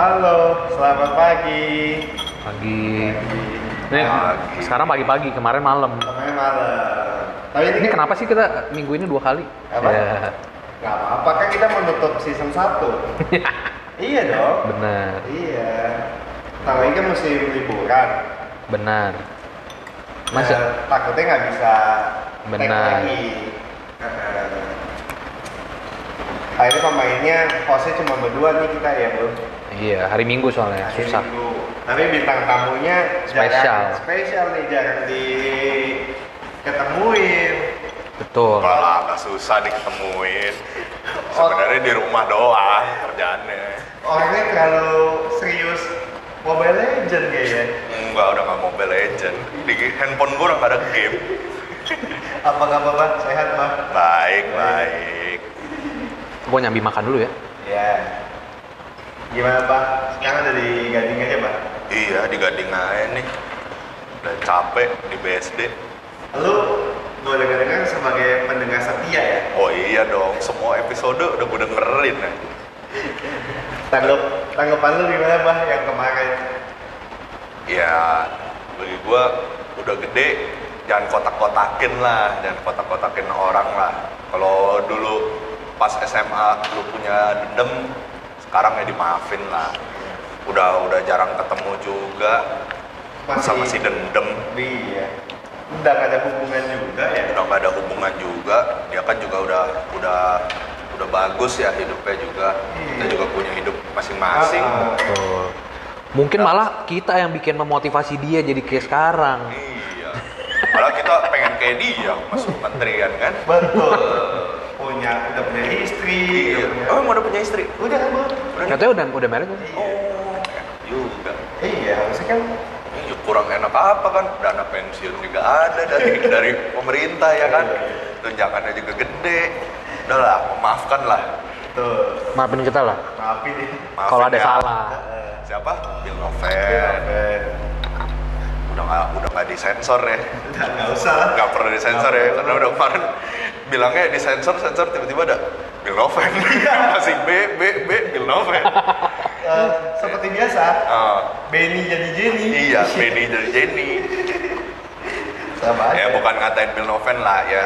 Halo, selamat pagi. Pagi. Ini Pagi. sekarang pagi-pagi, kemarin malam. Kemarin malam. Tapi ini, Ini kenapa sih kita minggu ini dua kali? Apa? Ya, Gak apa-apa kan kita menutup season 1 Iya dong. benar, Iya. Tahu ini kan musim liburan. benar. Masa Eh, takutnya nggak bisa Benar. lagi. Eh, Akhirnya pemainnya hostnya cuma berdua nih kita ya bro. Iya hari Minggu soalnya Hari susah. Minggu. Tapi bintang tamunya Spesial. spesial nih jarang di ketemuin. Betul. Malah agak susah diketemuin. Sebenarnya di rumah doang kerjaannya. Orangnya terlalu serius Mobile Legend kayaknya. Enggak, udah nggak Mobile Legend. Di handphone gue udah ada game. Apa kabar bang? Sehat bang? Baik, baik. Gue nyambi makan dulu ya. Ya. Gimana bang? Sekarang udah di Gading aja bang? Iya, di Gading aja nih. Udah capek di BSD. Lu gue dengar-dengar sebagai pendengar setia ya? Oh iya dong, semua episode udah gue dengerin ya. Tanggap, tanggapan lu gimana bang yang kemarin? Ya, bagi gue udah gede, jangan kotak-kotakin lah, jangan kotak-kotakin orang lah. Kalau dulu pas SMA lu punya dendam, sekarang ya dimaafin lah. Udah udah jarang ketemu juga, masa masih dendam. Iya. Udah gak ada hubungan juga ya? Udah nggak ada hubungan juga, dia kan juga udah udah udah bagus ya hidupnya juga. Kita Iya. juga punya hidup masing-masing. Ah, ah. Betul. Mungkin malah kita yang bikin memotivasi dia jadi kayak sekarang. Iya. Malah kita pengen kayak dia masuk kementerian kan. Betul. Punya, udah punya istri. Iya. udah punya- Oh, udah punya istri? Udah kan bang? Katanya udah udah married kan? Oh, enak juga. Iya, harusnya kan Ini kurang enak apa kan? Dana pensiun juga ada dari dari pemerintah ya kan. Tunjangannya juga gede. Udah lah, memaafkan lah. tuh. Maafin kita lah. Maafin. Maafin Kalau ada ya. salah. Siapa? Bill Iya, Novel. Udah nggak udah nggak disensor ya. Nggak usah lah. Nggak perlu disensor ya, karena udah kemarin bilangnya disensor, sensor tiba-tiba ada Bill Novel. Masih B, B, B, Bill Novel. Eh, seperti biasa, Ah, Benny jadi Jenny. iya, Benny dari Jenny. Sama aja. Ya bukan ngatain Bill Noven lah ya.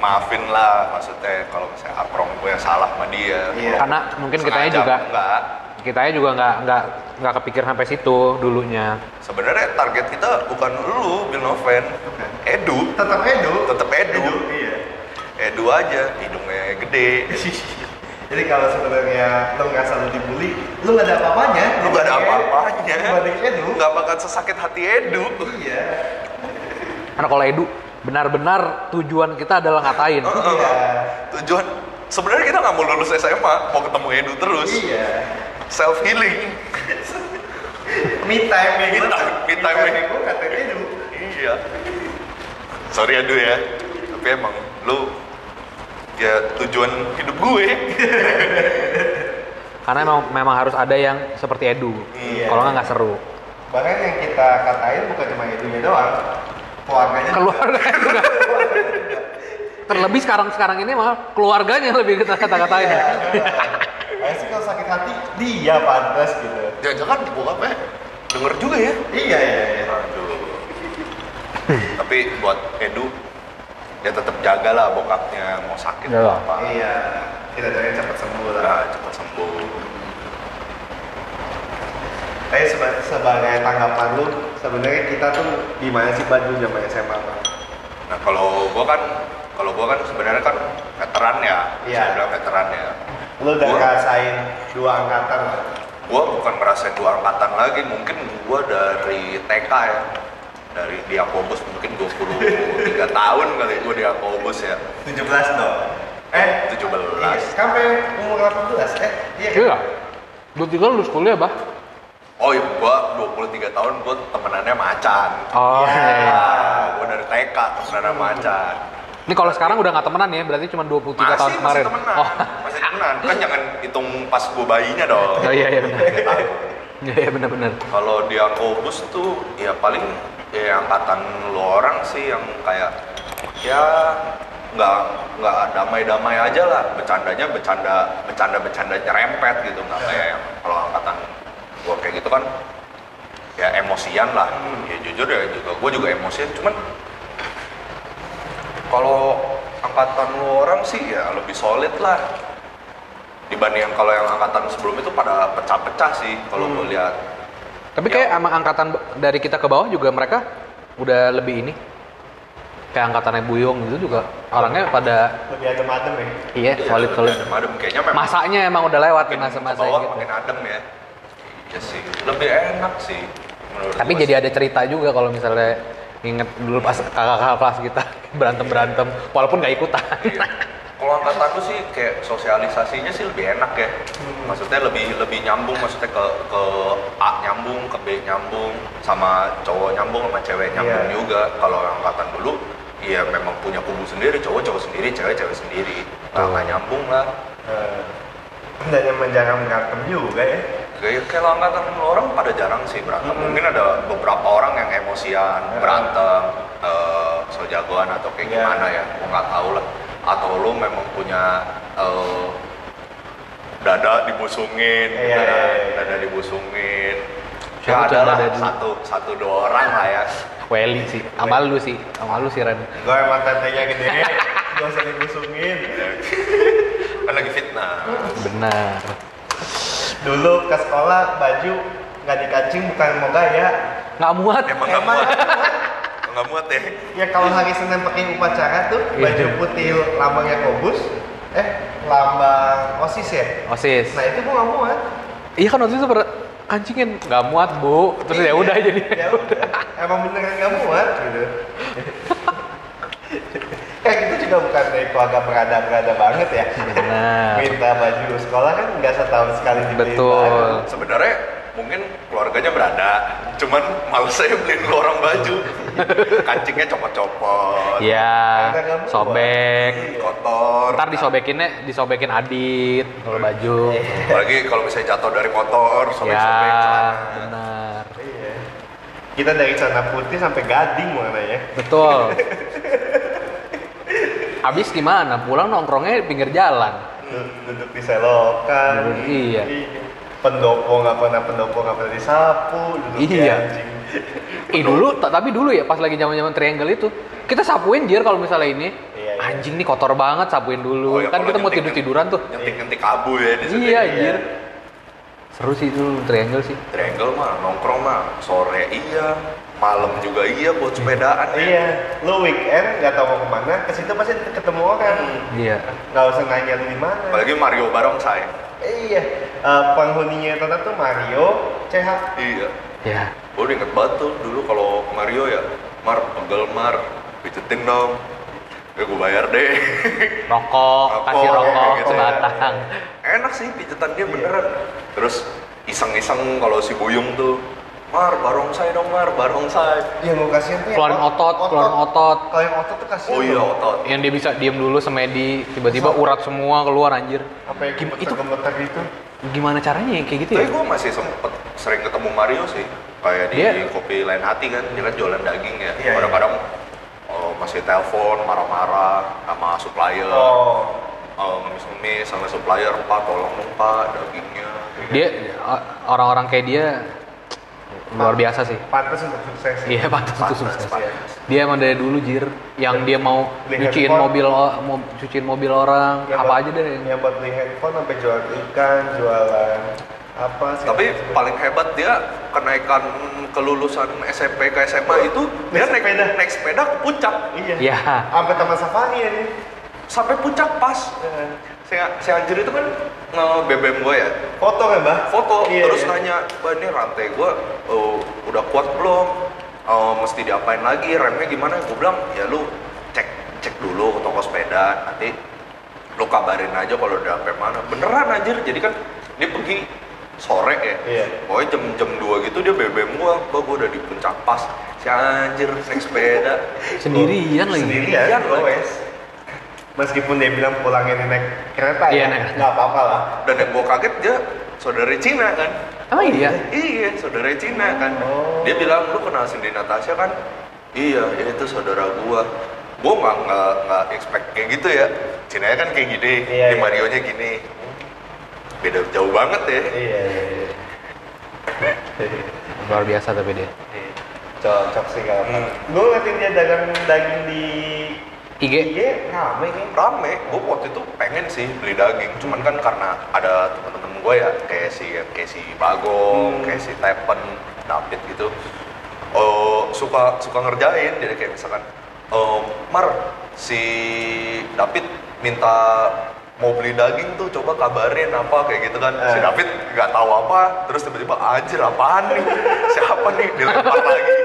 Maafin lah maksudnya kalau misalnya Aprong gue yang salah sama dia. Iya. Karena mungkin Sengaja juga enggak. Kitanya juga nggak nggak nggak kepikir sampai situ dulunya. Sebenarnya target kita bukan lu Bill Noven. Edu. Tetap Edu. Tetep Edu. Iya. Edu aja, hidungnya gede. Jadi kalau sebenarnya lo nggak selalu dibully, lo nggak ada apa-apanya. Lu gak ada apa-apanya. Dibanding Edu. Nggak bakal sesakit hati Edu. Iya. Karena kalau Edu benar-benar tujuan kita adalah ngatain. Iya. Tujuan sebenarnya kita nggak mau lulus SMA, mau ketemu Edu terus. Iya. Self healing. Me time ya gitu. Me time, me time. gue kata Edu. Iya. Sorry Edu ya, tapi emang lu ya tujuan hidup gue. Karena memang, memang harus ada yang seperti Edu. Iya. Kalau nggak nggak seru. Bahkan yang kita katain bukan cuma Edunya doang, keluarganya. Keluarga itu nggak. Terlebih sekarang sekarang ini malah keluarganya lebih kita kata-katain ya. Kayak sih kalau sakit hati dia pantas gitu. Jangan-jangan bokapnya denger juga ya. Iya iya iya. Aduh. tapi buat Edu ya tetap jagalah bokapnya mau sakit Iya mau lah. apa. Iya. Kita doain cepat sembuh lah. Nah, cepat sembuh. Eh seba- sebagai tanggapan lu, sebenarnya kita tuh gimana sih baju zaman SMA? Nah kalau gua kan kalau gua kan sebenarnya kan veteran ya, Iya. saya bilang veteran ya. Lu udah Gua- ngerasain dua angkatan lah. Gua bukan merasa dua angkatan lagi, mungkin gua dari TK ya. Dari Diakobus mungkin 23 tahun kali gua Diakobus ya. 17 dong. Eh, 17. iya, sampai umur 18. Eh, iya kan? Iya. Lu juga lulus kuliah, Bah. Oh iya, gua 23 tahun gua temenannya macan. Oh, Iya. iya. iya. Ah, gua dari TK temenannya macan. Ini kalau sekarang udah nggak temenan ya, berarti cuma 23 tahun Masih, kemarin. masih temenan. Oh. Temenan. Kan jangan hitung pas gua bayinya dong. Oh iya iya benar. Tiga tahun. Iya iya benar-benar. Kalau di Akobus tuh ya paling ya angkatan lo orang sih yang kayak ya nggak nggak damai-damai aja lah bercandanya bercanda bercanda bercanda nyerempet gitu nggak kayak yang kalau angkatan kan ya emosian lah ya jujur ya juga gue juga emosian cuman kalau angkatan lu orang sih ya lebih solid lah dibanding yang kalau yang angkatan sebelum itu pada pecah-pecah sih kalau gue lihat Tapi Ya. kayak sama angkatan dari kita ke bawah juga mereka udah lebih ini. Kayak angkatannya Buyung gitu juga orangnya pada Lebih adem-adem ya. iya solid solid. Adem, adem. kayaknya memang Masanya emang udah lewat masa-masa gitu. makin adem ya iya sih lebih enak sih menurut Tapi jadi sih. ada cerita juga kalau misalnya nginget dulu pas kakak-kakak kelas kita berantem berantem walaupun nggak ikutan. Iya. Kalau angkatan lu sih kayak sosialisasinya sih lebih enak ya. Maksudnya lebih lebih nyambung, maksudnya ke ke A nyambung, ke B nyambung, sama cowok nyambung sama cewek nyambung Iya. juga. Kalau angkatan dulu iya memang punya kubu sendiri, cowok cowok sendiri, cewek cewek sendiri. Nah, nggak nyambung lah. Eh, Dan yang jarang berantem juga ya. Kayak kalau angkatan orang pada jarang sih berantem. Mm-mm. Mungkin ada beberapa orang yang emosian, Ya. berantem, eh, so jagoan atau kayak Ya. gimana ya, nggak tahu lah. Atau lu memang punya eh, dada dibusungin, gitu Iya, kan. iya, iya. dada dibusungin. Ya ada lah dada satu satu dua orang lah ya. Welly sih, sama lu sih, sama lu sih Ren. Gue emang tetenya gede. Gak usah dibusungin. kan lagi fitnah. Benar. Dulu ke sekolah baju nggak dikancing bukan mau gaya. Nggak muat. Emang nggak muat, nggak muat ya. Ya kalau hari Senin pakai upacara tuh Iya. baju putih lambangnya kobus, eh lambang osis ya. Osis. Nah itu gua nggak muat. Iya kan waktu itu pernah kancingin nggak muat bu, terus ya Iya. udah jadi. Ya udah. Emang beneran nggak muat gitu. Kayak gitu juga bukan dari keluarga berada-berada banget ya. Benar. Minta baju sekolah kan nggak setahun sekali dibeliin Betul. Sebenarnya mungkin keluarganya berada, cuman males saya beliin lu orang baju. Kancingnya copot-copot, Iya, muat. sobek. kotor. Ntar disobekinnya, disobekin adit kalau baju. Apalagi kalau misalnya jatuh dari motor, sobek-sobek Ya, benar. Iya. Kita dari celana putih sampai gading warnanya. Betul. Abis gimana? Pulang nongkrongnya di pinggir jalan. Du- Duduk di selokan. Duduk, iya. Pendopo nggak pernah pendopo nggak pernah disapu. Duduk Iya. anjing. Ih dulu, ta- tapi dulu ya pas lagi zaman-zaman triangle itu, kita sapuin jir kalau misalnya ini. Iya, iya. Anjing nih kotor banget, sapuin dulu. Oh, iya, kan kita mau nyentik- tidur-tiduran tuh. Nyentik-nyentik abu ya di situ. Iya, Iya. anjir. Seru sih dulu triangle sih. Triangle mah nongkrong mah sore iya, malam juga iya buat sepedaan ya. Iya. Lu weekend nggak tahu mau ke mana, ke situ pasti ketemu orang. Iya. Nggak usah nanya lu di mana. Apalagi Mario Barongsai. Iya. Eh, penghuninya Tata tuh Mario, CH. Iya. Ya. Gue udah inget banget tuh dulu kalau ke Mario ya, Mar, pegel Mar, pijetin dong. Ya gue bayar deh. Rokok, Rokok, kasih rokok kayak gitu. sebatang. Enak sih pijetan dia beneran. Terus iseng-iseng kalau si Buyung tuh, Mar, barongsai dong Mar, barongsai. Yang gue kasihan tuh yang Keluarin otot, keluarin otot. Kalau yang otot tuh kasihan. Oh iya loh. otot. Yang dia bisa diem dulu semedi, tiba-tiba urat semua keluar anjir. Apa yang Gim- itu gemeter-gemeter gitu. gimana caranya ya kayak gitu Tapi ya? gue masih sempet sering ketemu Mario sih. Kayak di Dia- kopi lain hati kan, dia kan jualan daging ya. Iya, Kadang-kadang oh, masih telepon, marah-marah sama supplier. Oh. Oh, ngemis-ngemis sama supplier, Pak tolong dong Pak dagingnya. Dia orang-orang kayak dia luar biasa sih. Pantas untuk sukses. Iya pantas Pantas, sukses. pantas. Dia emang dari dulu jir, yang dia mau handphone. mobil mau cuciin mobil orang, apa buat- aja deh. Yang buat beli handphone sampai jual ikan, jualan apa sih? Tapi paling hebat dia kenaikan kelulusan SMP ke SMA itu dia Naik sepeda. naik sepeda ke puncak Iya. Ya, Sampai taman safari ya nih. sampai puncak pas. Si, si Anjir itu kan nge BBM gue ya, Foto kan, Mbah? foto Iya, terus iya. nanya, "Mbak ini rantai gue oh, udah kuat belum? Oh, mesti diapain lagi? Remnya gimana?" Gue bilang, "Ya lu cek cek dulu ke toko sepeda, nanti lu kabarin aja kalau udah sampai mana." Beneran anjir, jadi kan dia pergi sore ya. Iya. Pokoknya jam jam 2 gitu dia BBM gua, gua gua udah di puncak pas. Si anjir naik sepeda. sendirian lagi. Sendirian, Sendirian lagi. wes. Meskipun dia bilang pulangnya naik kereta Iya, ya, naik. nggak apa-apa lah. Dan yang gua kaget dia saudara Cina kan. Oh iya. Iya, saudara Cina kan. Oh. Dia bilang, "Lu kenal Cindy Natasha kan?" Iya, ya itu saudara gua. Gua nggak nggak nggak expect kayak gitu ya. Cina kan kayak gini, Iya, di iya. Mario-nya gini. Beda jauh banget ya. Iya, iya, iya. Luar biasa tapi dia. Cocok sih kalau Hmm. Gue ngeliatin dia dagang daging di IG? IG rame kayaknya. rame. Gue waktu itu pengen sih beli daging. Cuman kan karena ada temen-temen gue ya kayak si kayak si Bagong Hmm. kayak si Tepen David gitu. Oh suka suka ngerjain. Jadi kayak misalkan oh Mar si David minta mau beli daging tuh coba kabarin apa kayak gitu kan. Si Eh. David nggak tahu apa terus tiba-tiba anjir apaan nih? Siapa nih? Dilempar lagi.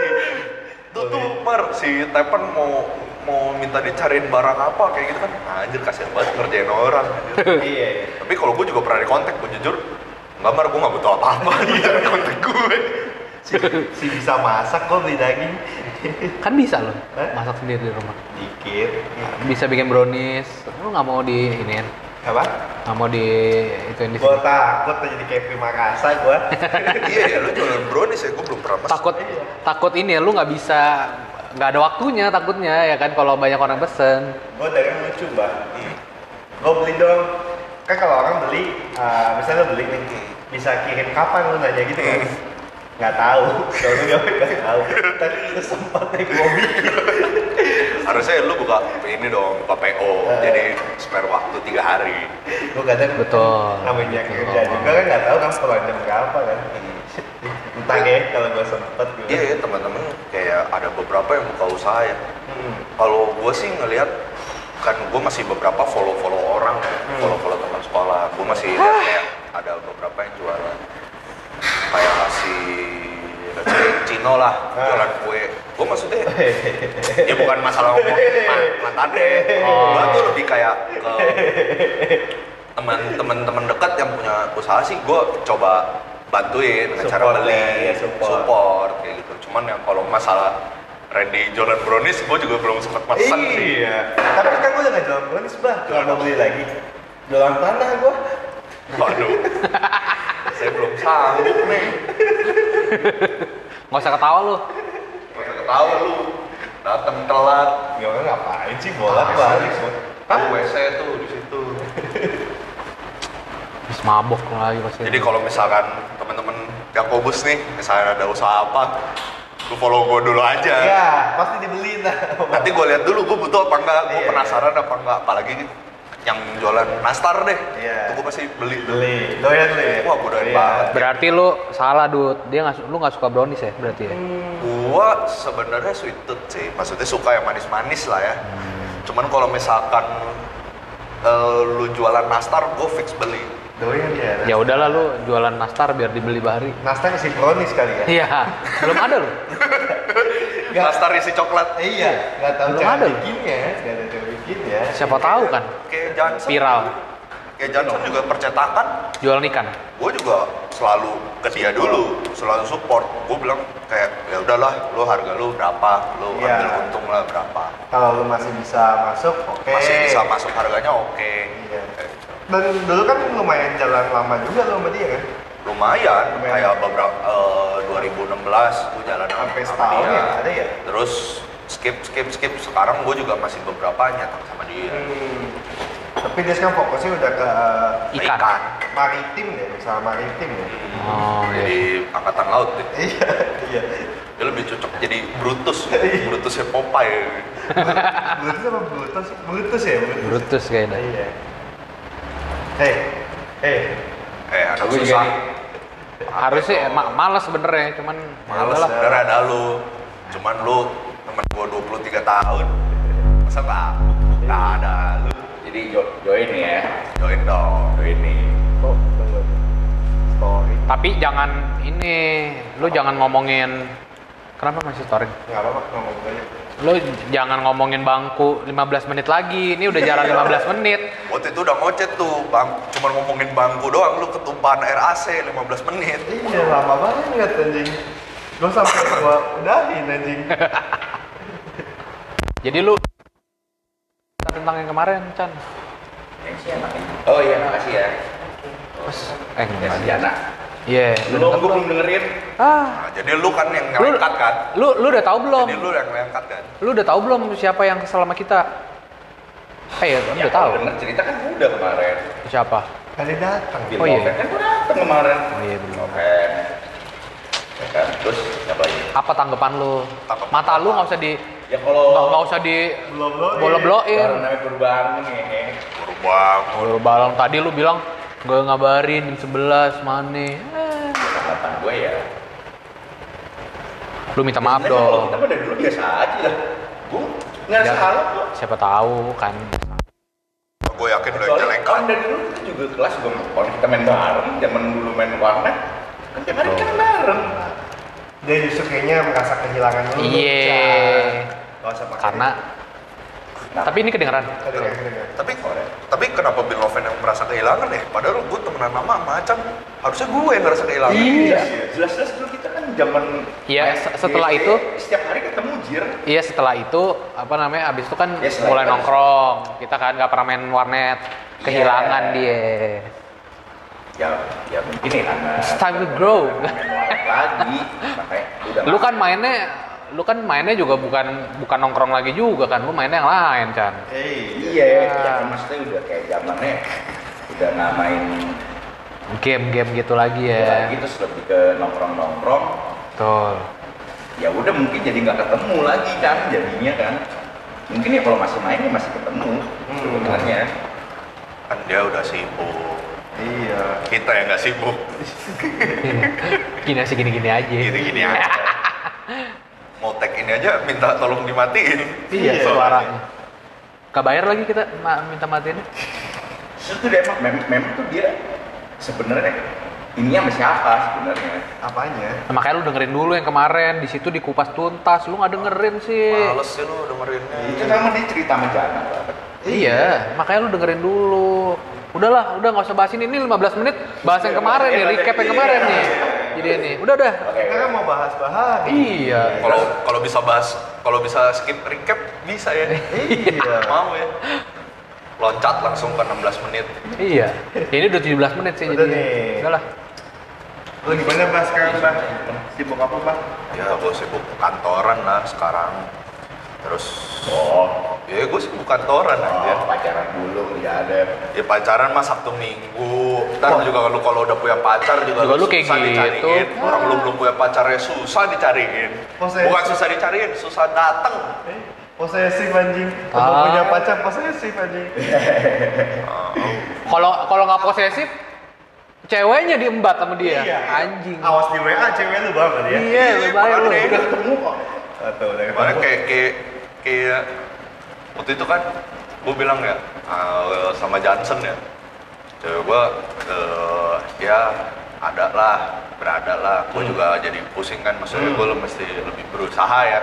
Tuh tuh Mar si Tepen mau mau minta dicariin barang apa kayak gitu kan anjir kasihan banget ngerjain orang. Iya, iya. tapi kalau gue juga pernah di kontak gue jujur nggak Mar gue nggak butuh apa-apa dia di kontak gue Si, si bisa masak kok beli daging. Kan bisa loh Hah? masak sendiri di rumah. Dikit. Bisa bikin brownies. Lu nggak mau di ini Apa? nggak mau di itu di Gue takut jadi kayak prima rasa gue. iya ya lu jualan brownies ya gue belum pernah Takut takut ini ya, lu nggak bisa nggak ada waktunya takutnya ya kan kalau banyak orang pesen. gue dagang lucu mbak. Gue beli dong. Kan kalau orang beli, uh, misalnya lo beli nih, bisa kirim kapan lu nanya gitu kan? Nggak tahu. Kalau gue nggak tahu. Tadi lu sempat naik mobil. harusnya lu buka ini dong buka PO Eh. jadi spare waktu tiga hari Gue kadang Betul. namanya kerja juga kan nggak tahu kan pulang jam berapa kan. Entah ya kalau gue sempet gitu. iya ya teman-teman kayak ada beberapa yang buka usaha ya Hmm. kalau gue sih ngelihat kan gue masih beberapa follow follow orang Hmm. follow follow teman sekolah gue masih lihat kayak ada beberapa yang jualan kayak si Cino lah Ah. jualan kue gue maksudnya ya bukan masalah ngomongin ma- mantannya Oh. gue tuh lebih kayak ke teman-teman teman dekat yang punya usaha sih gue coba bantuin dengan cara Support beli ya, support. support kayak gitu cuman yang kalau masalah Randy jualan brownies gue juga belum sempat pesan sih Iya. Tapi kan gue udah nggak jualan brownies bah. Kalau mau beli lagi, jualan tanah gue. waduh saya belum sanggup nih Nggak usah ketawa lu. Gak usah ketawa lu datang telat Gimana ngapain sih bolak balik? Hah? WC tuh di situ mabok lagi pasti. jadi kalau misalkan teman-teman Yakobus nih misalnya ada usaha apa lu follow gue dulu aja Iya, pasti dibeliin lah. nanti gue lihat dulu gue butuh apa enggak gue Iya. penasaran apa enggak apalagi yang jualan nastar deh Iya. itu gue pasti beli beli. Doyan lu ya? Wah, gua doyan Iya. banget. Berarti lu salah, Dut. Dia nggak su- lu nggak suka brownies ya berarti ya? Hmm. Gua sebenarnya sweet tooth sih, maksudnya suka yang manis-manis lah ya. Cuman kalau misalkan eh, lu jualan nastar, gue fix beli. Doyan ya. Ya udahlah lu jualan nastar biar dibeli Bahari. Nastar isi brownies kali ya? Iya, belum ada lu. Nastar isi coklat. Iya, nggak tahu Belum cara ada bikinnya, nggak ada cara bikinnya. Siapa tahu kan Kayak Johnson. viral Kayak Johnson juga percetakan, jualan ikan. gue juga selalu ke dia dulu, selalu support. Gue bilang kayak ya udahlah, lu harga lu berapa, lu Iya. ambil untung lah berapa. Kalau lu masih bisa masuk, oke. Masih bisa masuk harganya oke. Iya. Dan dulu kan lumayan jalan lama juga lo sama dia kan? lumayan, Lumayan. kayak beberapa eh, 2016 gue jalan Sampai sama setahun dia. ya, ada ya? terus skip skip skip sekarang gue juga masih beberapa nyetak sama dia Hmm. Tapi dia sekarang fokusnya udah ke Ikan. Ikan. maritim ya, usaha maritim ya. Oh, iya. jadi angkatan laut deh. Iya, iya. dia lebih cocok jadi Brutus Brutusnya Popeye Brutus apa Brutus? Brutus ya, Brutus. Brutus kayaknya. Iya. Hei, hei. eh Aku juga susah nih. Harus sih ma malas sebenernya, cuman ya males udahlah. sebenernya ada lu cuman lu temen gue 23 tahun masa nggak nggak ada lu Jadi jo join ya. join dong Join nih. Oh. Story. Tapi jangan ini, lu jangan ngomongin kenapa masih storing? Nggak apa-apa, ngomong aja. Lu jangan ngomongin bangku 15 menit lagi. Ini udah jalan 15 menit. Waktu itu udah ngocet tuh, bang, cuman ngomongin bangku doang, lu ketumpahan air AC 15 menit. Iya, lama banget anjing. Gue sampai gua udahin anjing. Jadi lu tentang yang kemarin, Chan. Yang si anak ini. Oh iya, makasih ya. Eh, Yang enggak Iya, lu Belum, gue belum? belum dengerin. Ah, Nah, jadi lu kan yang ngangkat kan? lu lu udah tahu belum? Jadi lu yang ngangkat kan? Lu udah tahu belum siapa yang kesel sama kita? Eh, ya, Ya, udah tahu. Denger cerita kan udah kemarin. Siapa? Kali datang. Bill Oh, iya. Kan udah dateng kemarin. Oh iya belum. Noven. terus apa lagi Apa tanggapan lu? Tanggapan Mata lu nggak usah di ya kalau nggak usah di Belum-belum. bolok-blokin. Baru namanya baru bangun ya baru bangun Baru tadi lu bilang nggak ngabarin jam 11 mana? Eh, harapan gue ya lu minta maaf kalau dong. kita dari dulu biasa aja lah gue nggak Ya. salah kok Siapa tahu kan. gue yakin udah jelek kan dari dulu kita juga kelas juga kalau kita main bareng, zaman dulu main warnet, kan tiap hari kita main bareng. Dia justru kayaknya merasa kehilangan lu. Iya. Karena Nah, tapi ini kedengeran. Kedengeran, kedengeran. tapi tapi kenapa Bill Noven yang merasa kehilangan ya? Padahal gue temenan lama sama Acan harusnya gue yang ngerasa kehilangan. Iya, jelas-jelas dulu kita kan zaman Iya, setelah GP, itu setiap hari ketemu jir. Iya setelah itu apa namanya abis itu kan Ya, mulai itu- nongkrong. Kita kan nggak pernah main warnet. Kehilangan Iya. dia. Ya, ya mungkin ya karena It's time to grow. lagi, makanya udah lu kan mainnya lu kan mainnya juga bukan bukan nongkrong lagi juga kan lu mainnya yang lain Chan. Eh, iya, ya. kan maksudnya udah kayak zamannya udah nggak main game-game gitu lagi ya. Lagi terus lebih ke nongkrong-nongkrong. Betul. Ya udah mungkin jadi nggak ketemu lagi kan jadinya kan. Mungkin ya kalau masih main ya masih ketemu Hmm. sebenarnya. Kan dia udah sibuk. Iya. kita yang nggak sibuk. Gini sih gini-gini aja. Gini-gini aja mau tag ini aja minta tolong dimatiin iya Iya. suaranya Gak bayar lagi kita ma- minta matiin tuh dia emang mem memang tuh dia sebenarnya ini sama siapa sebenarnya Apanya? Nah, makanya lu dengerin dulu yang kemarin di situ dikupas tuntas lu nggak dengerin sih males sih lu dengerinnya itu sama dia cerita sama Jana. Iya, makanya lu dengerin dulu. Udahlah, udah nggak usah bahas ini. Ini 15 menit bahas yang kemarin nih, recap yang kemarin nih. Jadi ini, udah dah. oke Kita kan mau bahas-bahas. Iya. kalau kalau bisa bahas kalau bisa skip recap bisa ya Iya. mau ya loncat langsung ke 16 menit Iya. Ini udah 17 menit sih Udah jadi. nih. Udahlah. Lu gimana bahas sekarang, Bang? Sibuk apa, Bang? ya gue sibuk kantoran lah sekarang terus oh ya gue sibuk kantoran aja oh pacaran dulu ya ada ya pacaran mah sabtu minggu ntar juga lu kalau udah punya pacar juga, Juga lu kayak susah gitu. dicariin orang lu belum punya pacarnya susah dicariin Posesif. bukan susah dicariin susah dateng Eh, posesif anjing. Kalau Ah. punya pacar posesif anjing. Kalau kalau nggak posesif, ceweknya diembat sama dia. Iya. Anjing. Awas di WA cewek lu banget ya. Iya, lu bayar lu. ketemu kok Atau udah kayak kayak kayak waktu itu kan gue bilang ya uh, sama Johnson ya cewek gue uh, ya ada lah berada lah gue Hmm. juga jadi pusing kan maksudnya Hmm. gue mesti lebih berusaha ya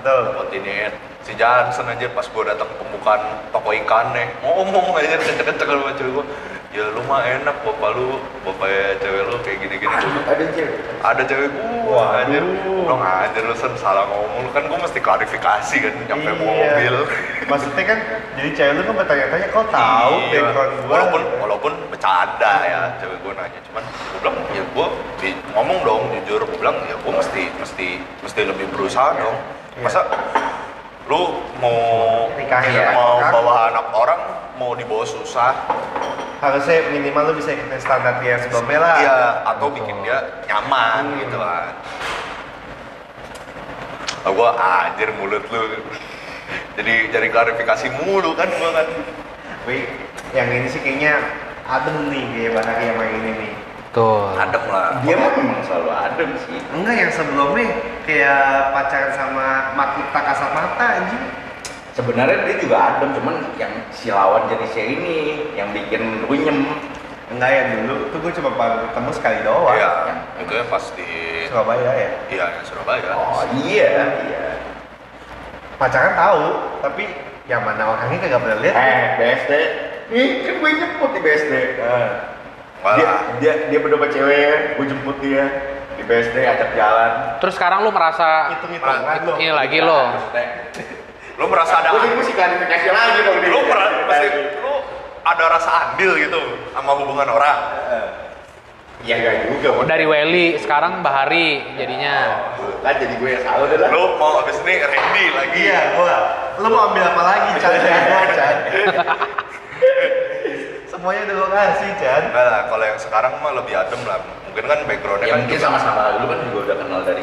Betul. buat ini si Johnson aja pas gue datang pembukaan toko ikannya ngomong aja kenceng-kenceng sama cewek gue ya lu mah enak bapak lu bapaknya cewek lu kayak gini-gini Gua, ada cewek ada cewek gua Waduh. anjir lo anjir lu sen salah ngomong kan gua mesti klarifikasi kan nyampe Iya. mobil Maksudnya kan jadi cewek lu kan bertanya-tanya kok tahu Iya. background gua. walaupun walaupun bercanda ya cewek gua nanya cuman gua bilang ya gua di- ngomong dong jujur gua bilang ya gua mesti mesti mesti lebih berusaha dong Iya. masa lu mau Nikahin mau orang. bawa anak orang mau dibawa susah harusnya minimal lu bisa ikutin standar dia sebelumnya lah. iya atau bikin dia nyaman Hmm. gitu kan oh, gua anjir mulut lu jadi jadi klarifikasi mulu kan gua kan Wih, yang ini sih kayaknya adem nih kayak Bahari yang main ini nih. Tuh. adem lah dia mah memang selalu adem sih Enggak yang sebelumnya kayak pacaran sama Makita kasat mata anjing. sebenarnya dia juga adem cuman yang si lawan jenisnya ini yang bikin runyem Enggak ya dulu tuh gue cuma baru ketemu sekali doang. iya itu ya pas di Surabaya ya. iya yang Surabaya oh iya iya Pacaran tahu, tapi yang mana orangnya kagak pernah lihat. eh BSD nih kan gue jemput di BSD Eh, dia dia dia berdua cewek gue jemput dia di BSD ajak jalan Terus sekarang lu merasa hitung-hitungan lo. ini lagi lo. lu merasa ada gue mesti klarifikasi lagi dong lu pasti lu ada rasa andil gitu sama hubungan orang ya enggak juga Dari Welly sekarang Bahari jadinya. kan jadi gue yang salah udah lah lu mau habis ini Randy lagi Iya, gua. Lu mau ambil apa lagi? Gua, Chan. Semuanya udah gua kasih, Chan. Lah, kalau yang sekarang mah lebih adem lah. mungkin kan backgroundnya Ya kan mungkin juga- sama-sama dulu kan juga udah kenal dari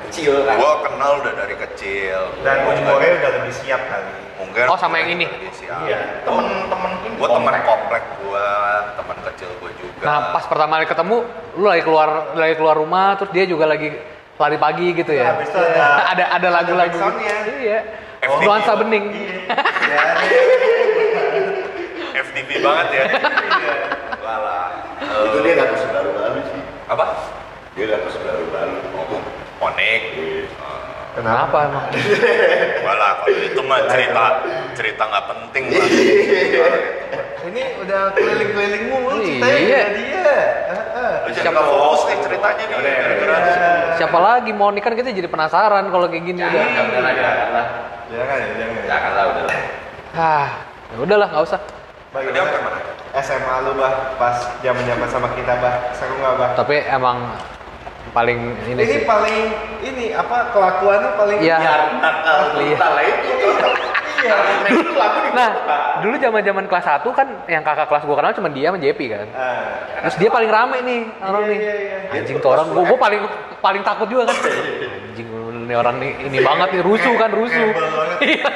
kecil kan. gua kenal udah dari kecil Dan Gua juga udah lebih siap kali. mungkin Oh, sama yang ini? lebih siap. Iya. temen-temen ini gua teman komplek. gua teman kecil gua juga Nah, pas pertama kali ketemu, lu lagi keluar lagi keluar rumah, terus dia juga lagi lari pagi gitu ya. Habis itu ada- ada ada lagu-lagu. Iya. FTV. Nuansa bening. Iya. FTV banget ya iya. Walah. itu dia nggak terus baru-baru sih apa dia nggak terus baru-baru oh, Monik Kenapa emang? Walah, kalau itu mah cerita cerita nggak penting lah. Ini udah keliling-keliling mulu Iya. ceritanya iya. dia. Lu nggak fokus nih ceritanya nih. Gara-gara. Siapa lagi mau nikah kan kita jadi penasaran kalau kayak gini udah. Jangan, jangan, jangan lah. Jangan ya, jangan. Jangan lah, udah lah. Ah, ya udahlah nggak usah. Tadi apa mana? SMA lu bah pas zaman-zaman sama kita bah seru nggak bah? Tapi emang paling ini, Ini sih. paling ini apa kelakuannya paling Iya. nakal Iya. brutal lah itu. Iya. Itu lagu di Nah, dulu zaman-zaman kelas 1 kan yang kakak kelas gua kenal cuma dia sama JP kan. Ah. Terus dia paling rame nih orang Iya, nih. iya, iya. Anjing tuh orang gua, gua paling paling takut juga kan. Anjing ini orang nih ini banget nih rusuh kan rusuh. Iya.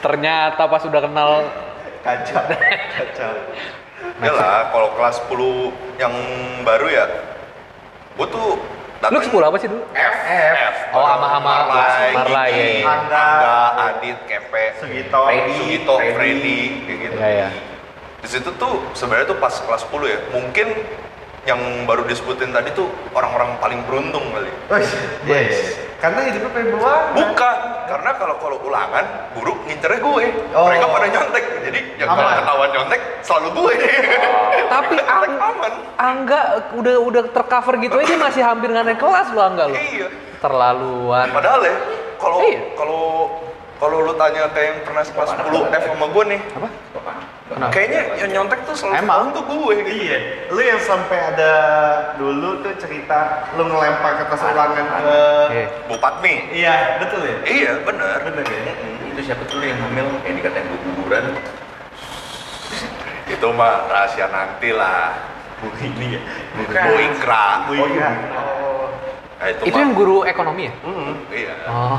Ternyata pas udah kenal Kacau. Kacau. Ya lah, kalau kelas 10 yang baru ya, gua tuh Lu 10 apa sih dulu? F. F. Oh, sama- sama Marlai, iya, iya. Angga. Adit, Kepe, Sugito. Freddy. Sugito, Freddy. Freddy, kayak gitu. Iya, iya. Di situ tuh sebenarnya tuh pas kelas 10 ya, mungkin yang baru disebutin tadi tuh orang-orang paling beruntung kali. Wes, yes. Karena hidupnya pengen berwarna. Bukan, karena kalau kalau ulangan guru ngincernya gue. Oh. Mereka pada nyontek. Jadi yang kalau ketahuan nyontek selalu gue. Tapi nyontek Ang- aman. Angga udah udah tercover gitu aja masih hampir nggak naik kelas lu Angga lu. Iya. Terlaluan. Padahal ya, kalau Iya. kalau kalau lu tanya kayak yang pernah kelas 10 F sama gue nih, Apa? Kenapa? kayaknya yang nyontek tuh selalu Emang? tuh gue. Iya, lu yang sampai ada dulu tuh cerita lu ngelempar kertas ulangan ke Oke. Bu Patmi. Iya, betul ya? Iya, bener. Bener ya? Itu siapa tuh yang hamil yang dikatain gue kuburan? Itu mah rahasia nanti lah. Bu ini ya. Bu Ikra. Bu. Oh. Nah, itu, Itu mah- yang guru ekonomi ya? Mm, Iya. Oh,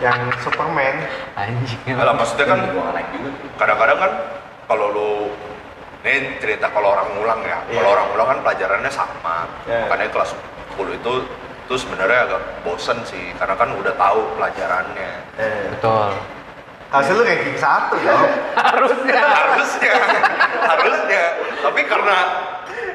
yang Superman. anjing. Alah, maksudnya kan tuh. kadang-kadang kan kalau lu ini cerita kalau orang ngulang ya Iya. kalau orang ngulang kan pelajarannya sama Iya. makanya kelas 10 itu itu sebenarnya agak bosen sih karena kan udah tahu pelajarannya Eh. Betul. Harusnya lu ranking satu dong. Harusnya. harusnya harusnya tapi karena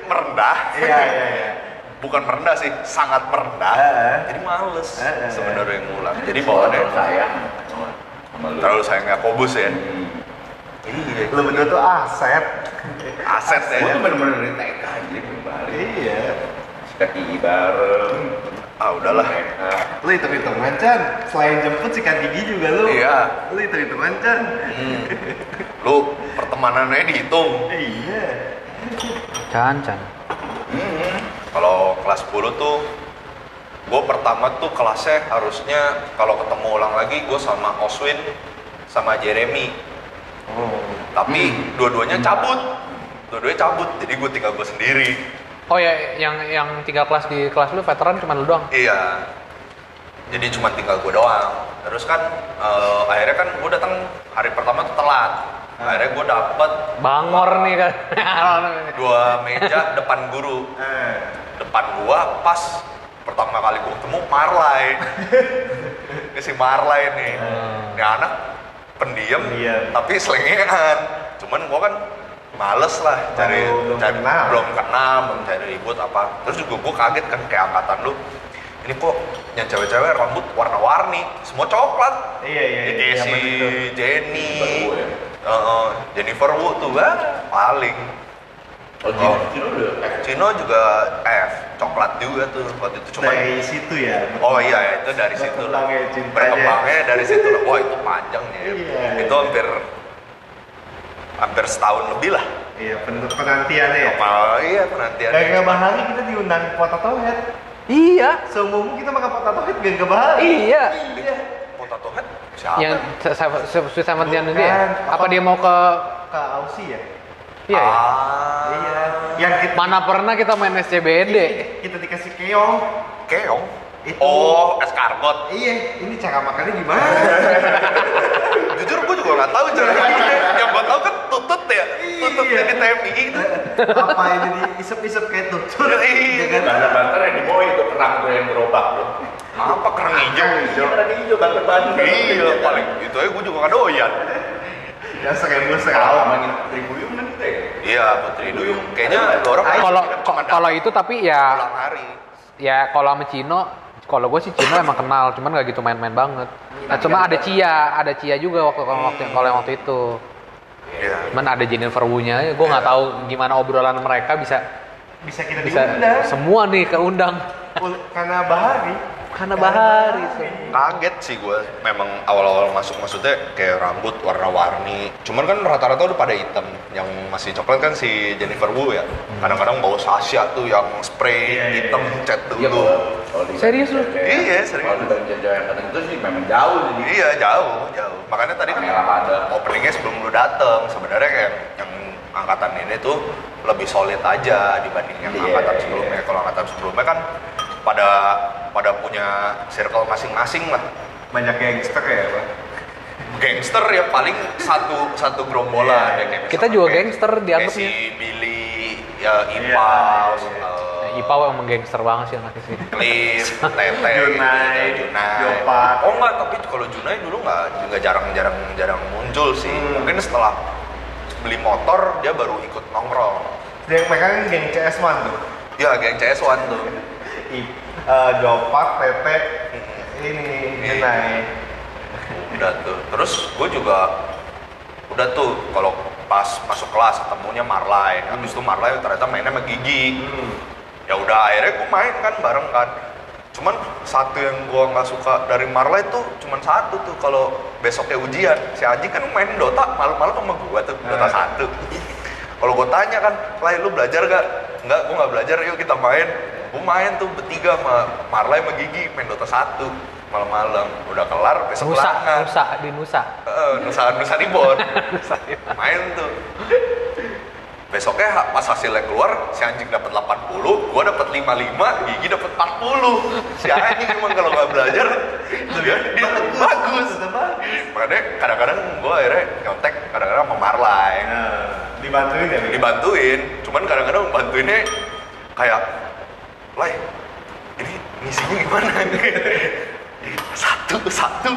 merendah Iya, iya, iya. bukan merendah sih sangat merendah Heeh. jadi males Eh, eh, sebenarnya ngulang jadi bawaannya sayang sama, sama lu. terlalu sayang Yakobus ya Hmm. Iya Lu berdua tuh aset. aset Gue tuh ya bener-bener dari TK aja belum balik. Iya. Sikat gigi bareng. ah udahlah. Lu hitung hitungan Chan. Selain jemput sikat gigi juga lu. Iya. Lu hitung hitungan Chan. Hmm. lu pertemanannya dihitung Iya. Can, can. Hmm. Kalau kelas 10 tuh gue pertama tuh kelasnya harusnya kalau ketemu ulang lagi gue sama Oswin sama Jeremy Oh. tapi Hmm. dua-duanya cabut dua-duanya cabut jadi gue tinggal gue sendiri Oh ya, yang yang tinggal kelas di kelas lu veteran cuma lu doang. iya jadi cuma tinggal gue doang terus kan eh, akhirnya kan gue datang hari pertama tuh telat akhirnya gue dapet Bangor nih kan. dua meja depan guru Eh. depan gua pas pertama kali gua ketemu Marlai ini si Marlai nih Hmm. ini anak pendiam Pendiam. tapi selengean cuman gua kan males lah cari belum cari kenal. belum kenal belum cari ribut apa terus juga gua kaget kan kayak angkatan lu ini kok yang cewek-cewek rambut warna-warni semua coklat Iya, iya, Jadi iya, si. Jenny ya. eh, Jennifer Wu tuh kan paling Oh, Cino, F. Cino juga F, coklat juga tuh waktu itu cuma Dari situ ya. Oh iya itu dari situ lah. Berkembangnya dari situ lah. Wah itu panjang ya. Iya. Itu hampir hampir setahun lebih lah. Iya, penantiannya ya. Apa iya penantian. Gak ke Bahari kita diundang Potato Head. iya. Seumum kita makan Potato Head gak ke Bahari. Iya. Iya. Potato Head siapa? Yang Seventeen Bukan. dia. Apa Apa? dia mau ke Ke Aussie ya? Iya ya? Ah. Iya. Yang kita, Mana pernah kita main SCBD? kita dikasih keong. Keong. Itu. Oh, eskargot. Iya, ini cara makannya gimana? Jujur gue juga nggak tahu cara Yang gue tahu kan tutut ya. Tutut Iya. di TMI itu. Apa ini diisep-isep kayak tutut? Iya. Ya kan? Banter-banter yang di bawah itu kerang tuh yang gerobak tuh. Apa kerang hijau? Iya, kerang hijau, banter-banter. Iya, paling itu aja gue juga nggak doyan. Ya Kalau sekali. Putri Buyung kan kita ya. Iya, Putri Duyung. Kayaknya lu orang Kalau kalau itu tapi ya pulang hari. ya kalau sama Cino kalau gue sih Cino emang kenal cuman nggak gitu main-main banget nah, cuma ada Cia ada Cia juga waktu kalau waktu kalau yang waktu itu Iya. cuman ada Jennifer Wu-nya gue nggak tahu gimana obrolan mereka bisa Bisa kita bisa diundang. semua nih keundang Karena Bahari. Karena bahari Kaget sih gue. Memang awal-awal masuk maksudnya kayak rambut warna-warni. Cuman kan rata-rata udah pada hitam. Yang masih coklat kan si Jennifer Wu ya. Kadang-kadang bawa Sasha tuh yang spray Iya, iya, hitam iya. cat Iya, dulu. kalau di- Serius lu? Iya, serius. Kalau di yang kata itu sih memang jauh jadi. Iya jauh, jauh. Makanya tadi ada. openingnya sebelum lu dateng sebenarnya kayak yang angkatan ini tuh lebih solid aja dibanding yang Iya, angkatan iya. sebelumnya. Kalau angkatan sebelumnya kan pada pada punya circle masing-masing lah. Banyak gangster ya, Pak. Gangster ya paling satu satu gerombolan Iya, ya kayak Kita juga kayak- gangster dianggapnya. si Billy, ya Iya, Ipaus, iya. eh, Ipa emang gangster banget sih anaknya sih Cliff, Tete, Junai, Junai. Jopak. Oh enggak, tapi kalau Junai dulu nggak juga jarang-jarang jarang muncul sih. Hmm. Mungkin setelah beli motor dia baru ikut nongkrong. Yang mereka kan geng CS1 tuh. Ya, geng CS1 tuh. Eh, Jopak, Pepe, ini, Iya. Genai. Udah tuh. Terus gue juga udah tuh kalau pas masuk kelas ketemunya Marlai. Habis itu Marlai ternyata mainnya sama Gigi. Hmm. Ya udah akhirnya gue main kan bareng kan. Cuman satu yang gue nggak suka dari Marlai tuh cuman satu tuh kalau besoknya ujian si Anjing kan main Dota malam-malam sama gue tuh Dota Eh. satu. Kalau gue tanya kan, Lai lu belajar gak? Enggak, gue nggak belajar. Yuk kita main. Gue main tuh bertiga sama Marlai sama Gigi main Dota satu malam-malam. Udah kelar besok Nusa ulangan. Nusa di Nusa Eh, Nusa Nusa Ribon. main tuh. Besoknya pas hasilnya keluar, si anjing dapat 80, gua dapat 55, Gigi dapat 40. Si anjing emang kalau nggak belajar dia, dia bagus. Bagus. Makanya kadang-kadang gua akhirnya nyontek kadang-kadang sama Marlai. Nah, dibantuin ya? Dibantuin, cuman kadang-kadang bantuinnya kayak Lai, ini misinya gimana? satu satu.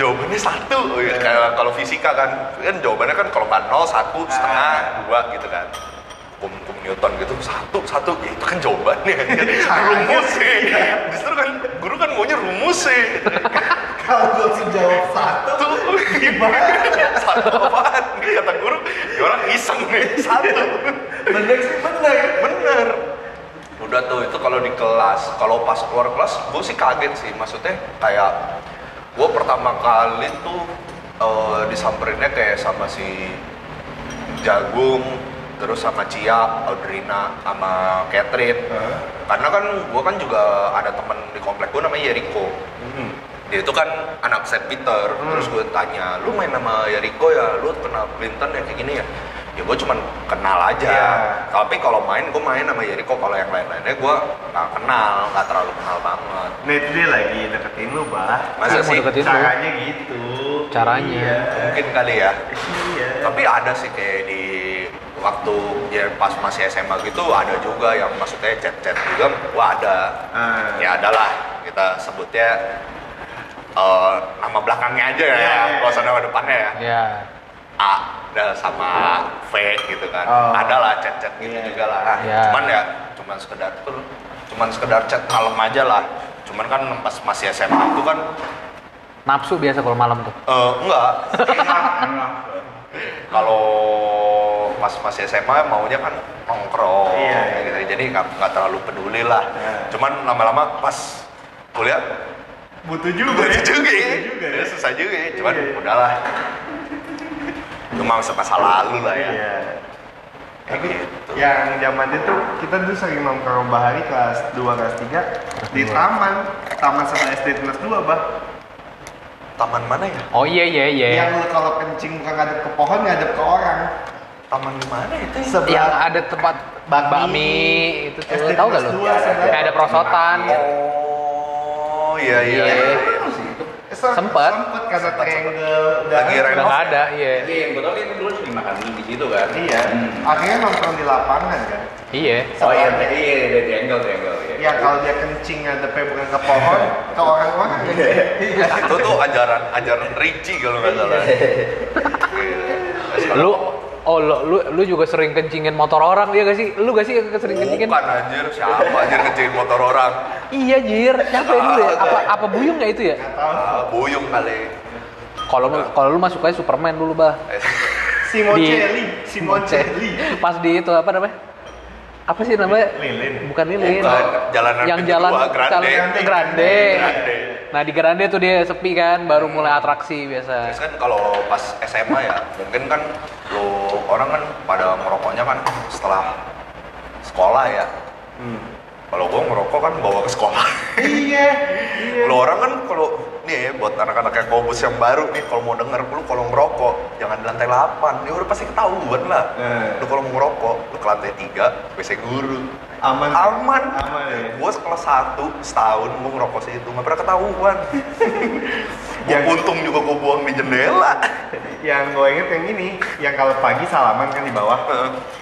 Jawabannya satu. Iya. kayak kalau fisika kan kan jawabannya kan kalau nggak nol satu setengah dua gitu kan. Kum kum Newton gitu satu satu. Ya itu kan jawabannya. Rumus sih. Justru kan guru kan maunya rumus sih. Kalau gue langsung jawab satu, gimana? Satu apaan? Kata guru ya orang iseng nih. Satu. Bener sih bener. bener udah tuh itu kalau di kelas kalau pas keluar kelas gue sih kaget sih maksudnya kayak gue pertama kali tuh eh, disamperinnya kayak sama si Jagung terus sama Cia, Audrina, sama Catherine Hah? karena kan gue kan juga ada temen di komplek gue namanya Yeriko Hmm. dia itu kan anak St. Peter terus gue tanya lu main sama Yeriko ya lu kenal Clinton ya kayak gini ya ya gue cuman kenal aja Iya. tapi kalau main gue main sama Yeriko kalau yang lain-lainnya gue nggak kenal nggak terlalu kenal banget Nah itu dia lagi deketin lu, Bah. masa Iya, sih deketin lu. Caranya gitu. Caranya. Iya. mungkin kali ya Iya. tapi ada sih kayak di waktu ya pas masih SMA gitu ada juga yang maksudnya chat-chat juga wah ada Ah. ya adalah kita sebutnya eh, nama belakangnya aja ya, Iya, iya, nggak usah iya. nama depannya ya. ya A dan sama V gitu kan. Oh. Ada lah chat-chat gitu Iya, juga lah. iya. Cuman ya cuman sekedar tuh cuman sekedar chat malam aja lah. Cuman kan pas masih SMA itu kan nafsu biasa kalau malam tuh eh, enggak. Kalau pas masih SMA maunya kan nongkrong Iya, iya. gitu. Jadi nggak terlalu peduli lah. Iya. Cuman lama-lama pas kuliah Butuh juga ya. Butuh juga ya. Juga ya. Ya, susah juga ya. Cuman Iya. udahlah. Itu masa masa lalu lah ya. Iya. Kayak Tapi gitu. yang zaman itu kita dulu sering nongkrong bahari kelas 2 kelas 3 di taman taman sama SD kelas 2 bah Taman mana ya? oh iya iya iya yang lu kalau kencing bukan ngadep ke pohon ngadep ke orang taman mana itu ya? Sebelah Yang ada tempat Bakmi. bakmi, itu tuh, tahu gak kelas lu? Kayak ada prosotan. Oh, iya iya. Iya. iya. Sem- Sempet. Sempet karena triangle udah Lagi Udah renov. nggak ada, iya. Iya, yang tau kan dulu sering makan mie di situ kan. Iya. Hmm. Akhirnya nongkrong di lapangan kan. Iya. Oh iya, iya, iya, iya, triangle, triangle. Iya. Ya kalau dia kencing ngadepnya bukan ke pohon, ke orang-orang kan. itu tuh ajaran ajaran Ricci kalau nggak salah. Iya. Lu Oh, lu, lu, lu juga sering kencingin motor orang, iya gak sih? Lu gak sih yang sering kencingin? Bukan anjir, siapa anjir ngecengin motor orang? Iya, Jir. Siapa yang dulu ya? Apa, apa buyung ya itu ya? Ah, buyung kali. Kalau lu, kalau lu masuk aja Superman dulu, Bah. Eh, Simoncelli, Simoncelli. Pas di itu apa namanya? Apa sih namanya? Lilin. Bukan lilin. Bukan, jalanan yang kedua, jalan Grande. jalan Grande. Grande. Nah, di Grande tuh dia sepi kan, baru mulai atraksi biasa. Terus kan kalau pas SMA ya, mungkin kan lo orang kan pada merokoknya kan setelah sekolah ya. Hmm. Kalau gua ngerokok kan bawa ke sekolah. Iya, iya. Lo orang kan kalau nih ya, buat anak-anak kayak kobus yang baru nih kalau mau denger lu kalau ngerokok jangan di lantai 8 ya udah pasti ketahuan lah Eh. lu kalau mau ngerokok lu ke lantai 3 WC guru Aman. aman Aman ya. gua kelas 1 setahun gua ngerokok situ nggak pernah ketahuan Yang- untung juga gua buang di jendela Yang gue inget yang ini, yang kalau pagi salaman kan di bawah.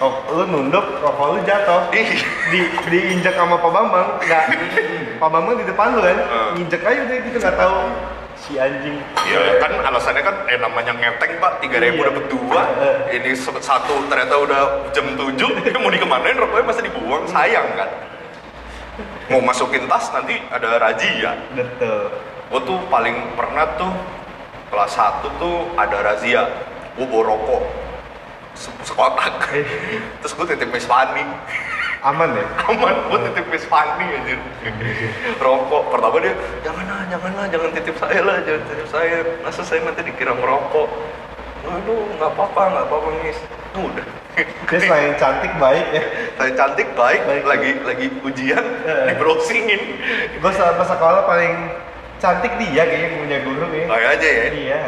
Oh, lu nunduk, rokok lu jatuh. Di diinjak sama Pak Bambang, enggak. Pak Bambang di depan lu kan, Heeh. nginjek aja udah gitu nggak tahu si anjing. Ya kan alasannya kan eh namanya ngeteng pak, 3000 ribu Iya. dapat dua, ini satu ternyata udah jam 7, mau dikemanain rokoknya masih dibuang, sayang kan. Mau masukin tas nanti ada razia. Betul. Gue tuh paling pernah tuh kelas 1 tuh ada razia, gue bawa rokok se- sekotak, terus gue titip Miss Fanny, Aman ya? aman gue titip Miss Fanny aja, rokok. Pertama dia jangan lah, jangan lah, jangan titip saya lah, jangan titip saya, masa saya nanti dikira ngerokok. Aduh, nggak apa-apa, nggak apa-apa Miss. Udah. Dia selain cantik baik ya. Saya cantik baik, Baik. lagi lagi ujian, di browsingin. Gue selama sekolah paling cantik dia kayaknya yang punya guru ya. Kayak aja ya. Iya,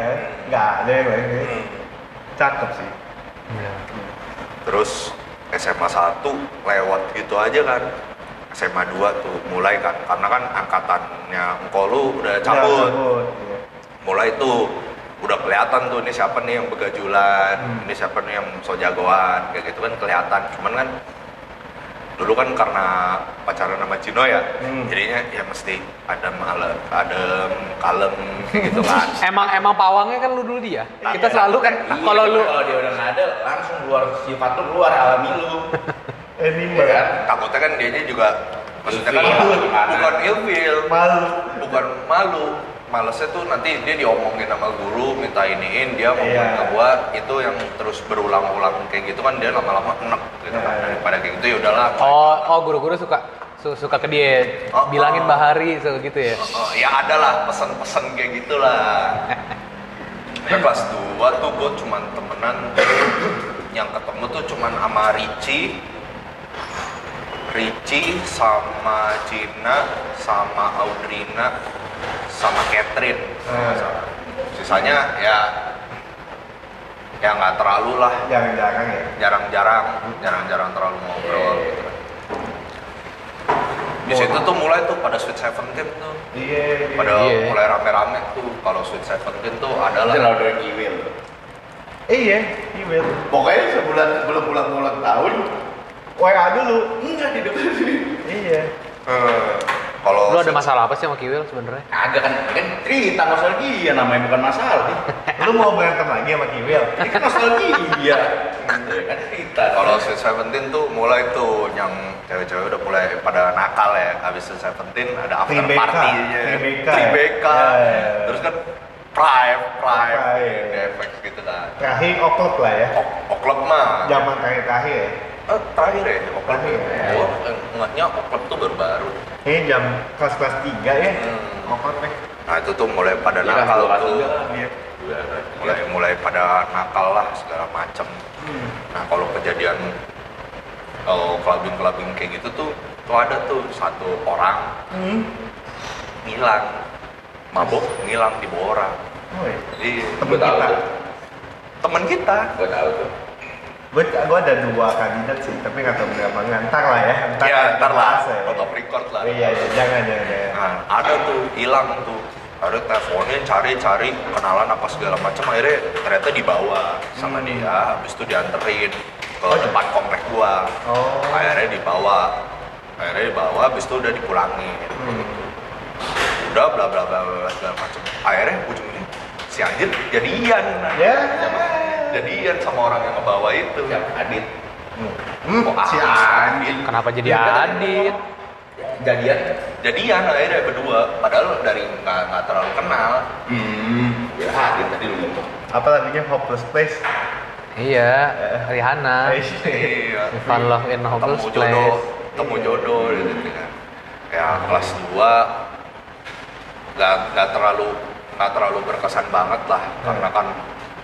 nggak ada yang lain ya. Hmm. Cakep sih. Terus SMA 1 lewat gitu aja kan. SMA 2 tuh mulai kan karena kan angkatannya engkau lu udah cabut. cabut, iya. Mulai tuh udah kelihatan tuh ini siapa nih yang begajulan, Hmm. ini siapa nih yang so jagoan kayak gitu kan kelihatan. Cuman kan dulu kan karena pacaran sama Cino ya, Hmm. jadinya ya mesti adem, ale- adem, kalem gitu kan. Emang emang pawangnya kan lu dulu dia. Kita Iya. selalu kan Iya, kalau lu kalau dia udah nggak ada, langsung keluar sifat lu keluar alami lu. Animal. Iya kan? Takutnya kan dianya juga maksudnya kan bukan ilfil, Malu. bukan malu malesnya tuh nanti dia diomongin sama guru minta iniin dia ngomong Iya. ke gua itu yang terus berulang-ulang kayak gitu kan dia lama-lama enek gitu kan Iya. daripada kayak gitu ya udahlah Oh, oh guru-guru suka su- suka ke dia Oh, bilangin oh. Bahari so gitu ya. Oh, ya ada lah pesan-pesan kayak gitulah Nah, kelas 2 tuh gue cuman temenan yang ketemu tuh cuman sama Ricci Ricci sama Cina sama Audrina sama Catherine Hmm. sisanya ya ya nggak terlalu lah Jarang-jarang ya. jarang-jarang jarang-jarang terlalu ngobrol gitu kan. di situ tuh mulai tuh pada Sweet Seventeen tuh Iya. iya. pada Iya. mulai rame-rame tuh kalau Sweet Seventeen tuh Itu adalah selalu dari Kiwil. Iya, iya. Will. Pokoknya sebulan sebelum ulang-ulang tahun, WA dulu. enggak di depan sini. Iya. eh, kalau Lu ada masalah apa sih sama Kiwil sebenarnya? Agak kan, kan cerita nostalgia namanya bukan masalah nih. Lu mau berantem lagi sama Kiwil? Ini kan nostalgia. Ya kan cerita. kalau Sweet Seventeen tuh mulai tuh yang cewek-cewek udah mulai pada nakal ya habis Sweet Seventeen ada after Tribeca. party-nya Tribeca. Tribeca. Ya, ya, ya. terus kan Prime Prime Prime. DFX gitu kan Terakhir oklop lah ya. Oklop mah Zaman terakhir-terakhir ya. Eh, terakhir ya Terakhir ya. oh enggaknya Oklop tuh baru-baru Ini jam kelas-kelas 3 ya. Hmm. Ya. nah itu tuh mulai pada Iya kan, nakal tuh. Iya. mulai mulai pada nakal lah segala macem Hmm. nah kalau kejadian kalau clubbing clubbing kayak gitu tuh tuh ada tuh satu orang Hmm. ngilang mabok ngilang di bawah orang Oh, iya. jadi Temen Gue tahu kita. tuh. teman kita Gue tahu tuh. Gue gue ada dua kandidat sih, tapi nggak tahu berapa nggak. Ntar lah ya. Ntar, ya ntar lah ya. record lah Iya, iya, jangan, jangan, jangan. Nah, ada tuh hilang tuh. Ada teleponin, cari-cari, kenalan apa segala macam. Akhirnya ternyata dibawa sama Hmm. dia. Habis itu dianterin ke Oh, iya. depan komplek gua. Oh. Akhirnya dibawa. Akhirnya dibawa, habis itu udah dipulangin. Hmm. Udah bla bla bla bla segala macam. Akhirnya ujungnya si anjir jadian. Ya. Jadian sama orang yang ngebawa itu. Siapa? Adit. Hmm, Oh, si anjing. Kenapa jadi kan- Adit? Jadian. Jadian akhirnya berdua. Padahal dari nggak terlalu kenal. Hmm. Ya Adit tadi lu ngomong. Apa lagunya Hopeless Place? Iya, Rihanna. Iya. Fall Love in Hopeless temu jodoh, Place. temu jodoh gitu kan. Ya kelas 2 nggak nggak terlalu nggak terlalu berkesan banget lah karena kan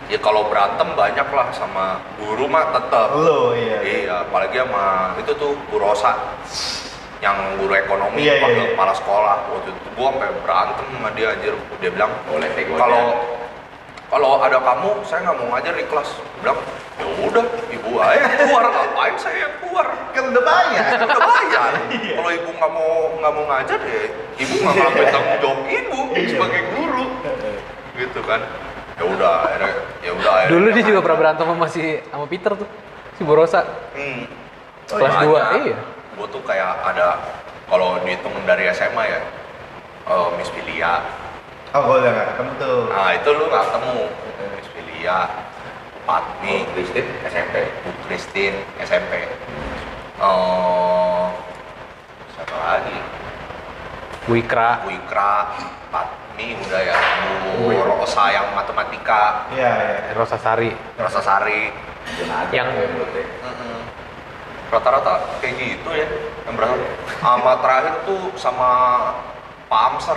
ya kalau berantem banyak lah sama guru mah tetap Lo, iya. iya. Apalagi sama itu tuh Bu Rosa yang guru ekonomi Iya, iya, iya. kepala sekolah. Waktu itu gua sampai berantem sama dia anjir. Dia bilang Boleh kalau kalau ada kamu saya nggak mau ngajar di kelas. Gua bilang ya udah ibu aja keluar. Ngapain saya yang keluar? Kan udah bayar. udah bayar. Iya. kalau ibu nggak mau nggak mau ngajar ya ibu nggak ngambil tanggung jawab ibu Iya. sebagai guru. Gitu kan ya udah akhirnya ya udah akhirnya Dulu dia juga pernah berantem sama si sama Peter tuh. Si Borosa. hmm. Kelas Banyak. 2. Iya. gue tuh kayak ada kalau dihitung dari SMA ya eh, Miss Filia Oh, gue udah nggak ketemu tuh. nah itu lu nggak ketemu Miss Filia Patmi Oh, Kristin SMP. Bu Christine SMP Eh, siapa lagi Wikra. Bu Ikra Patmi udah ya Bu Rosa yang matematika Iya, iya. Rosa Sari. Rosa Sari Yang- rata-rata kayak gitu ya yang berangkat sama terakhir tuh sama Pak Amser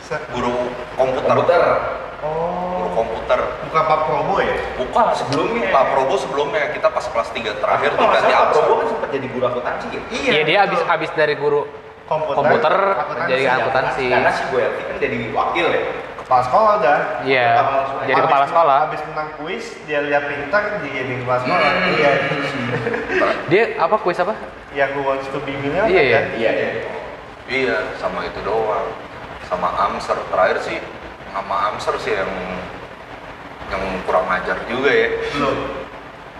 Bisa. guru komputer, Komputer. guru Oh. komputer Bukan Pak Probo ya? bukan Sebelumnya. Pak Probo sebelumnya kita pas kelas 3 terakhir tuh ganti Pak Amser Probo kan sempat jadi guru akuntansi ya? Iya, dia abis abis dari guru komputer, komputer akuntansi. jadi akuntansi. Karena si Elvi kan jadi wakil ya. Kepala sekolah udah. Iya, jadi Habis- kepala sekolah. Habis menang kuis, dia lihat pintar, dia jadi kepala sekolah. Hmm. Iya. Dia apa kuis apa? Yang who wants to be millionaire Iya, iya. kan? Iya, iya. iya sama itu doang sama Amser terakhir sih sama Amser sih yang yang kurang ajar juga ya Belum.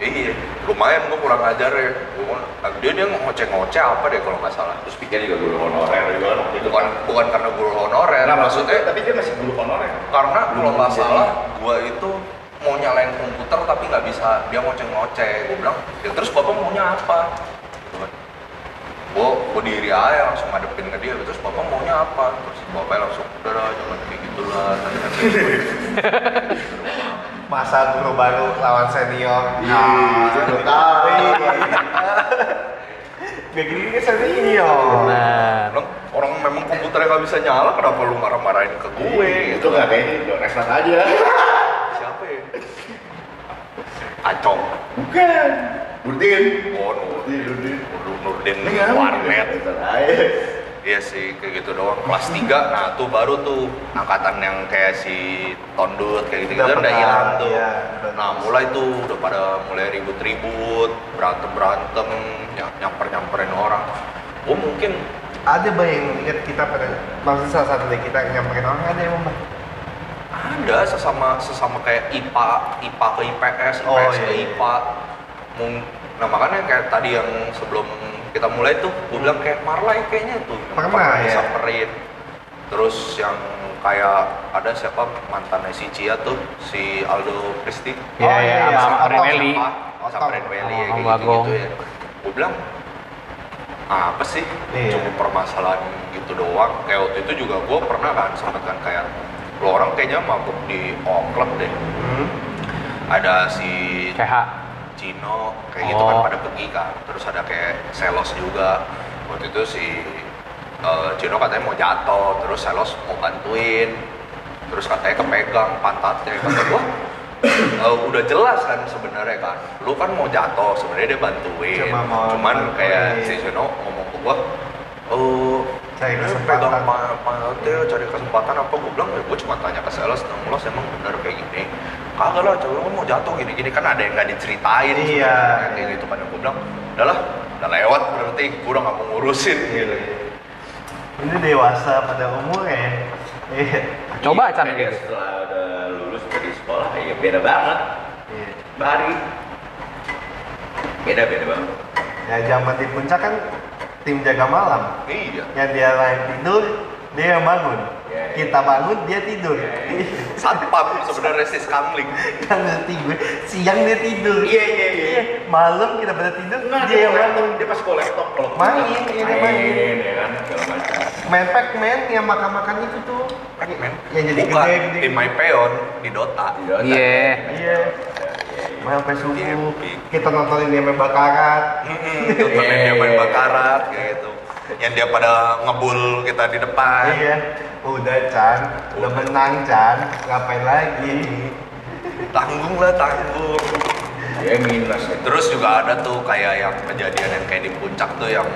Iya lumayan gua kurang ajar ya. Gua, dia dia ngoceh-ngoceh apa deh kalau nggak salah. Terus pikir juga guru honorer juga kan waktu itu. bukan bukan karena guru honorer Nah, maksudnya tapi dia masih guru honorer. karena kalau nggak salah gua itu mau nyalain komputer tapi nggak bisa. Dia ngoceh-ngoceh gua bilang ya terus bapak maunya apa? Gitu kan gua gua diri aja langsung ngadepin ke dia terus bapak maunya apa? Terus bapaknya langsung udah lah jangan kayak gitulah. Nanti nanti Masa guru baru lawan senior. Iya, Ah, itu tahu. Gak gini kan senior. Benar. bilang orang memang komputernya nggak bisa nyala kenapa lu marah-marahin ke gue Itu nggak kayaknya Don Resnat aja. siapa ya Acong Bukan. Burdin. oh Nurdin Burdin. Nurdin Iya, warnet Resnat aja. Iya sih, kayak gitu doang. Kelas 3, nah tuh baru tuh angkatan yang kayak si Tondut, kayak gitu-gitu Udah hilang tuh. iya, nah mulai tuh udah pada mulai ribut-ribut, berantem-berantem, ny- nyamper-nyamperin orang. Oh mungkin Ada bang yang ingat kita pada maksudnya salah satu dari kita yang nyamperin orang ada yang bang. ada sesama sesama kayak IPA, IPA ke IPS, IPS Oh, ke iya, iya. IPA. Mung- Nah makanya kayak tadi yang sebelum kita mulai tuh, gue bilang kayak Marlai kayaknya tuh. Pernah, ya? disamperin. Terus yang kayak ada siapa mantannya si Cia tuh, si Aldo Christie. Iya, Oh, iya, iya, sama sama Ren Otong. Meli. Oh, samperin Welly ya, Sama kayak Bagong. gitu, ya. Gue bilang, apa sih? Iya. Cuma permasalahan gitu doang. Kayak waktu itu juga gue pernah kan sempet kan kayak lo orang kayaknya mabuk di O Club deh. Hmm. Ada si KH. Cino kayak gitu kan Oh. pada pergi kan. Terus ada kayak Selos juga. Waktu itu si eh, Cino katanya mau jatuh, terus Selos mau bantuin. Terus katanya kepegang pantatnya. Kata gua, eh, udah jelas kan sebenarnya kan. Lu kan mau jatuh, sebenarnya dia bantuin. Cuma mau Cuman bantuin. kayak si Cino ngomong ke gua, oh Cari kesempatan." pegang pantatnya cari kesempatan apa gue bilang ya gue cuma tanya ke sales nang los emang bener kayak gini kagak lah cewek lu mau jatuh gini gini kan ada yang nggak diceritain Iya. sebenarnya. kayak gitu kan gue bilang udahlah udah lewat berarti gue udah nggak mau ngurusin gitu Ini dewasa pada umurnya. Iya. Coba Iya, kayak gitu. Setelah udah lulus dari sekolah, ya beda banget. Iya. Bari. Beda beda banget. Ya zaman di puncak kan tim jaga malam. iya Yang dia lain tidur, dia yang bangun. Iya, iya. Kita bangun, dia tidur. Iya, iya. satpam sebenarnya si skamling Kan ngerti gue. Siang dia tidur. Iya iya iya. Malam kita pada tidur, Nah, dia yang bangun. Dia pas sekolah laptop kalau Main, iya, dia main. ya kan segala macam. Main Pac-Man yang makan-makan itu tuh. Pac-Man Yang jadi bukan gede, gede. tim My Peon di Dota Iya. Iya. Iya. Main sampai subuh. Iya. Kita nontonin dia main bakaran. Mm-mm, nontonin dia main bakarat kayak gitu yang dia pada ngebul kita di depan Iya. Udah Chan, udah menang Chan. Ngapain lagi? tanggung lah tanggung Dia minus ya. terus juga ada tuh kayak yang kejadian yang kayak di puncak tuh yang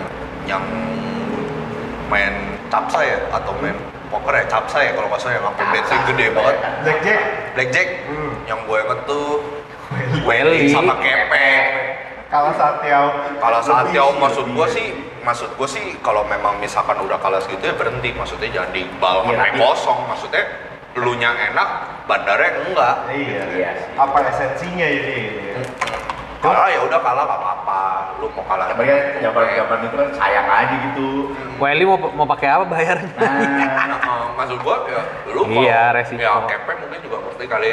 yang main capsa ya atau main poker ya capsa ya kalau nggak salah yang sampai bensin gede banget Blackjack. blackjack Hmm. yang gue inget tuh Welly. sama kepek Kalah Satyau. kalau jauh sih, maksud gue sih maksud gue sih kalau memang misalkan udah kalah segitu ya berhenti maksudnya jangan di bal Iya, kosong maksudnya lu nya enak bandarnya enggak Iya. Iya sih. Apa esensinya ini? kalah ya udah kalah gak apa-apa lu mau kalah Tapi kan zaman itu kan sayang aja gitu. Welly mau mau pakai apa bayarnya? Nah, Nah, maksud gua ya lu kalau- Iya, resiko. ya kepe mungkin juga ngerti kali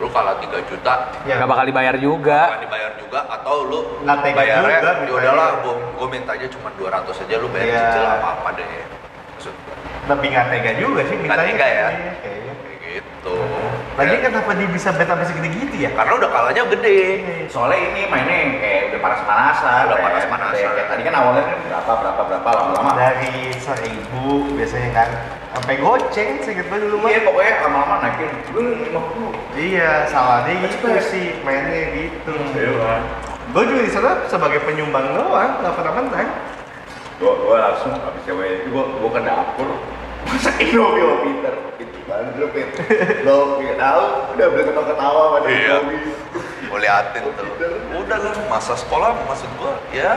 lu kalah 3 juta Ya. Gak bakal dibayar juga. akan dibayar juga atau lu Nggak bayarnya juga, ya udahlah bayar. gua, gua minta aja cuma 200 aja lu bayar Iya. cicil apa apa deh maksud gua Tapi nggak tega juga sih Nggak mintanya. tega ya? Kayaknya. kayak gitu Lagi Ya, kenapa dia bisa bet sampai segitu-gitu ya? karena udah kalahnya gede soalnya ini mainnya yang kayak udah panas-panasan. Udah panas-panasan. kayak- kayak Tadi kan awalnya kan berapa berapa berapa lama-lama. Dari seribu biasanya kan sampai goceng seinget gue dulu mah. Iya pokoknya lama-lama naikin. Lu 50. Iya, salahnya gitu sih mainnya gitu. Iya. Gue juga di sana sebagai penyumbang doang, nggak pernah menang. Gua langsung habis cewek itu gua ke dapur masak Indomie Peter. Itu banget lu Peter. Lo tahu udah boleh ketawa-ketawa sama Iya. Indomie. gua liatin tuh udah lah masa sekolah maksud gua ya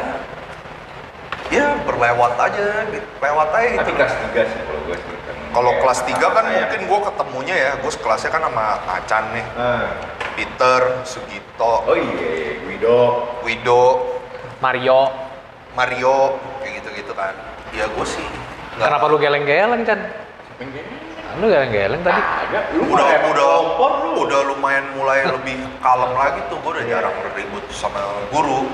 ya berlewat aja gitu. lewat aja gitu Tapi kelas 3 sih kalau gua sih. kan. Kalau Kayak kelas 3 kan saya. mungkin gue ketemunya ya, gue sekelasnya kan sama Acan nih, Nah, Peter, Sugito, Oh iya, Guido. Wido, Mario. Mario, kayak gitu-gitu kan. Ya gue sih nggak- Kenapa lu geleng-geleng, Chan? Lu geleng-geleng tadi. Ada. Lu udah udah kompor lu. udah lumayan mulai lebih kalem lagi tuh gue udah jarang ribut sama guru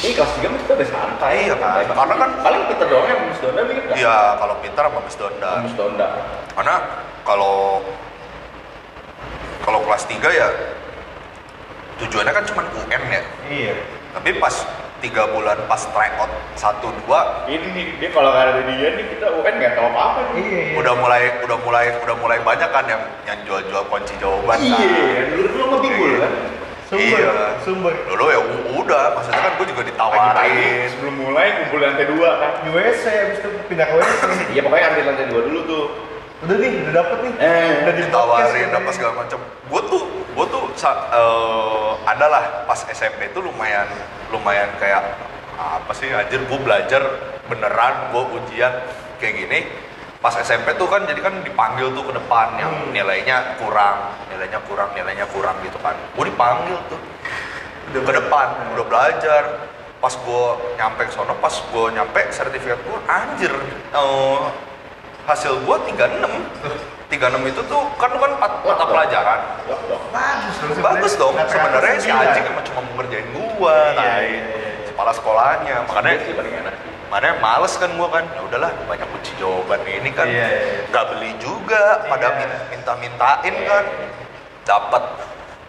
Ini kelas 3 mah kita udah santai. Iya kan, santai. karena kan- paling kita doang yang Miss Donda nggak? Iya kalau Peter sama Miss Donda Miss Donda. karena kalau kalau kelas 3 ya tujuannya kan cuma UN ya iya. tapi pas tiga bulan pas tryout satu dua Ini nih, dia kalau nggak ada dia nih kita UN nggak tahu apa-apa nih. Iya, iya. udah mulai udah mulai udah mulai banyak kan yang yang jual-jual kunci jawaban kan. Iya, dulu dulu mah bingung kan. Sumber, Iya. sumber. dulu ya udah maksudnya kan gue juga ditawarin sebelum mulai ngumpul lantai dua kan. Di WC, abis itu pindah ke WC. Iya pokoknya ambil lantai dua dulu tuh. Udah nih, udah dapet nih. Eh, udah ditawarin apa segala macam gue tuh gue tuh sa- eh, ada lah pas SMP itu lumayan lumayan kayak apa sih anjir gue belajar beneran gue ujian kayak gini. Pas SMP tuh kan jadi kan dipanggil tuh ke depan yang Hmm. nilainya kurang nilainya kurang nilainya kurang gitu kan. Gue dipanggil tuh udah ke depan udah belajar. Pas gue nyampe ke sono pas gue nyampe sertifikat gue anjir. Eh, hasil gue 36 36 itu tuh kan kan empat mata pelajaran. Bagus dong bagus dong. Sebenarnya si anjing emang cuma mau ngerjain gua tai. iya. kepala sekolahnya. Makanya makanya males kan gua kan. Ya udahlah banyak kunci jawaban ini kan. Nggak beli juga pada min- minta-mintain kan. Dapat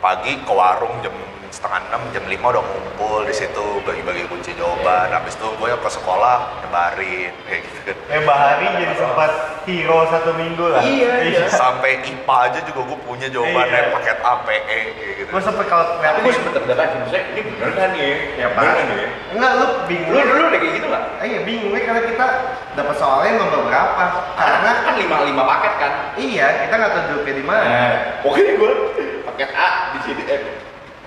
pagi ke warung jam setengah enam jam lima udah ngumpul di situ bagi-bagi kunci jawaban habis itu gue ke sekolah nyebarin kayak gitu kan Eh, Bahari jadi sempat hero satu minggu lah. Iya, iya. sampai IPA aja juga gue punya jawabannya Iya. paket A PE kayak gitu Gue sempet kalau Tapi gue sempet terdekat sih, maksudnya ini bener kan nih? Yang mana nih? Enggak, lu bingung. Lu dulu udah kayak gitu nggak? Ah, iya bingungnya karena kita dapat soalnya nomor berapa. Karena kan lima lima paket kan. iya kita nggak tahu di mana. Nah, pokoknya gue paket A di sini eh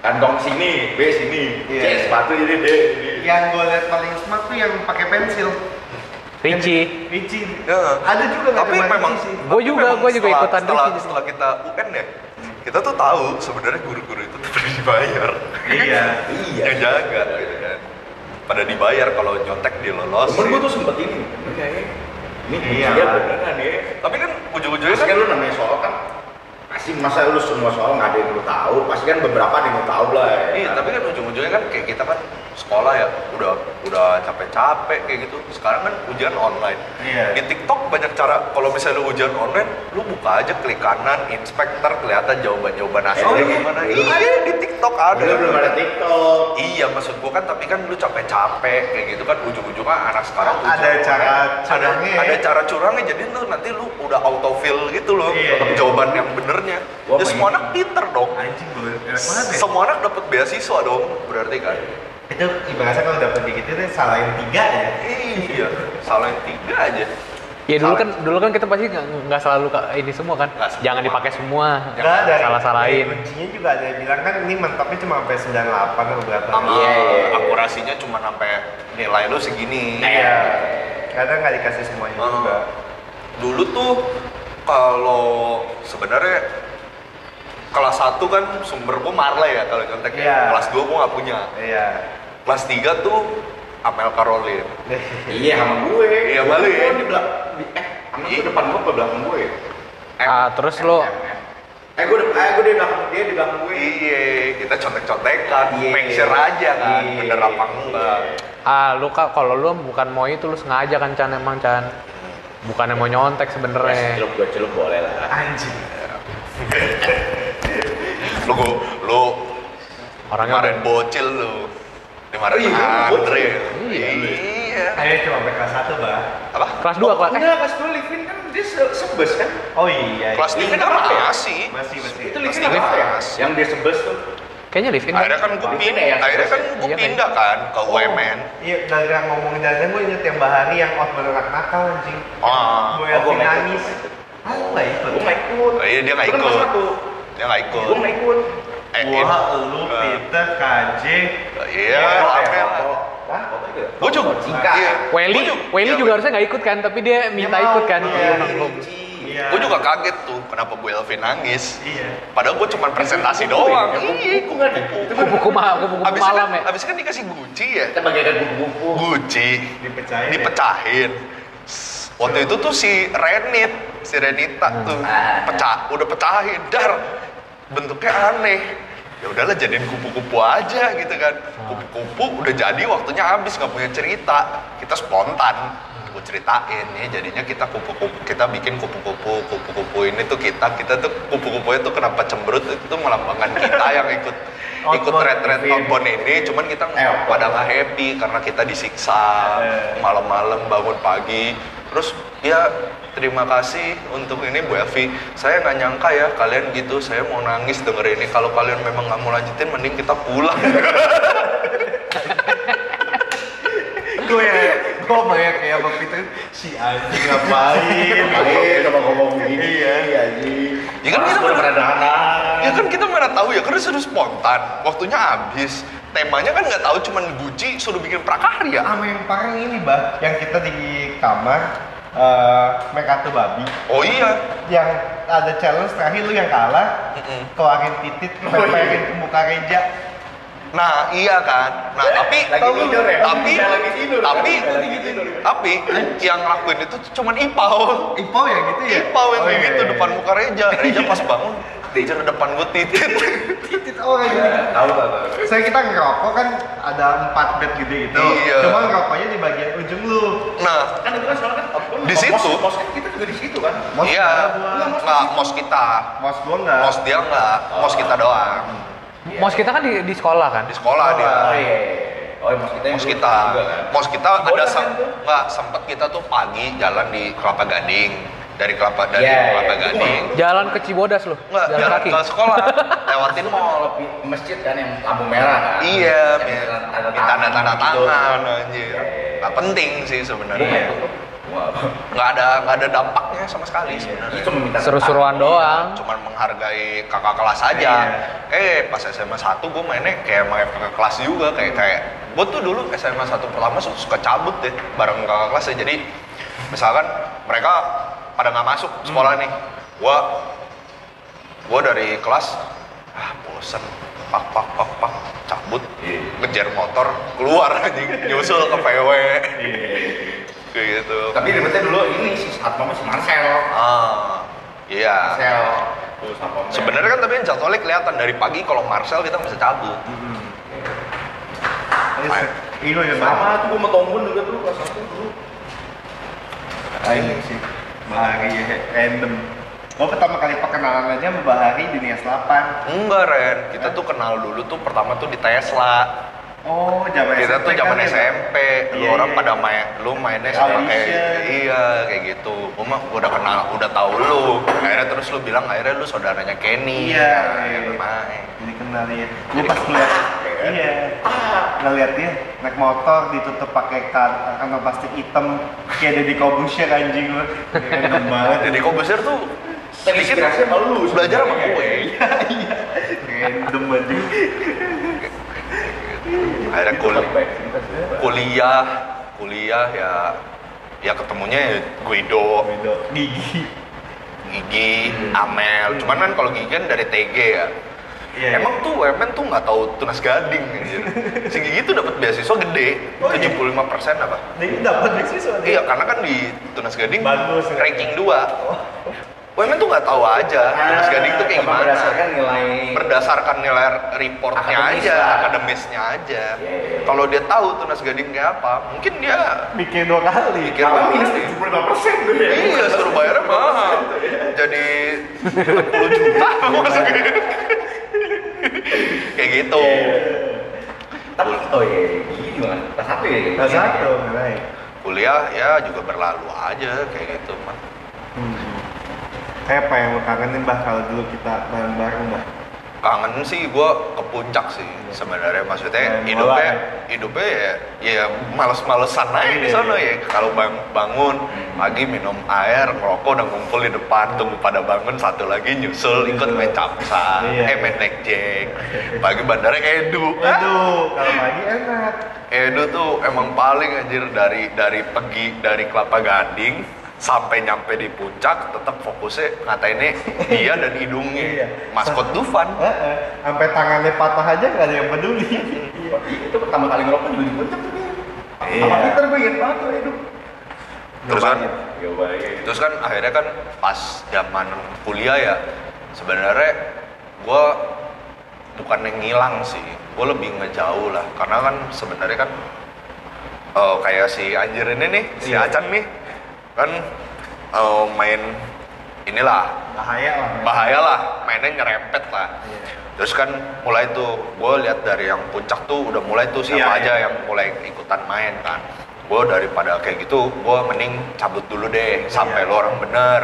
kantong sini, B sini, Iya. C sepatu ini D. ini. Yang gue liat paling smart tuh yang pakai pensil. Ricci. Ricci. Ya. Ada juga Tapi memang tapi juga, gua juga setelah- ikutan setelah, Ricci. setelah kita UN ya, kita tuh tahu sebenarnya guru-guru itu tuh pada dibayar. Iya. Iya. Yang jaga gitu kan. Pada dibayar kalau nyontek dilolos. Temen gue tuh sempet ini, ini kayaknya ini Iya. dia beneran ya. Tapi kan ujung-ujungnya kan kan lu namanya soal kan pasti masa lu semua soal nggak ada yang lu tahu, pasti kan beberapa ada yang lu tahu lah. ya. Iya, tapi kan ujung-ujungnya kan kayak kita kan sekolah ya udah udah capek-capek kayak gitu. Sekarang kan ujian online. Iya. Di TikTok banyak cara kalau misalnya lu ujian online, lu buka aja klik kanan, inspektor kelihatan jawaban-jawaban hasilnya iya? gimana. Belum Iya, di TikTok ada. Dulu belum ada TikTok. Iya, maksud gua kan tapi kan lu capek-capek kayak gitu kan ujung-ujungnya anak sekarang Ada ujian cara curangnya ya? Ada cara curangnya jadi lu nanti lu udah autofill gitu loh Iya, iya. jawaban yang benernya. Gua Ya semua anak pinter dong. Anjing gue ya. Semua anak dapat beasiswa dong, berarti kan. Itu ibaratnya kalau dapet dikit itu salahin tiga ya. Iya, salah yang tiga aja. Ya dulu kan dulu kan kita pasti nggak selalu ini semua kan. Semua. Jangan dipakai semua. Enggak dari Salah-salahin. kuncinya juga ada yang bilang kan ini mentoknya cuma sampai 98 atau berapa. Sama Iya, iya, iya. akurasinya cuma sampai nilai lu segini. Iya. Kadang nggak dikasih semuanya Oh. juga. Dulu tuh kalau sebenarnya kelas 1 kan sumber gua Marley ya kalau contek Iya. ya. Kelas 2 gua nggak punya. Iya. Kelas 3 tuh Amel Caroline. Iya sama gue. Iya, balik. Gue di belakang di eh gue depan gue ke belakang gue. Ah, terus lo Eh gue eh gue di belakang dia di belakang gue. Iya, kita contek-contekan, Iya. make sure aja kan, Iya. bener apa enggak. ah lu kak kalau lu bukan mau itu lu sengaja kan Chan emang Chan. Bukan mau nyontek Ya, sebenarnya. celup gue celup boleh lah. Anjing. Lu, lu Orangnya kemarin udah- bocil lu. Oh iya, Andre. bocil. Iya. Iya. Ayo cuma sampai kelas 1, Bah. Apa? kelas 2 kelas eh Enggak, pas dulu Livin kan dia se- sebes kan? Oh iya. Kelas iya. tiga kan masih. Masih masih. Itu Livin apa ya? Livin. Yang dia sebes tuh. kayaknya live in. Akhirnya kan gue Livin pindah, ya akhirnya kan sebes gue Iya, pindah kan ke UMN. Iya, dari yang ngomong dari gue inget yang Bahari yang out beneran nakal anjing. Ah, Gue Oh, gua yang nggak nangis. Ah, nggak ikut? Gue ikut. Oh, iya, dia nggak kan ikut. kelas satu. dia nggak ikut. Gue nggak ikut. Eh, Gua, in- lu, eh, Peter, KJ. Iya, ya, ya? Gue juga. Iya. Welly, Gua juga- Welly iya, juga harusnya nggak ikut kan, tapi dia minta ikut kan. iya. Iya. Gue juga kaget tuh kenapa Bu Elvin nangis. Iya. Padahal gue cuma presentasi doang. Iya? Itu kan Buku ma buku Abisnya malam kan, ya. abisnya kan dikasih guci ya. kita bagaikan buku-buku. Guci. Dipecahin. ya? Dipecahin. Waktu itu tuh si Renit, si Renita tuh Ah. pecah, udah pecahin. Dar, bentuknya aneh. Ya udahlah jadiin kupu-kupu aja gitu kan. Kupu-kupu udah jadi waktunya habis nggak punya cerita. Kita spontan. Gue ceritain ya jadinya kita kupu-kupu kita bikin kupu-kupu kupu-kupu ini tuh kita kita tuh kupu-kupunya tuh kenapa cemberut itu tuh melambangkan kita yang ikut ikut living. outbound ini cuman kita Eh, outbound. pada nggak happy karena kita disiksa Eh. malam-malam bangun pagi terus ya terima kasih untuk ini Bu Elvi saya nggak nyangka ya kalian gitu saya mau nangis denger ini kalau kalian memang nggak mau lanjutin mending kita pulang gue ya, gue banyak kayak Bang Peter, si anjing ngapain? Ayo, coba ngomong begini. Iya. Iya, anjing. Ya kan kita dahanan. ya kan kita mana tahu ya karena suruh spontan. Waktunya habis. Temanya kan nggak tahu cuman Gucci suruh bikin prakarya. Sama yang parah ini, Bah, yang kita di kamar eh make up tuh babi. Oh iya. Yang ada challenge terakhir lu yang kalah Mm-mm. keluarin titit peperin ke muka Reja Nah iya kan, nah tapi Lagi tidur ya? tapi Kita lagi tidur, kan? tapi Kita lagi tidur. tapi yang ngelakuin itu cuman Ipau. Ipo ya gitu ya Ipau yang Oh, kayak iya, gitu iya. depan muka Reja. Reja pas bangun, Reja ke depan gue titit. titit orang gitu Tahu, tahu, tahu. saya kita ngerokok kan ada empat bed gede gitu Iya. cuma ngerokoknya di bagian ujung lu Nah, Kan itu kan soalnya kan Di situ. Mos, mos kan kita juga di situ kan. Mos iya, enggak mos kita, mos gua enggak mos dia nggak, mos kita doang. Mos kita kan di, di sekolah kan. Di sekolah dia. Oh iya. Oh, iya, mos kita Mos kita, juga kan. mos kita ada kan sem tuh? nggak sempet kita tuh pagi jalan di Kelapa Gading dari Kelapa dari Iya, Kelapa iya. Gading. Jalan ke Cibodas loh. Nggak, jalan jalan kaki. ke sekolah, lewatin mall. Masjid kan yang lampu merah kan. Iya, Yang ya, tanda tanda-tanda gitu. tangan anjir. Iya. Nggak penting sih sebenarnya. Wah. Nggak ada nggak ada dampaknya sama sekali sebenarnya. Itu minta Seru-seruan doang. Cuman menghargai kakak kelas aja. Eh pas SMA 1 gue mainnya kayak main kakak kelas juga kayak kayak gue tuh dulu SMA 1 pertama su- suka cabut deh bareng kakak kelas ya. Jadi misalkan mereka pada nggak masuk sekolah nih, gue gue dari kelas ah bosen pak pak pak pak cabut ngejar motor keluar aja nyusul ke VW kayak gitu. Tapi ribetnya dulu ini si satpamnya si Marcel. ah iya. Marcel. Sebenarnya kan tapi jadwalnya kelihatan. Dari pagi kalau Marcel kita bisa cabut. Terus, Ini ya sama tuh gua sama Tombun juga tuh kelas satu dulu. Ini sih. Bahari ya, random. Oh pertama kali perkenalan aja sama Bahari di Nias 8 enggak Ren. Kita tuh kenal dulu tuh pertama tuh di Tesla Oh zaman kita tuh SMP zaman kan ya? SMP lu Iya, orang iya. pada main lu mainnya sama kayak iya kayak gitu gua mah udah kenal udah tahu lu akhirnya terus lu bilang akhirnya lu saudaranya Kenny Iya, Nah, iya. lu main Jadi kenal ya. Gue Jadi pas kenal. ngeliat, Iya. iya, ngeliat dia naik motor ditutup pakai kan- kantong plastik hitam kayak Deddy Kobusher anjing lu. Random banget. jadi Kobeser tuh sedikit sama belajar sama gue Random anjing. Akhirnya sudah. kuliah kuliah ya ya ketemunya ya Guido Beda. Gigi. Gigi Amel cuman kan kalau Gigi kan dari TG ya Iya, Emang tuh Wemen tuh nggak tahu tunas gading anjir. Si Gigi tuh dapat beasiswa gede, Oh, iya? 75 persen apa? Dia dapat beasiswa. Iya, karena kan di tunas gading Bagus, ya. ranking 2. Wemen tuh nggak tahu aja tunas gading tuh kayak gimana. Berdasarkan nilai Berdasarkan nilai reportnya Akademis aja, lah. akademisnya aja. Iya, iya. Kalau dia tahu tunas gading kayak apa, mungkin dia Mikir dua kali. mikir minus lagi. 75 persen tuh ya. Iya, suruh bayarnya mahal. Jadi 40 juta maksudnya. Kayak gitu. Tapi oh iya, kan kelas satu ya. Kelas satu. Kuliah ya juga berlalu aja kayak gitu mah. Hmm. Kayak apa yang lu kangenin bah kalau dulu kita bareng-bareng bah? Kangen sih gua ke puncak sih sebenarnya maksudnya Main hidupnya ya? hidupnya ya ya males-malesan aja di Iya. sana ya kalau bang, bangun pagi minum air ngerokok udah ngumpul di depan tunggu pada bangun satu lagi nyusul ikut main capsa Iya. eh main blackjack pagi bandara edu Aduh, kalau pagi enak. Edo tuh emang paling anjir dari dari pergi dari Kelapa Gading sampai nyampe di puncak tetap fokusnya ngatainnya dia dan hidungnya Iya. maskot Dufan Heeh. Sampai tangannya patah aja nggak ada yang peduli. Iya, itu pertama kali ngerokok juga di puncak tuh dia. Iya. Sama Peter gue inget banget tuh hidup. terus kan terus kan akhirnya kan pas zaman kuliah ya sebenarnya gue bukan yang ngilang sih gue lebih ngejauh lah karena kan sebenarnya kan eh, kayak si anjir ini nih si Iya. Acan nih kan eh, main inilah Bahaya lah. bahaya lah mainnya nyerempet lah Iya. terus kan mulai tuh gue lihat dari yang puncak tuh udah mulai tuh siapa Iya, aja iya. yang mulai ikutan main kan gue daripada kayak gitu gue mending cabut dulu deh sampai Iya. lo orang bener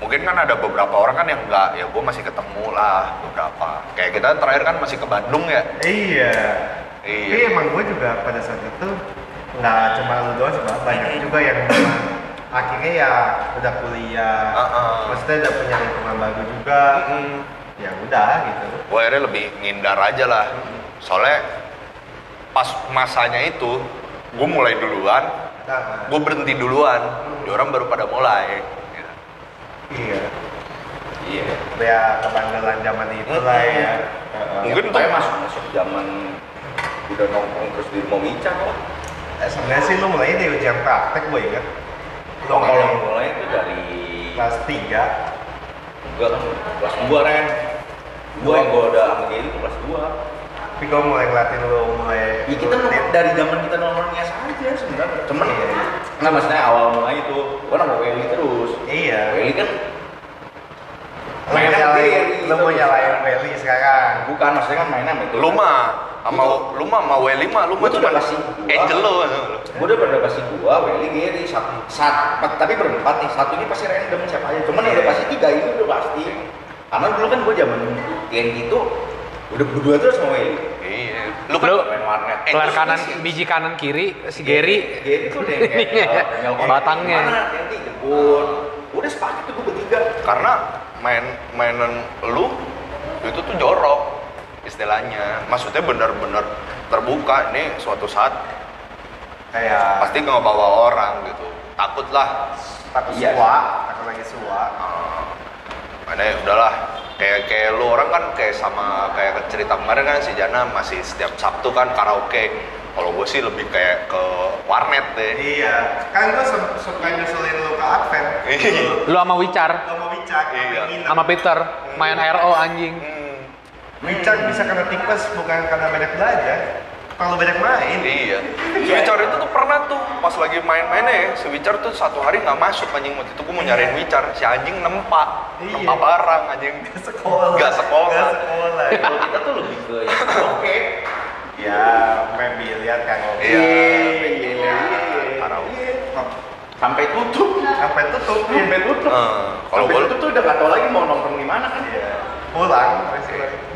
mungkin kan ada beberapa orang kan yang enggak ya gue masih ketemu lah beberapa kayak kita terakhir kan masih ke Bandung ya Iya. Iya. Tapi emang gue juga pada saat itu nggak cuma lu doang Bang. banyak juga yang akhirnya ya udah kuliah, Heeh. maksudnya udah punya lingkungan baru juga. Ya udah gitu. gue akhirnya lebih ngindar aja lah soalnya pas masanya itu gue mulai duluan Nah, gue berhenti duluan di orang baru pada mulai gitu. iya. Iya. Ya kebanggalan zaman itu lah ya. Mungkin Mungkin tuh- masuk masuk zaman udah nongkrong terus di rumah Wicca kok. Eh, sebenarnya sih lu mulai dari ujian praktek gue ingat. Lu Oh, kalau mulai mulai itu dari kelas 3 gua kan kelas 2 Ren. Gua yang gua udah sama itu kelas 2. tapi gue mulai ngeliatin lu mulai Ya kita nongkrong dari zaman kita nongkrongnya saja sebenarnya. Cuman Iya. nggak maksudnya awal mulai itu gua sama Welly terus. Iya. Welly kan mainnya nyalain, gede, lu mau nyalain Feli sekarang. Bukan, maksudnya kan mainnya sama itu. lu mah sama lu mah sama Welly mah lu mah Gua cuma udah kasih gua. angel lo Gue udah pada pasti gua, Welly, Gary, satu, satu, tapi berempat nih. Satu ini pasti random siapa aja. Cuman yang udah pasti tiga ini udah pasti. Karena dulu kan gue zaman TNT itu udah berdua terus sama Welly. iya lu kan Main warnet. Pelar Angel kanan, biji kanan kiri, si Gary. Gary tuh Iya. uh, nyelkon Batangnya. Mana TNT jemput. udah sepakat tuh gue bertiga karena main mainan lu itu tuh jorok istilahnya. Maksudnya benar-benar terbuka nih suatu saat kayak pasti ngebawa orang gitu. Takut lah takut Iya. suwa takut lagi suwa Ah, mana ya udahlah. Kayak kayak lu orang kan kayak sama kayak cerita kemarin kan si Jana masih setiap Sabtu kan karaoke kalau gue sih lebih kayak ke warnet deh. Iya. Kan gue su- suka nyusulin lu ke Advent. Iya. Lu sama Wicar, lo mau bicak Iya. sama Peter, main RO anjing. Hmm, bicak bisa kena tipes bukan karena banyak belajar kalau banyak main. Iya. Si Witcher itu tuh pernah tuh pas lagi main-mainnya ya si Witcher tuh satu hari nggak masuk anjing. Waktu itu gue mau nyariin Witcher si anjing nempak Iya. nempak barang anjing. Sekolah. Nggak sekolah. Nggak sekolah kalau kita tuh lebih ke karaoke ya kan. Ngopi Iya, iya. Karaoke. sampai tutup. Sampai tutup. Iya. sampai tutup. Eh, kalau sampai gue tutup tuh udah gak tau lagi mau nongkrong di mana kan. Iya. pulang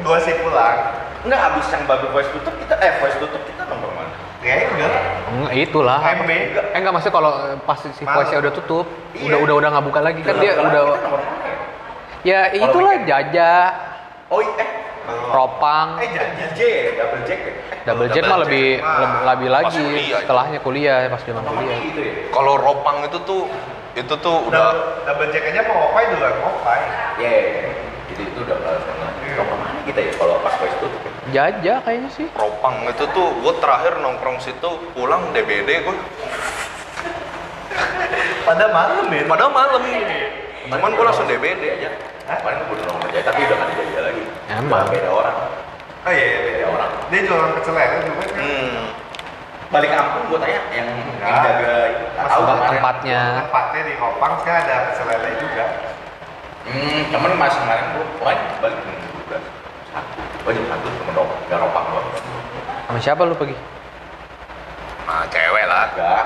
gue sih pulang. Enggak habis yang baru voice tutup kita eh voice tutup kita nongkrong mana? ya enggak. Enggak, itulah. MB Eh enggak maksudnya kalau pas si voice udah tutup, Iya. udah udah udah nggak buka lagi kan dia udah ya? ya itulah jajah, Oh eh ropang, eh jangan DJ, double jack ya? Eh, double double mah lebih mah lebih, lebih pas lagi setelahnya kuliah pas zaman kuliah. gitu ya? kalau ropang itu tuh itu tuh udah double, jack aja mau ngopai dulu Iya, iya, iya. jadi itu udah nggak pernah. Nongkrong mana kita ya kalau pas tutup? ya? Jajah kayaknya sih. ropang itu tuh gue terakhir nongkrong situ pulang DBD gue pada malam ya padahal malam cuman gue langsung DBD aja. Kemarin gue udah nongkrong aja, tapi udah nggak dijajah lagi. Emang. Beda orang. oh iya iya Beda orang. dia jualan pecel lele juga kan hmm. Balik kampung gue tanya yang, yang Enggak. jaga tahu tempatnya. tempatnya di Kopang sekarang ada pecel lele juga Hmm, temen mas kemarin gue kemarin balik jam 12 satu, gue jam satu temen dong, gak ropang gue. Sama siapa lu pergi? nah cewek lah Agak,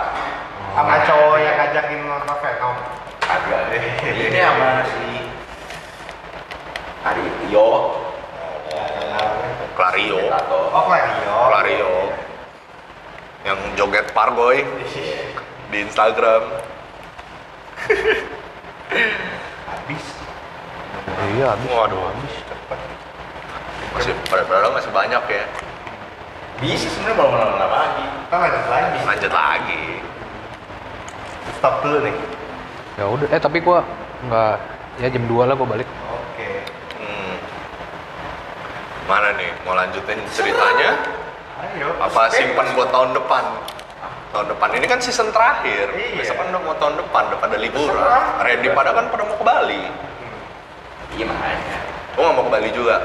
sama cowok yang ngajakin nonton Venom agak. Ini sama si Ari Tio, Clario oh Clario Clario yang joget parboy di Instagram. Habis. Iya, habis. waduh masih padahal masih banyak ya. Bisa sebenarnya mau lama lagi. kita lanjut lagi. Lanjut lagi. Stop dulu nih. Ya udah, eh tapi gua nggak ya jam 2 lah gua balik. oke. Mana nih mau lanjutin ceritanya ayo apa simpan buat tahun depan tahun depan ini kan season terakhir Iya. besok kan udah mau tahun depan udah pada liburan. Randy pada kan pada mau ke Bali Iya makanya. Gua nggak mau ke Bali juga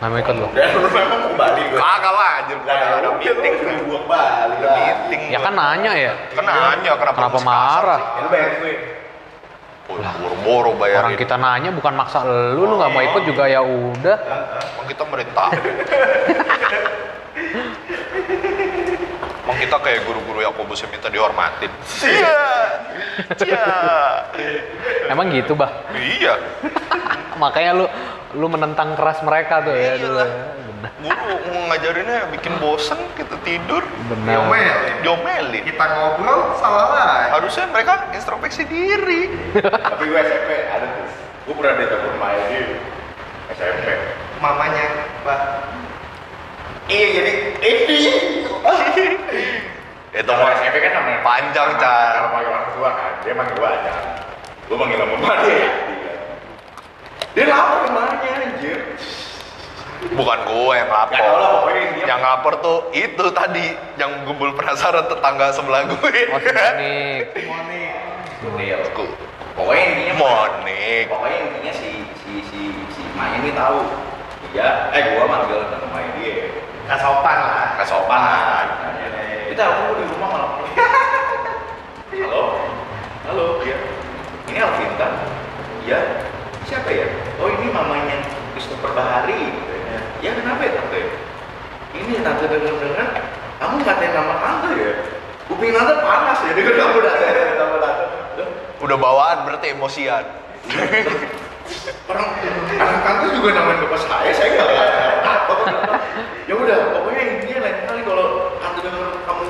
Nggak mau ikut lu. Dan lu memang mau balik gue. kagak lah anjir gua ada, ada meeting Gue balik. ada meeting Ya kan nanya ya. kan nanya kenapa Kenapa marah? Ya lu bayar gue. Oh, boro-boro bayarin Orang kita nanya bukan maksa lu, lu nggak mau ikut juga ya udah. Emang kita merintah Emang kita kayak guru-guru Yakobus yang minta dihormatin Iya Iya Emang gitu, Bah. Iya Makanya lu lu menentang keras mereka tuh ya Iya dulu. Benar. Guru mau ngajarinnya bikin bosen kita tidur Benar. diomelin Diomelin kita ngobrol salah lah Harusnya mereka introspeksi diri Tapi gue SMP ada tuh. Gue pernah ditelepon main di SMP. mamanya bah Iya jadi ini. Itu mah SMP kan namanya panjang, Chan. Kalau panggil orang tua kan, dia manggil gue aja. Gue manggil nama emak dia. Dia lapor ke mana anjir. Bukan gue yang lapor Nggak tahu lah, pokoknya dia- Yang lapor tuh itu tadi Yang gumbul penasaran tetangga sebelah gue Oh, Monik. Monik Iya. Pokoknya intinya Monik Pokoknya intinya si si si si Maya ini tahu. Iya, eh gua manggil nama Maya dia. nggak sopan lah Gak sopan lah. Kita aku di rumah malah. Halo, halo, iya. Ini Alvin kan? Iya. Siapa ya? Oh ini mamanya Christopher Bahari. Ya kenapa ya tante? Ini tante dengar-dengar kamu ngatain nama tante ya? Kuping tante panas ya dengar kamu tante. Udah bawaan berarti emosian orang anak tante juga namain bapak saya saya nggak tahu ya udah pokoknya intinya lain kali kalau tante dengar kamu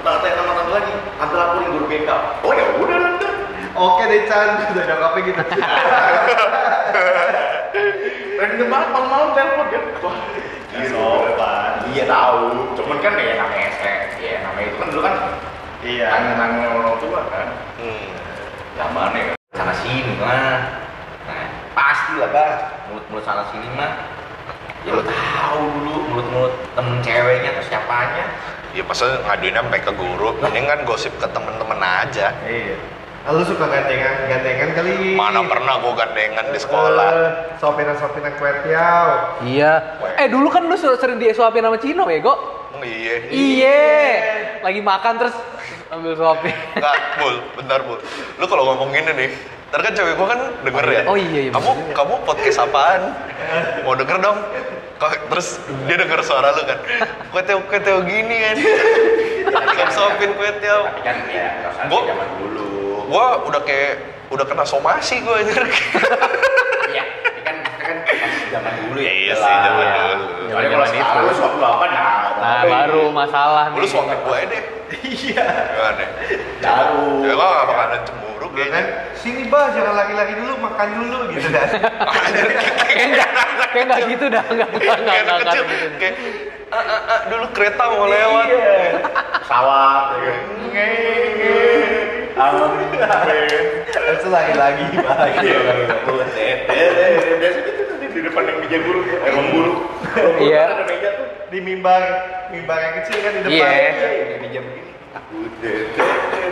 ngatain nama tante lagi tante laporin guru BK oh ya udah tante Oke deh Chan, udah jawabnya gitu. Random banget malam-malam telepon kan. Wah, Iya, sopan. Iya tahu, cuman kan ya namanya SE, ya namanya itu kan dulu kan Iya. tangan-tangan orang tua kan. Hmm. Zamannya kan sana sini lah. Nah, pasti lah bah, mulut-mulut sana sini mah. Ya lo tahu dulu mulut-mulut temen ceweknya atau siapanya. Ya masa ngaduin sampai ke guru, ini kan gosip ke temen-temen aja. Iya. Lu suka gantengan, gantengan kali. Mana pernah gua gandengan di sekolah. Eh, Sopinan-sopinan kue tiaw. Iya. Eh dulu kan lu sering disuapin sama Cino ya, Go? Oh, iya. Iya. Lagi makan terus ambil suapin. Enggak, Bul, bentar, Bul. Lu kalau ngomong gini nih, ntar kan cewek gua kan denger ya. Oh iya, iya, Kamu bener. kamu podcast apaan? Mau denger dong? Terus dia denger suara lu kan. Kue teo kue teo gini kan. Kan sopin kue teo. Tapi kan ya, zaman dulu. Gua udah kayak udah kena somasi gua anjir. Iya, kan kan zaman dulu ya. Iya iyalah. sih, zaman Iya. dulu. Soalnya kalau sekarang itu. lu suap lu apa nah. Nah apa baru masalah nih. Lu suapin gua aja deh. Iya. Gimana? Baru. Ya gua gak bakalan cemburu Iya kan? kayaknya. Sini bah, jangan lagi-lagi dulu, makan dulu gitu kan. Kayak enggak, kayak enggak gitu dah, enggak enggak enggak Kayak enggak anak kecil, gitu. kayak "Ah, ah, ah, dulu kereta mau lewat. Iya. Pesawat. Ya. Amin. Terus lagi-lagi bah. Iya, Biasa gitu tuh di depan yang meja guru, emang guru. Iya. Ada meja tuh. Di mimbar, mimbar yang kecil kan di depan. Iya. Iya, meja begini.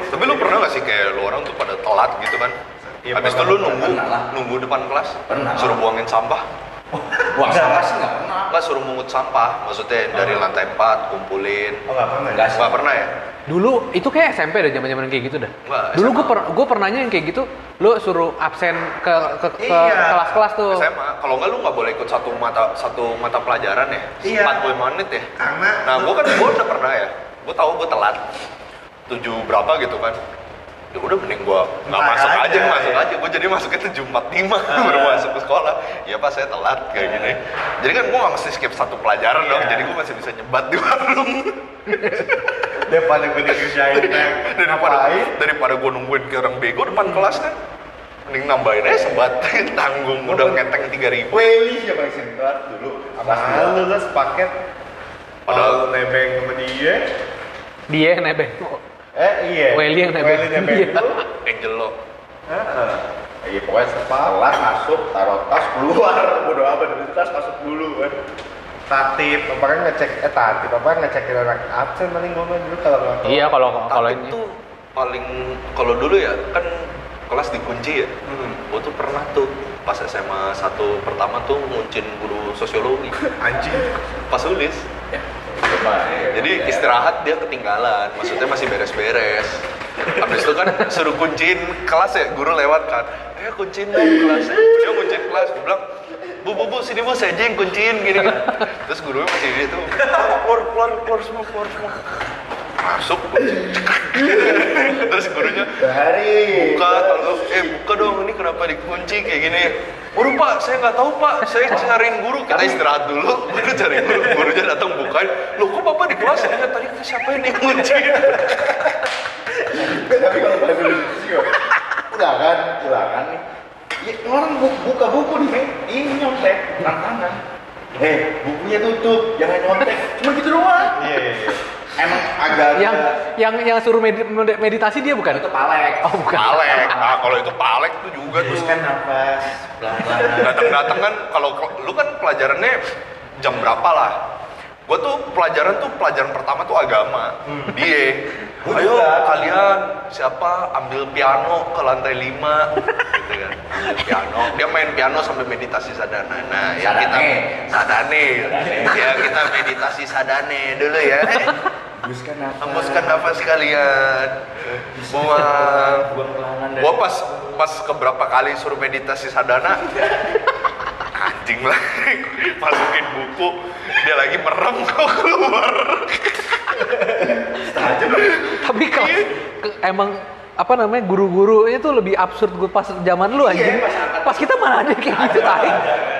Tapi lu pernah gak sih kayak lu orang tuh pada telat gitu kan? Iya, Habis itu lu nunggu, nunggu depan kelas, Pernah. suruh buangin sampah, Buang sampah sih nggak pernah. nggak suruh mungut sampah, maksudnya dari lantai 4 kumpulin, Oh nggak pernah. Nggak ya? sih. nggak pernah ya? Dulu itu kayak SMP dah zaman-zaman kayak gitu dah. Nggak, Dulu gue per, gue pernahnya yang kayak gitu, lu suruh absen ke ke, ke Iya. kelas-kelas tuh. SMA, kalau nggak lu nggak boleh ikut satu mata satu mata pelajaran ya, Iya. 45 menit ya. Karena Nah, gua kan gua udah pernah ya, gua tahu gua telat tujuh berapa gitu kan. Ya udah mending gua nggak masuk aja, aja, masuk ya. aja. Gua jadi masuknya tujuh empat lima baru masuk ke sekolah. Ya pas saya telat kayak gini. Jadi kan gua nggak mesti skip satu pelajaran dong. Iya. Jadi gua masih bisa nyebat di warung. daripada gue dikerjain daripada daripada gua nungguin ke orang bego depan kelas kan. Mending nambahin aja sebat tanggung udah ngeteng tiga ribu. Weli siapa yang sentrat dulu? Nah, lu lah sepaket. Padahal- nebeng sama dia. Dia nebeng. Eh iya. Welly yang nebeng. Welly nebeng Iya. dulu. Angel lo. Heeh. Iya pokoknya sekolah masuk taruh tas keluar bodo amat dari tas masuk dulu kan. Tatip, apa kan ngecek, eh tatip, apa kan ngecekin anak absen paling gue dulu kalau nggak. Iya kalau kalau ini. tuh paling kalau dulu ya kan kelas dikunci ya. Hmm. Gue tuh pernah tuh pas SMA satu pertama tuh nguncin guru sosiologi Anjing. pas tulis. Ya. Jadi istirahat dia ketinggalan, maksudnya masih beres-beres. Habis itu kan suruh kunciin kelas ya, guru lewat kan. Eh kunciin dong kelasnya. Dia kunciin kelas, gue bilang, Bu, bu, bu, sini bu, saya yang kunciin gini kan. Terus gurunya masih di situ, keluar, keluar, keluar semua, keluar semua. Masuk. Terus gurunya, Dari. buka tolong eh buka dong ini kenapa dikunci kayak gini Waduh pak, saya nggak tahu pak, saya cariin guru Kita istirahat dulu, baru cari guru Gurunya datang bukain, loh kok bapak di kelas ya? Tadi siapa yang kunci? Tapi kalau udah kan, udah kan nih. Ya, orang bu- buka buku nih, ini nyontek tantangan. Eh, bukunya tutup, jangan nyontek. Cuma gitu doang. Iya, iya, iya. Emang agak Yang yang yang suruh medi- meditasi dia bukan? itu palek. Oh bukan. Palek, nah kalau itu palek tuh juga tuh Terus kan nafas pelan-pelan. Datang-datang kan, kalau lu kan pelajarannya jam berapa lah Gue tuh pelajaran tuh pelajaran pertama tuh agama. Dia Gua Ayo juga. kalian siapa ambil piano ke lantai 5 gitu kan. Piano. Dia main piano sambil meditasi sadana nah ya kita Sadane. sadane ya kita meditasi sadane dulu ya. Hembuskan nafas. hembuskan nafas kalian. Buang. Buang gua pas pas keberapa kali suruh meditasi sadana anjing lah masukin buku dia lagi merem kok keluar. Tapi kalau ke- emang apa namanya guru-guru itu lebih absurd gue pas zaman lu aja. Iya, pas pas kita mana ada kayak gitu tai.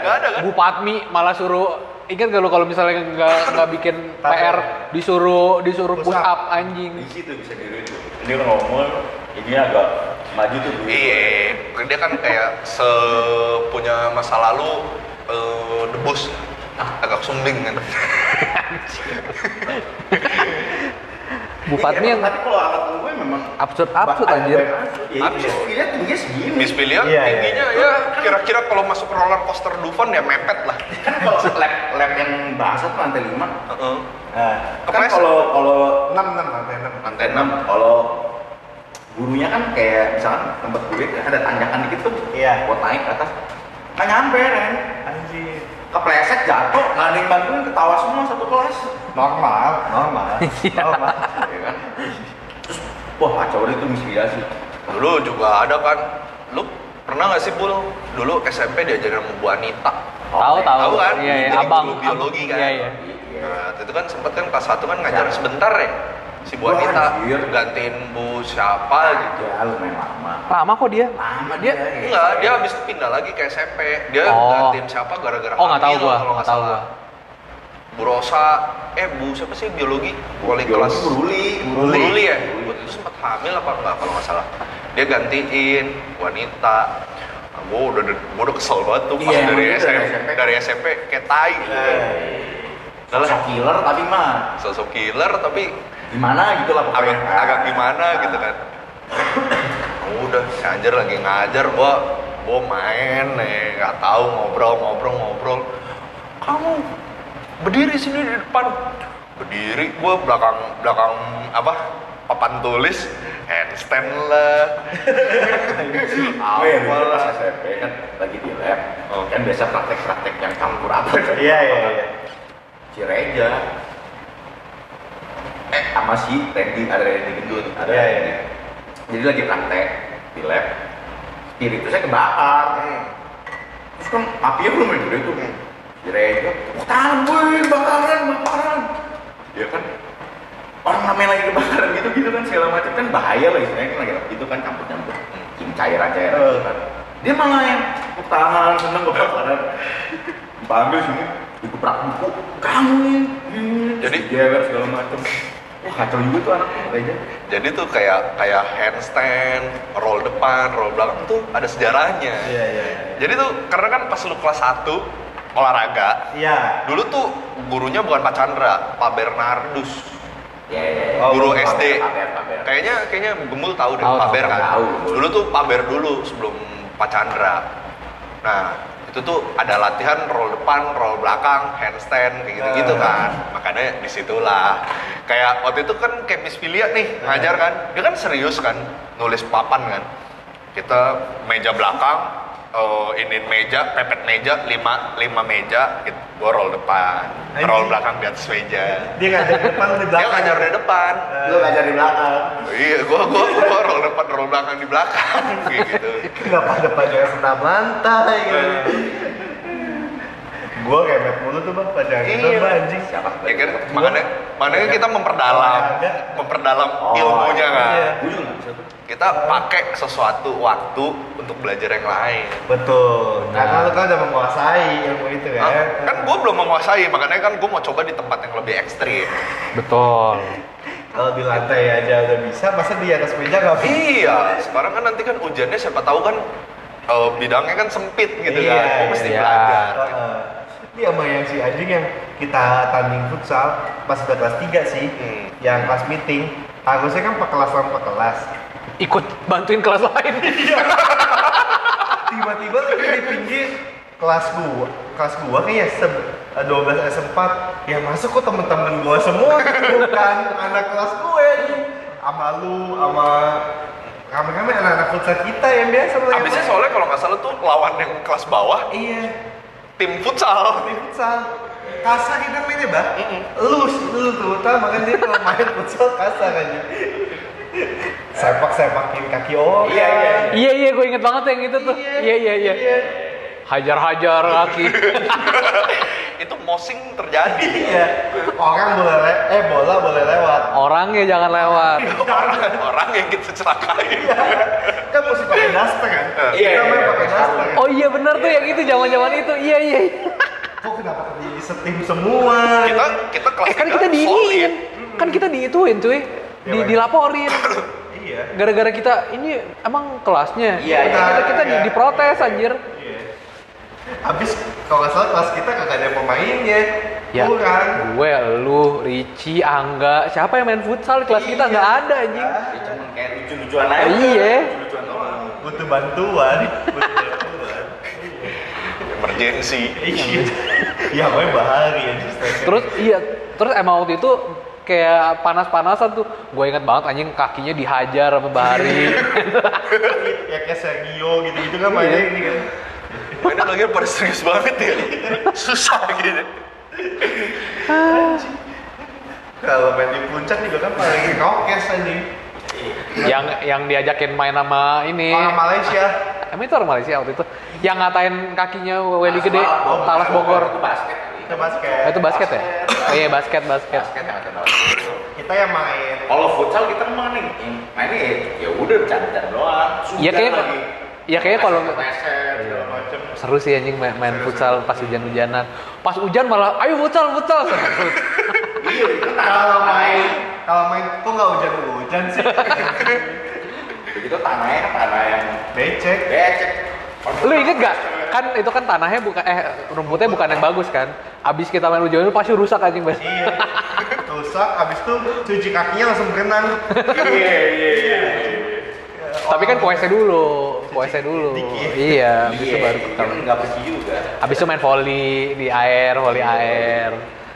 nggak ada kan Bu Patmi malah suruh ingat gak lu kalau misalnya nggak nggak bikin PR disuruh disuruh push up anjing. Di situ bisa diri itu. Ini kan ngomong, ini agak Maju tuh dulu. Iya, dia kan kayak se punya masa lalu eh, debus agak sumbing kan. Bupati Iya, yang tapi kalau angkatan gue memang absurd absurd anjir. Ya, Absurd. Iya, tingginya segini. Miss Pilihan Iya, iya. tingginya ya kira-kira kalau masuk roller coaster Dufan ya mepet lah. Kan kalau lab lab yang bahasa tuh lantai 5. Heeh. Nah, Kan kalau kalau 6 6 lantai 6. Lantai lantai 6 kalau gurunya kan kayak misalkan tempat gue ada tanjakan dikit tuh. Iya. Buat naik ke atas. Nggak nyampe, Ren. Anjir. Kepleset jatuh, nggak ada yang bantuin, ketawa semua satu kelas. Normal, normal. normal. ya kan? Terus, wah kacau itu inspirasi. Dulu juga ada kan. Lu pernah nggak sih Bul? Dulu SMP diajarin sama Bu Anita. Tahu tahu. Tahu kan? Iya, iya, abang. biologi abang. kan. Iya, iya. Nah, itu kan sempat kan kelas 1 kan ngajarin sebentar ya. Si Bu Anita gantiin Bu siapa gitu. Ya lumayan lama. Lama kok dia. Lama Dia- dia. Enggak, dia habis itu pindah lagi ke SMP. Dia Oh. gantiin siapa gara-gara Oh, nggak tahu gua, kalau nggak tahu salah. gua. Bu Rosa, eh Bu siapa sih biologi? Wali kelas Buruli. Buruli, Buruli. ya? Gua tuh sempat hamil apa enggak kalau nggak salah. Dia gantiin wanita. Nah, gua udah gua udah kesel banget tuh pas Iya, dari itu SMP, dari SMP kayak tai. Udah lah, Sosok killer tapi mah sosok killer tapi gimana gitu lah pokoknya. agak agak gimana gitu kan. udah ngajar lagi ngajar gua gua main nih nggak tahu ngobrol ngobrol ngobrol kamu berdiri sini di depan berdiri gua belakang belakang apa papan tulis handstand lah apa dulu lah SMP kan lagi di lab, Oh. kan biasa praktek-praktek yang campur apa. Iya, iya, iya. Si Reja, eh sama si Randy, ada Randy gendut, ada Randy. iya. Jadi lagi praktek di lab, spiritusnya kebakar. Terus kan apinya belum gede tuh. Si Reja, oh tahan gue, bakaran, bakaran. Dia kan? Orang namanya lagi kebakaran gitu gitu kan segala macam. Kan bahaya lah istilahnya kan lagi gitu kan campur campur kim cairan cairan gitu kan dia malah yang "Oh, tahan seneng kebakaran. Panggil sini dikeprak buku kamu nih hmm, Jadi- jewer segala macam wah kacau juga tuh anak aja jadi tuh kayak kayak handstand roll depan roll belakang tuh ada sejarahnya Iya, iya. jadi tuh karena kan pas lu kelas 1 olahraga Iya. dulu tuh gurunya bukan Pak Chandra Pak Bernardus ya ya ya. Oh, guru SD pamer, pamer. kayaknya kayaknya Gembul tahu deh Tahu, Pak Ber kan tahu. dulu tuh Pak Ber dulu sebelum Pak Chandra nah itu tuh ada latihan roll depan roll belakang handstand kayak gitu gitu Eh. kan. Makanya di situlah. Kayak waktu itu kan kayak Miss Filia nih ngajar kan. Dia kan serius kan nulis papan kan. Kita meja belakang eh ini meja pepet meja lima lima meja gitu. gua roll depan Anjing. roll belakang di atas meja Dia ngajar di depan lu di dia belakang. ngajar di depan lu ngajar di belakang Iya, gua gua gua roll depan roll belakang di belakang kayak gitu. Kenapa depan jangan senam lantai gitu. Gua kayak met mulu tuh bang, pada gitu Iya. bang anjing. siapa Ya kan, makanya makanya kita memperdalam memperdalam Oh, ilmunya kan. iya. gue juga nggak bisa tuh Kita pakai sesuatu waktu untuk belajar yang lain. Betul. Nah. Karena lu kan udah menguasai ilmu itu Hah? kan. Kan gua belum menguasai, makanya kan gua mau coba di tempat yang lebih ekstrim. Betul. Kalau di lantai aja udah bisa, masa di atas meja nggak bisa? Iya, sekarang kan nanti kan ujiannya siapa tahu kan eh, bidangnya kan sempit gitu Iya, kan. Gua mesti iya. belajar. Heeh. Ini sama yang si anjing yang kita tanding futsal pas udah kelas 3 sih, Hmm. yang kelas meeting. Harusnya kan per kelas lawan per kelas. Ikut bantuin kelas lain. Tiba-tiba lagi di pinggir kelas gua, kelas gua kayaknya se 12 S4 yang masuk kok temen-temen gua semua bukan anak kelas gue nih sama lu sama kami-kami anak-anak futsal kita yang biasa mulai Habisnya soalnya kalau nggak salah tuh lawan yang kelas bawah iya tim futsal. di futsal. Kasar kita mainnya bah lu lu terutama kan dia kalau main futsal kasar aja sepak sepakin kaki orang. Iya, iya, iya. Iya gue inget banget yang itu tuh. Iya iya. iya. Hajar-hajar kaki. Itu mosing terjadi. iya orang boleh le eh bola boleh lewat Orangnya jangan lewat. orang orang yang kita celakai. kan mesti pakai daster kan Iya, kita main iya, pakai iya. daster kan Oh iya bener tuh yang itu zaman-zaman itu. Iya iya. iya. kok kenapa di setim semua kita kita kelas Eh kan kita diiniin. Kan kita diituin cuy. Di, Iya, dilaporin. iya Iya. gara-gara kita ini emang kelasnya Iya, kita, iya, kita, kita iya. di- diprotes anjir Iya. Habis kalau nggak salah kelas kita kagak ada pemainnya. ya Kurang. gue lu Ricci Angga siapa yang main futsal di kelas kita Iya. nggak ada anjing Ya, cuman kayak lucu-lucuan aja. Iya. Lucu-lucuan doang. Butuh bantuan. Butuh bantuan. emergency Iya. Ya, gue bahari ya. terus iya terus emang waktu itu kayak panas-panasan tuh gue inget banget anjing kakinya dihajar sama Bahari ya kayak Sergio gitu-gitu kan mainnya Iya. ini kan. Mainnya lagi pada serius banget ya susah gitu Kalau main di puncak juga kan paling rokes anjing. yang yang diajakin main sama ini Orang Malaysia. emang itu orang Malaysia waktu itu yang ngatain kakinya Welly gede Talas Bogor Itu basket. Itu basket. Oh, itu basket ya oh, iya basket basket Basket yang. Kita yang main. Kalau futsal kita yang mainnya ya, udah bercanda doang. Iya, kayak- lagi. Ya kayaknya kalau macem. seru sih anjing main, main futsal pas hujan-hujanan pas hujan malah ayo futsal futsal Iya, itu Kalau main, kalau main kok nggak hujan-hujan sih? Begitu tanahnya kan tanah yang Becek. becek. lu inget gak kan itu kan tanahnya bukan eh rumputnya bukan yang bagus kan abis kita main hujan itu pasti rusak anjing bas Iya. Rusak, abis itu cuci kakinya langsung berenang. Iya, iya, iya. Tapi kan kuese dulu kuese dulu Dikit. iya abis itu Iya, baru kan nggak bersih juga. abis itu main volley di air volley air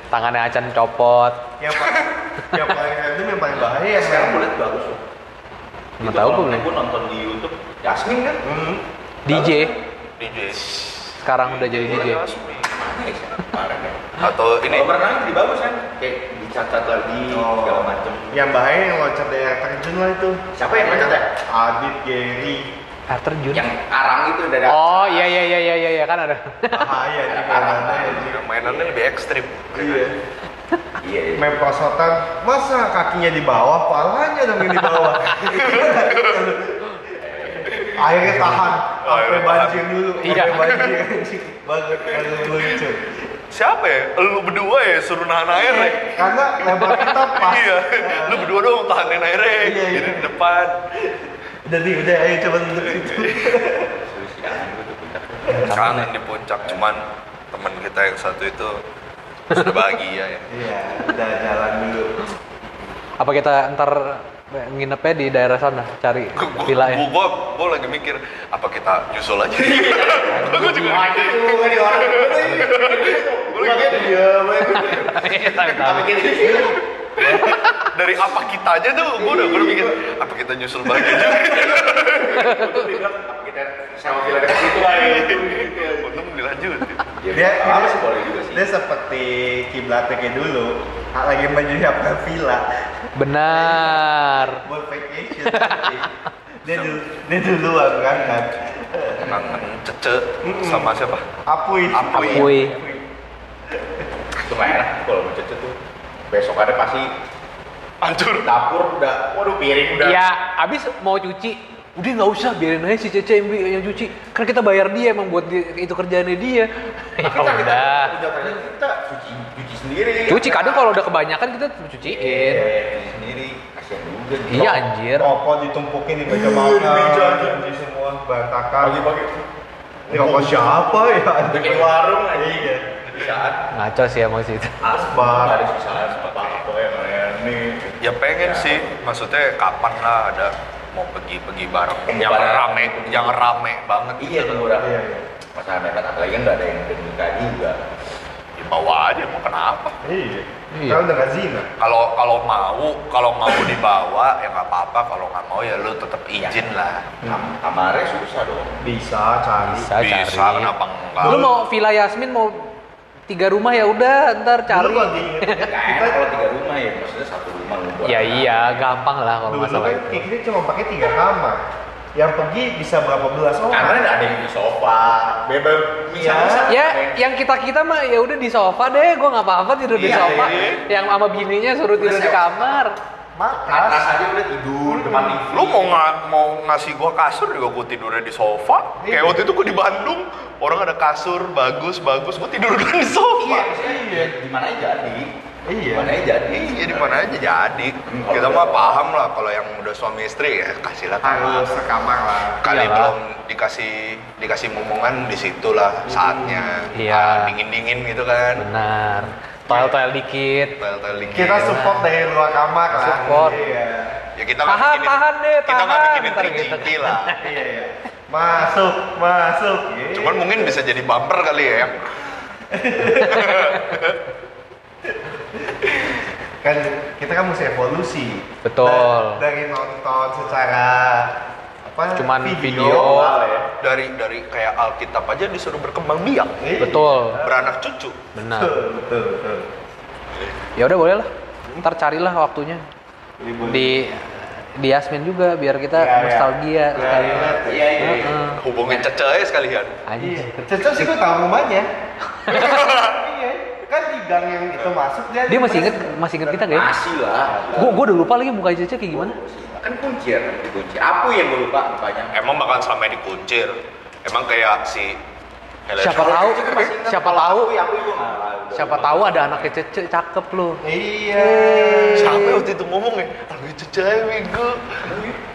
tangannya acan copot Yang paling, yang paling random yang paling bahaya yang Sekarang liat bagus loh. nggak tahu gue belum Gue nonton di YouTube. Yasmin kan? Hmm. DJ DJ sekarang udah jadi DJ ya? Ya. atau ini Kalau berenang jadi bagus kan? Kayak dicatat lagi Oh. segala macem. Yang bahaya yang loncat dari air terjun lah itu. Siapa yang loncat ya? Adit, Gary. air terjun Yang arang itu udah ada. oh iya iya iya iya iya iya, kan ada Bahaya nih mainannya mainannya lebih ekstrim Iya. Iya, iya. Main prosotan, masa kakinya di bawah, palanya dong yang di bawah. Airnya tahan, sampai Airnya banjir dulu, Iya. sampai banjir. Banget lucu. Siapa ya lu berdua ya suruh nahan air ya Karena lebar kita pas. iya lu berdua dong tahanin airnya Iya, iya. jadi di depan Udah nih, udah ayo coba duduk situ. Puncak. kangen di puncak cuman teman kita yang satu itu sudah bahagia ya Iya, udah jalan dulu. apa kita ntar nginepnya di daerah sana cari villa ya. Gua, gua, gua lagi mikir apa kita nyusul aja? Gua juga Wah, itu kan di orang. gua lagi Iya, tahu. dari apa kita aja tuh? Gua udah gua udah mikir apa kita nyusul Itu bilang kita sama villa dekat situ lah ya. untung dilanjut Ya, Dia, dia, sih boleh juga sih. dia seperti kiblatnya kayak dulu, lagi menyiapkan villa benar buat vacation. dia dulu, dia duluan kan kan. kangen cece sama siapa. Apuy. Apuy. Itu nggak enak kalau mau cece tuh. Besok ada pasti hancur dapur udah, waduh piring udah. ya abis mau cuci udah nggak usah biarin aja si Cece yang, yang cuci kan kita bayar dia emang buat dia, itu kerjaannya dia ya Kita, kita, udah udah kerja kita cuci, cuci sendiri. cuci kadang kalau udah kebanyakan kita cuciin Iya, cuci sendiri. Kasihan juga. iya anjir Rokok ditumpukin di meja makan, meja aja. anjing semua berantakan. Pagi-pagi. Ini rokok siapa ya? Bikin warung aja. Iya. Di saat ngaco sih emang sih itu Asbar. ada sisaan apa-apa yang nih. ya pengen sih maksudnya kapan lah ada mau pergi-pergi bareng yang Bukan- rame yang rame banget Iya tuh udah. Iya, iya. Masa ada kata lagi kan nggak ada yang udah nikah juga. ya bawa aja mau kenapa Iya. Iya. Kan udah zina. kalau kalau mau kalau mau dibawa ya nggak apa-apa kalau nggak mau ya lu tetap izin lah Kam kamarnya susah dong. Bisa cari. bisa bisa cari kenapa enggak lu mau villa Yasmin mau tiga rumah ya udah ntar cari Dulu kalau kita tiga rumah ya, maksudnya satu rumah lu ya iya gampang lah kalau dulu masalah kan itu kita cuma pakai tiga kamar. Yang pergi bisa berapa belas orang. Karena ada yang di sofa, bebas bisa Iya. Ya, yang kita kita mah ya udah di sofa deh, gua nggak apa-apa tidur di Iya, sofa. iya. Yang sama bininya suruh tidur di kamar. Atas Makas. aja udah tidur depan TV. lu mau nga- mau ngasih gua kasur juga gua tidurnya di sofa Iya. kayak waktu itu gua di Bandung orang ada kasur bagus bagus gua tidur di sofa Iya, maksudnya di mana aja jadi. Iya. Mana aja jadi. Iya di mana aja jadi. Kita mah paham lah kalau yang udah suami istri ya kasihlah Harus kamar. sekamar lah. Kali Iyalah. belum dikasih dikasih momongan di situlah saatnya. Iya. dingin dingin gitu kan. Benar. Toel-toel dikit. Kita support dari luar kamar lah. Support. Iya. ya kita nggak Tahan, bikinin- tahan deh, Kita nggak tahan. bikinin Ntar trik gitu. lah. Iya, iya. Masuk, masuk. Iya. Cuman mungkin bisa jadi bumper kali ya. kan kita kan mesti evolusi. Betul. Da- dari nonton secara apa? Cuman video. ya. dari dari kayak Alkitab aja disuruh berkembang biak, Iya. Betul. beranak cucu. Benar. Betul, betul, betul. Ya udah boleh lah. Ntar carilah waktunya Libur. di di Yasmin juga biar kita Iya, iya. nostalgia Iya, sekali. iya. Iya, iya. Heeh. Hubungin Cece aja sekalian. Anjir. Iya. Cecok sih gue tahu rumahnya. iya. Kan di gang yang itu masuk dia. Dia masih inget masih inget kita gak ya? Masih lah. Gua gua udah lupa lagi muka Cece kayak gimana. Kan kuncir, dikuncir. Apa yang gue lupa mukanya? Emang bakal sampai dikuncir. Emang kayak si Helen Siapa Shaw. tahu? Siapa tahu? Aku, aku tahu. Siapa tahu ada anaknya Cece cakep lu. Iya. Siapa waktu itu ngomong ya? Tapi Cece bego.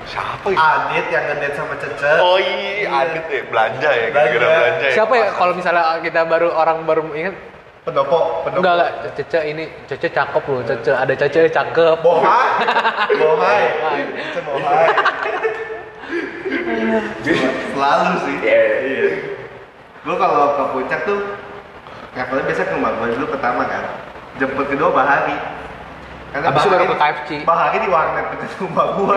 Siapa ya? Adit yang ngedate sama Cece. Oh iya, Adit ya, belanja ya, gara-gara Belanja. belanja ya. Siapa ya kalau misalnya kita baru orang baru ingat Pendopo, pendopo. enggak enggak Cece ini Cece cakep loh Cece ada Cece cakep. Bohai. Bohai. Cece bohai. Selalu sih. Iya. Iya. Gue kalau ke puncak tuh Travelnya biasa ke rumah gue dulu pertama kan Jemput kedua Bahari Karena Abis itu baru Bahari- ke KFC. Bahari di warnet dekat rumah gue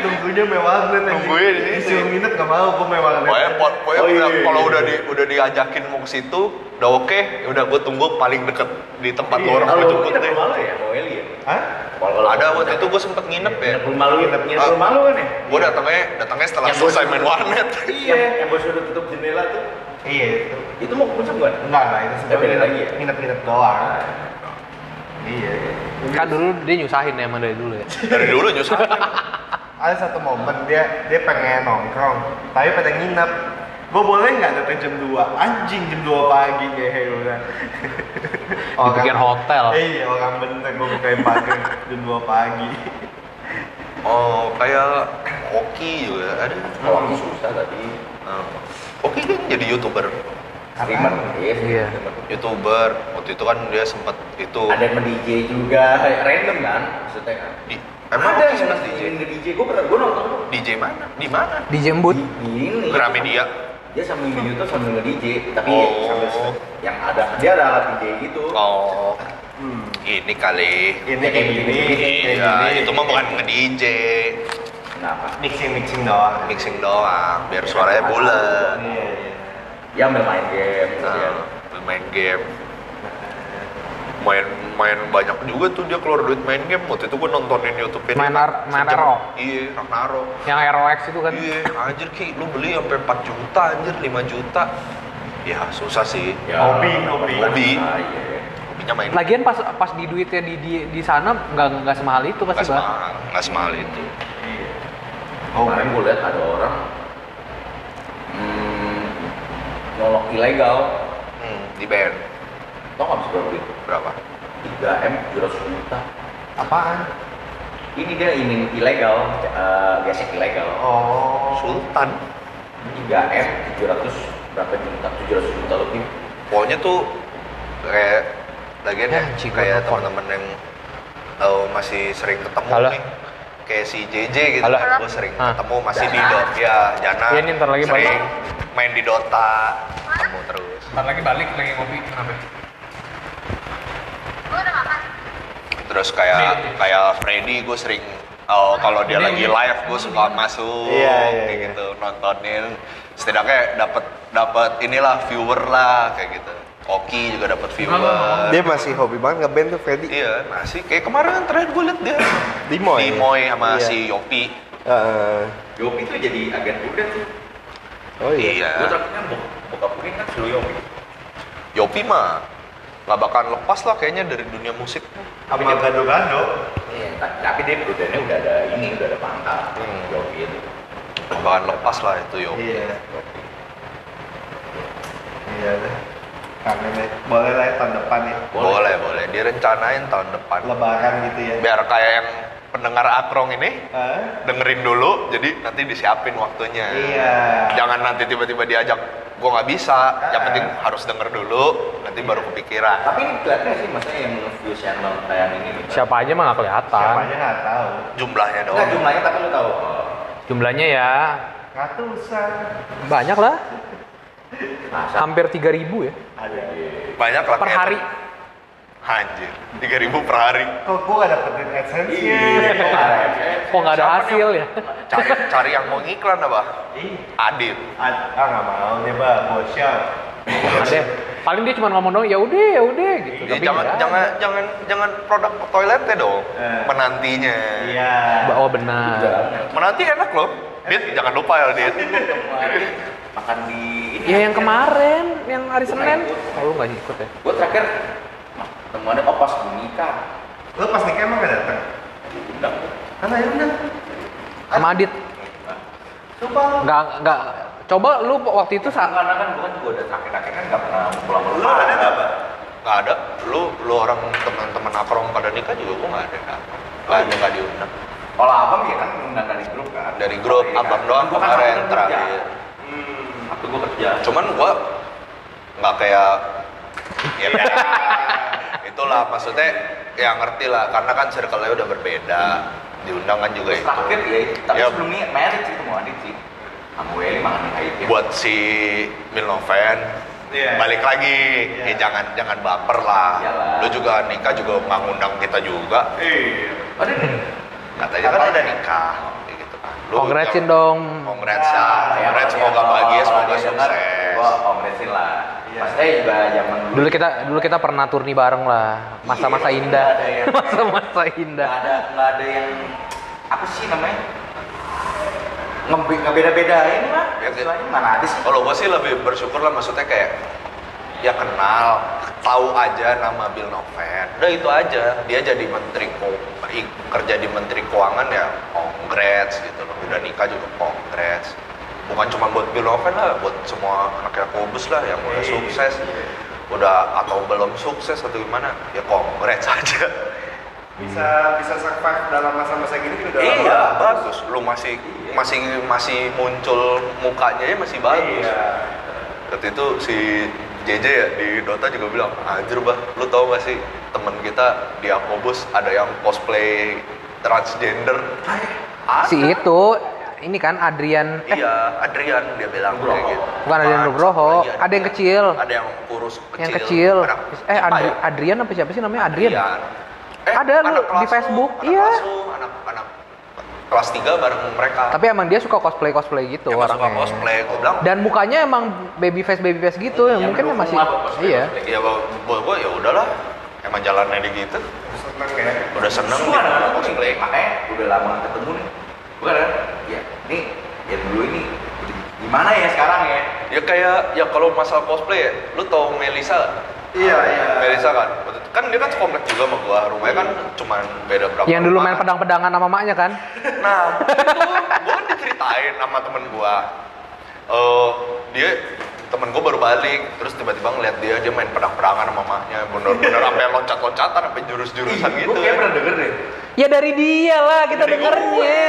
Nunggunya mewah warnet. Nunggunya di situ. Disuruh nginep gak mau, gue mewah warnet Pokoknya, po- pokoknya Oh, iya, iya, kalau iya. udah di, udah diajakin mau ke situ, udah oke, ya udah gue tunggu paling deket di tempat Iya. orang Kalau gue lu jemput deh. lu ya, Noeli ya? Hah? Kalau Ada waktu itu gue sempet nginep ya. Nginep rumah lu, nginep nginep Ah. rumah lu kan ya? Gue datangnya datangnya setelah Yang selesai main warnet. Iya. Yang bos udah tutup jendela tuh. Iya itu Itu mau ke puncak bukan? Enggak, enggak, itu sebenarnya lagi ya? Nginep-nginep doang Iya Kan dulu dia nyusahin ya emang dari dulu ya. Dari dulu nyusahin. ada satu momen dia dia pengen nongkrong tapi pengen nginep gue boleh nggak datang jam 2 anjing jam 2 pagi kayak udah Dibikin hotel. iya orang bener gue bukain pagar jam 2 pagi Oh, kayak Oki juga ada. Aku susah tadi. Nah, Oki kan jadi youtuber. Streamer. Iya. Iya. Youtuber waktu itu kan dia sempet itu. Ada yang DJ juga, random kan? Maksudnya kan? Di, emang ada yang sempat DJ. DJ? DJ, gue pernah, gue nonton. DJ mana? Di mana? Di Jembut. Di ini. Gramedia. Dia sambil di YouTube sambil nge-DJ, tapi Oh. sambil yang ada dia ada alat DJ gitu. Oh, hmm. ini kali. ini kayak gini kayak Iya, gini itu mah bukan nge-DJ, Kenapa? mixing mixing doang mixing doang, biar suaranya bulat. iya iya Ya main game, gitu ya. Nah, main game. Main main banyak juga tuh dia keluar duit main game. Waktu itu gue nontonin YouTube ini. Main Nar- main. Aro. Iya, Ragnarok. Yang ROX itu kan. Iya, anjir Ki, lu beli sampai 4 juta anjir, 5 juta. Ya, susah sih. Ya, Hobi, hobi. Hobi. Ah, iya. Hobinya main. Lagian pas pas di duitnya di di, di sana nggak nggak semahal itu Nggak pasti bang. semahal, nggak semahal itu. iya Oh, Kemarin gue lihat ada orang hmm, nyolok ilegal. Hmm, di band Tau nggak bisa berapa duit? berapa? 3 m 700 juta. apaan Ini dia ini ilegal, eh, gesek ilegal. oh Sultan. 3 m 700 berapa juta? 700 juta lebih. Pokoknya tuh kayak lagian Ya, ya, kayak teman-teman yang oh, masih sering ketemu Halo? nih. Kayak si JJ gitu Halo? kan, gue sering Ah. ketemu masih di Dota. Ya, Jana Iya, nih, ntar lagi sering balik. main di Dota, ketemu terus. Ntar lagi balik lagi ngopi kenapa? Terus kayak kayak Freddy gue sering oh, kalau dia Ini lagi ini. live gue suka masuk Iya, iya, kayak iya. gitu nontonin setidaknya dapat dapat inilah viewer lah kayak gitu Oki juga dapat viewer dia masih hobi banget ngeband tuh Freddy iya masih kayak kemarin kan terakhir gue liat dia Di Moy. di Moy sama Iya. si Yopi Heeh. Yopi tuh jadi agen juga tuh. oh iya iya Gue takutnya bok- bokap gue kan suruh Yopi. Yopi mah nggak bakal lepas lah kayaknya dari dunia musik sama gado-gado Iya, ta- tapi dia udah udah ada ini, udah ada pangkat. Hmm. Yopi itu. nggak bakal lepas lah itu Yopi iya iya deh Kangen deh. Boleh lah ya tahun depan ya. Boleh, boleh. Direncanain tahun depan. Lebaran gitu ya. Biar kayak yang pendengar akrong ini Hah? dengerin dulu, jadi nanti disiapin waktunya. Iya. Jangan nanti tiba-tiba diajak, gua nggak bisa. Yang Ah. penting harus denger dulu, nanti baru kepikiran. Tapi ini kelihatan sih maksudnya yang view channel kayak ini nih. Siapa aja mah nggak kelihatan. Siapa aja nggak tahu. Jumlahnya doang. jumlahnya tapi lu tahu. Jumlahnya ya Ratusan. banyak lah. masa Hampir 3000 ya Ada. Banyak lah. per hari. Anjir, 3000 per hari. Kok gua gak dapetin AdSense-nya? Kok nggak ada hasil nih? ya? Cari, cari yang mau ngiklan apa? Ih, Adit. ad- ah nggak mau deh, Mbak. Bosya. Ada. Paling dia cuma ngomong dong, ya udah, ya udah gitu. Ya, Tapi jangan nggak jangan jangan jangan produk toiletnya dong. Eh. Penantinya. Iya. Oh benar. Menanti enak loh. Dit, jangan lupa ya, Dit. makan di ini. Ya yang kemarin, yang hari Senin. Oh lu nggak ikut ya? Gue terakhir temuannya oh pas nikah. Lu pas nikah emang gak datang? Diundang. Karena ya udah. Sama Adit. Sumpah. Nggak nggak. Coba lu waktu itu saat Karena kan gue kan juga udah terakhir-terakhir kan nggak pernah pulang Lu ada nggak, Pak? Nggak ada. Lu lu orang teman-teman akrong pada nikah juga gua nggak ada. Nggak ada nggak diundang. Kalau abang ya kan diundang dari grup kan. Dari grup, Iya kan? abang doang Gua kan kemarin terakhir. Hmm, Sabtu gue kerja. Cuman gua nggak kayak ya itulah maksudnya ya ngerti lah karena kan circle-nya udah berbeda diundang kan juga Terus itu terakhir ya, tapi Ya. sebelum ini merit sih ketemu Adit sih. Itu. buat si Milnoven Iya. balik lagi Iya. ya jangan jangan baper lah Iyalah. lu juga nikah juga nggak ngundang kita juga Iya. Dia katanya kan udah nikah gitu kan Lu Kongratsin jangan- dong. congrats ya Ya, congrats kalau semoga bahagia semoga sukses Gua kongresin lah. Iya. Maksudnya juga zaman dulu. Dulu kita dulu kita pernah turni bareng lah. Masa-masa Iya, indah. nggak Masa-masa nggak indah. ada nggak ada yang apa sih namanya ngebeda-bedain lah Ya, istilahnya mana ada sih Kalau gue sih lebih bersyukur lah maksudnya kayak ya kenal, tahu aja nama Bill Noven. Udah itu aja. Dia jadi menteri kerja di menteri keuangan ya congrats gitu loh. Udah nikah juga congrats. Bukan cuma buat Bill Noven lah, buat semua anak Yakobus lah yang udah sukses. Udah atau belum sukses atau gimana, ya congrats aja. Bisa bisa survive dalam masa-masa gini udah iya, bagus. Lu masih masih masih muncul mukanya ya masih bagus. Iya. Waktu itu si JJ ya di Dota juga bilang, anjir bah, lu tau gak sih temen kita di Akobus ada yang cosplay transgender? Ada. Si itu ini kan Adrian eh Iya, Adrian dia bilang kayak gitu. Bukan Adrian Nugroho, lagi, ada yang kecil. Ada yang kurus kecil. yang kecil. Anak, Eh Adri- ya? Adrian apa siapa sih namanya Adrian? Eh, Ada lu anak di kelas lu, Facebook, anak iya. kelas lu, anak anak kelas 3 bareng mereka. Tapi emang dia suka cosplay cosplay gitu Emang suka orangnya. cosplay, gue bilang. Dan mukanya emang baby face baby face gitu, ya, Yang mungkin mendukung masih cosplay, iya. cosplay. Ya buat gue ya udahlah, emang jalannya di gitu. seneng ya. Udah seneng gitu, tuh cosplay. nih, makanya udah lama ketemu nih bukan kan ya ini ya dulu ini gimana ya sekarang ya Ya kayak ya kalau masalah cosplay ya, lu tau Melisa? Iya, iya. Melisa kan, kan dia kan sekomplek juga sama gua, rumahnya kan cuman beda berapa Yang dulu main pedang-pedangan sama maknya kan? Nah, itu gua kan diceritain sama temen gua. Eh dia temen gua baru balik, terus tiba-tiba ngeliat dia dia main pedang-pedangan sama mamanya, bener-bener sampai loncat-loncatan, sampai jurus-jurusan gitu. gue kayak pernah denger deh Ya dari dia lah kita Dari dengernya. gue.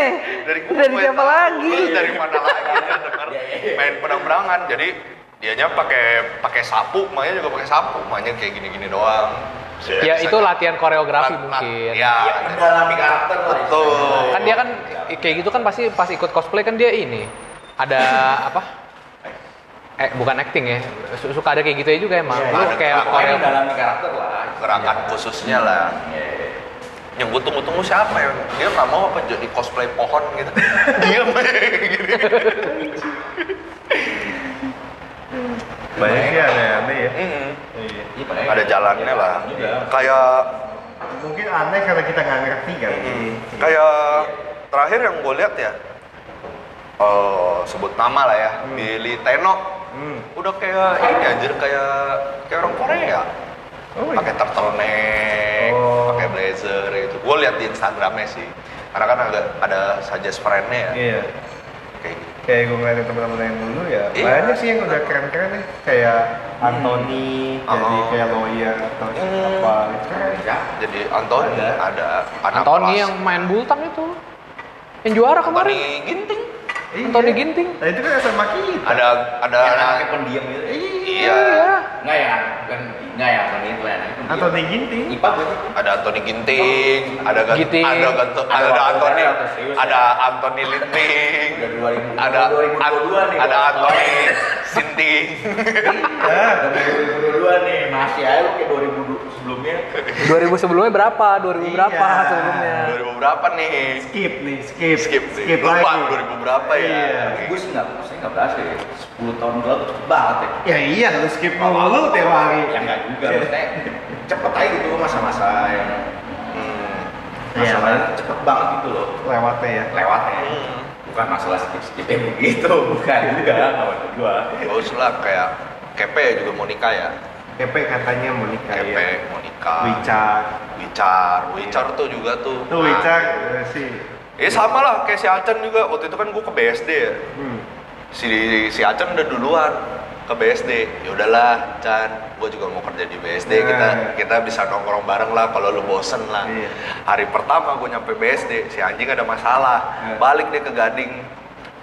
Dari gue. Dari siapa tahu. lagi? Terus dari mana lagi dia denger main pedang-pedangan. Jadi dianya pakai pakai sapu, makanya juga pakai sapu, makanya kayak gini-gini doang. Ya itu latihan koreografi Lat- lat- mungkin. Ya, ya mendalami karakter lah Betul. Kan dia kan kayak gitu kan pasti pas ikut cosplay kan dia ini ada apa? Eh bukan acting ya. Su- Suka ada kayak gitu ya juga emang. Iya, Lu ada kayak koreo mendalami karakter lah gerakan khususnya lah. Iya. Yang gue tunggu-tunggu siapa ya? Dia nggak mau apa jadi cosplay pohon gitu. Diam aja gini. Banyak sih aneh-aneh ya. Mm-mm. Iya. Iya, makanya Ada jalannya lah. juga. Kayak Mungkin aneh karena kita nggak ngerti kan. Mm, kayak terakhir yang gue lihat ya eh sebut nama lah ya Billy Teno Hmm. udah kayak ini anjir kayak kayak orang Korea Oh, iya. pakai turtleneck Oh. pakai blazer gitu gue lihat di Instagramnya sih karena kan ada ada suggest friendnya ya Iya. Kayak gue ngeliatin teman-teman yang dulu ya Iya. banyak sih yang udah keren-keren nih kayak Anthony jadi Oh. kayak lawyer atau Hmm. apa gitu keren Ya, Jadi Anthony Ada. ada, anak Anthony kelas. yang main bultang itu. Yang juara kemarin. Anthony Ginting. Anthony Ginting. nah itu kan SMA kita Ada ada yang anak anaknya pendiam gitu. iya. Enggak ya, bukan enggak ya, bukan itu ya. Anthony Ginting IPA berarti. Ada Anthony Ginting, ada Gan- Ginting. ada Ganto- Ada ada, Anthony, ada ada Anthony Linting, Udah 2000, ada 2022 nih. ada Bang. Anthony Sinting. ya Udah 2022 nih, masih aja kayak 2000 du- sebelumnya. 2000 sebelumnya berapa? 2000 berapa Iya. sebelumnya? 2000 berapa nih? skip nih skip Skip skip Lupa lagi 2000 berapa ya? Iya. Gue sih enggak, saya enggak berhasil ya. 10 tahun lalu banget ya. ya iya lu skip mulu tiap hari Ya enggak juga, maksudnya cepet aja gitu masa-masa yang Hmm. Iya. masa cepet banget gitu loh lewatnya ya lewatnya Hmm. bukan masalah skip-skip yang begitu bukan juga kawan gua Bagus lah kayak Kepe juga mau nikah ya. Kepe katanya mau nikah Kepe ya mau nikah. Wicar Wicar, Wicar tuh juga tuh. tuh Nah, Wicar eh, sih Ya sama lah kayak si Acan juga. Waktu itu kan gue ke BSD ya. hmm. Si si Acan udah duluan ke BSD. Ya udahlah, Chan, gue juga mau kerja di BSD. Nah. Kita kita bisa nongkrong bareng lah kalau lu bosen lah. Iya. Hari pertama gue nyampe BSD, si anjing ada masalah. Iya. Balik dia ke Gading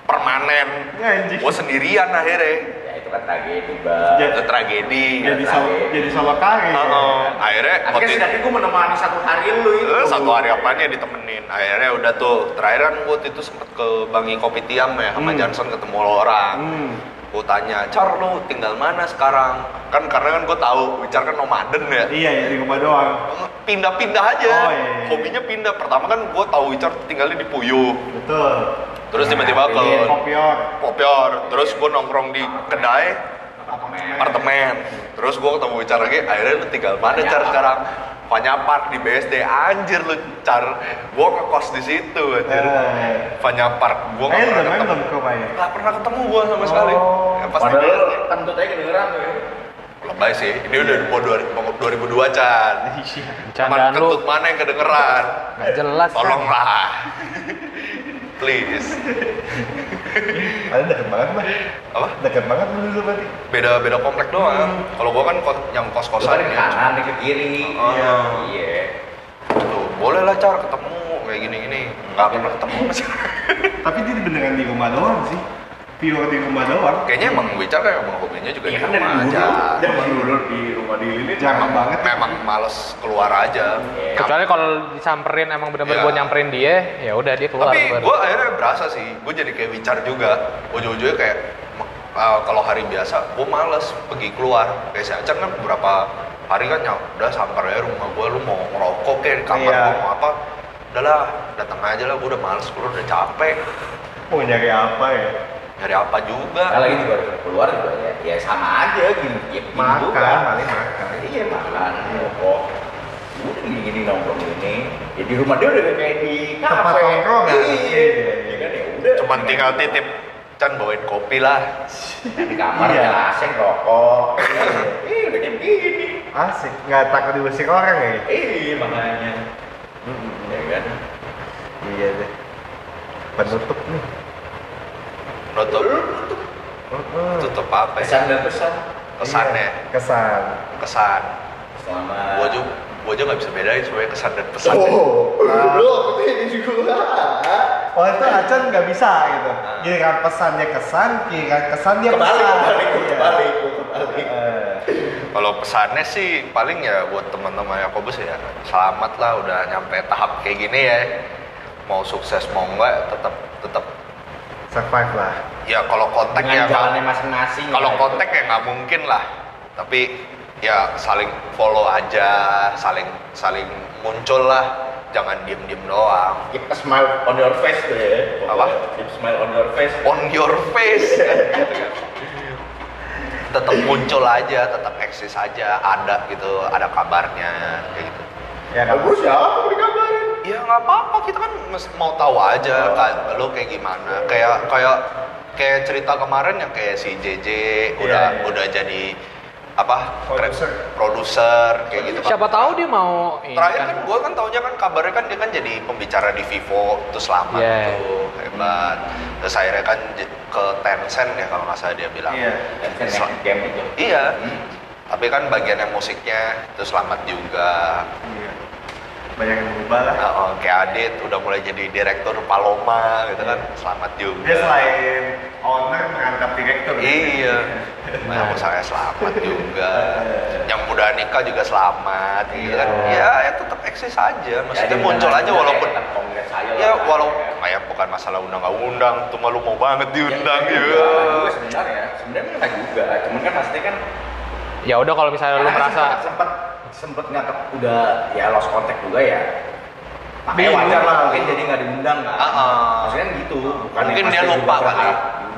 permanen. Ya, anjing. Gue sendirian akhirnya. ya itu kan tragedi bang Ya. Itu tragedi. jadi solo jadi solo karir ya. Oh, akhirnya itu- setidaknya gua menemani satu hari lu itu Eh, satu hari apanya ditemenin akhirnya udah tuh terakhir kan gue itu sempet ke Bangi Kopi Tiam ya sama Hmm. Johnson ketemu lo orang hmm. Gue tanya Car lu tinggal mana sekarang? Kan karena kan gue tahu Wicar kan nomaden ya. Iya ya di rumah doang. Pindah-pindah aja. Oh, iya, iya. hobinya pindah. Pertama kan gue tahu Wicar tinggalnya di Puyuh betul. Terus tiba-tiba ke Iya, kopior Kopior terus gue nongkrong di kedai apartemen. Apartemen. Terus gue ketemu Wicar lagi akhirnya lu tinggal mana Car sekarang? Fanya Park di BSD anjir lu Car gue ngekos di situ anjir. Eh. Fanya Park gue Eh, nggak pernah ketemu. nggak pernah ketemu gue sama sekali. Oh. ya, pas di padahal BSD kentut aja kedengeran tuh ya lebay sih. Ini udah mau 2002 Chan Candaan lu. kentut mana yang kedengeran? Nggak jelas. kan? tolonglah please. Ada deket banget mah apa? Deket banget lu dulu berarti beda beda komplek doang. Kalau gue kan ko- yang kos kosan kan ke kanan ke kiri. Oh. iya. Iya Tuh, boleh lah car ketemu. Kayak gini gini nggak pernah ketemu masih tapi dia beneran di rumah doang sih pure di rumah doang. Kayaknya emang Wicar kan emang hobinya juga Iya di kan dari rumah dulu aja. dari dulu di rumah di ini jarang banget. memang males keluar aja. Iya. Kecuali kalau disamperin emang bener-bener Iya. buat nyamperin dia, ya udah dia keluar. tapi gue akhirnya berasa sih gue jadi kayak Wicar juga. Ujung-ujungnya kayak uh, kalau hari biasa gue males pergi keluar. Kayak si Acan kan beberapa hari kan ya udah samper ya rumah gue lu mau ngerokok kayak di kamar gue mau apa udahlah datang aja lah gue udah males keluar udah capek. Mau nyari apa ya nyari apa juga lagi juga keluar juga ya, ya sama aja gini, ya makan juga. paling makan Iya makan, rokok. Udah gini-gini nongkrong gini. Ya di rumah dia udah kayak di Tempat kafe. nongkrongan. Iya, Iya. ya kan ya udah. cuman tinggal titip Chan bawain kopi lah di kamar Iya. ya asing rokok. Iya, udah kayak begini. asik nggak takut diusir orang ya Iya makanya. Ya kan. iya deh penutup nih nutup Mm-mm. tutup apa ya Pesan dan pesan kesannya Iya, kesan kesan selama. gua aja gua aja nggak bisa bedain sebenarnya kesan dan pesan Oh, Ah. lu aku ini juga. oh itu Acan nggak bisa gitu giliran pesannya kesan giliran kesan dia Kebalik, pesan kebalik, Iya. kebalik, kebalik. Eh, Kalau pesannya sih paling ya buat teman-teman Yakobus ya selamat lah udah nyampe tahap kayak gini ya. Mau sukses mau enggak tetap tetap survive lah ya kalau kontak ya jalannya masing-masing. kalau ya. kontak ya nggak mungkin lah. Tapi ya saling follow aja, saling saling muncul lah. Jangan diem-diem doang. Keep a smile on your face tuh ya. Apa? Keep smile on your face. On your face kan, gitu kan. Tetap muncul aja, tetap eksis aja, ada gitu, ada kabarnya kayak gitu. ya Bagus ya, aku dikabarin. Ya nggak apa-apa, kita kan mau tahu aja kan lo kayak gimana. Kayak kayak kayak cerita kemarin yang kayak si JJ udah iya. udah jadi apa? Produser. Produser kayak gitu. kan. Siapa tahu dia mau Terakhir kan. kan gue kan taunya kan kabarnya kan dia kan jadi pembicara di Vivo terus lama Iya. tuh. terlibat terus akhirnya kan ke Tencent ya kalau nggak salah dia bilang Iya. Kan Sel- next game itu. iya Hmm. tapi kan bagian yang musiknya itu selamat juga Iya. Banyak yang berubah lah. Nah, oh, kayak Adit udah mulai jadi direktur Paloma gitu kan selamat juga Dia selain owner merangkap direktur. Iya. Nah, saya selamat juga. Yang udah nikah juga selamat gitu kan. Ya, ya tetap eksis aja. Maksudnya Jadi muncul aja walaupun kayak kongres aja ya lah. walau kayak bukan masalah undang nggak undang, tuh malu mau banget diundang Ya, ya. juga sebenarnya. Sebenarnya enggak juga. Cuman kan pasti kan Ya udah kalau misalnya lu merasa sempat sempat sempet nggak udah ya lost contact juga ya makanya Bingung. wajar lah mungkin jadi nggak diundang kan Ah, ah. maksudnya gitu bukan Mungkin dia lupa kali.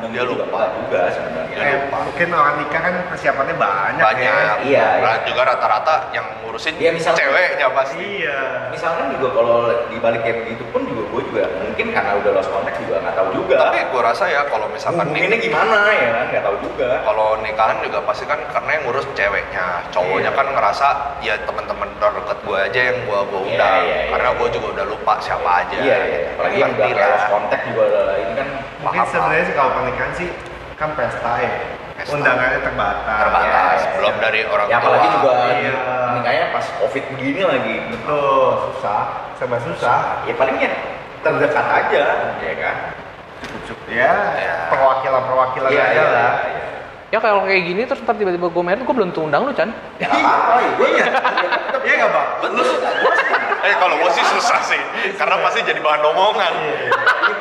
Diundang Dia juga, lupa. enggak juga sebenarnya Eh, lupa. mungkin orang nikah kan persiapannya banyak. Banyak. Ya. Iya, Nah, iya. juga rata-rata yang ngurusin Iya, misal- ceweknya pasti. Iya. misalkan juga kalau di balik kayak begitu pun juga gue juga mungkin karena udah lost contact juga nggak tahu juga Tapi gua rasa ya kalau misalkan nih gimana ya kan nggak tahu juga kalau nikahan juga pasti kan karena yang ngurus ceweknya cowoknya Iya. kan ngerasa ya teman-teman terdekat gue aja yang gue gue Iya, undang iya, iya. karena gue juga udah lupa siapa aja iya iya apalagi yang udah lost contact juga ini kan Mungkin sebenarnya sih kalau pernikahan sih kan pesta ya. Pesta. Undangannya terbatas. terbatas Iya, iya, belum iya. dari orang ya tua apalagi juga Iya. ini kayaknya pas covid begini lagi Betul, susah. Serba susah. ya palingnya terdekat aja ya kan Cukup ya, Ya. perwakilan-perwakilan Iya, aja iya, lah. iya. ya kalau kayak gini terus ntar tiba-tiba gue married gue belum tuh undang lu Chan. Ya ya gue ya. Iya nggak bang? betul eh kalau gue sih susah sih karena pasti jadi bahan omongan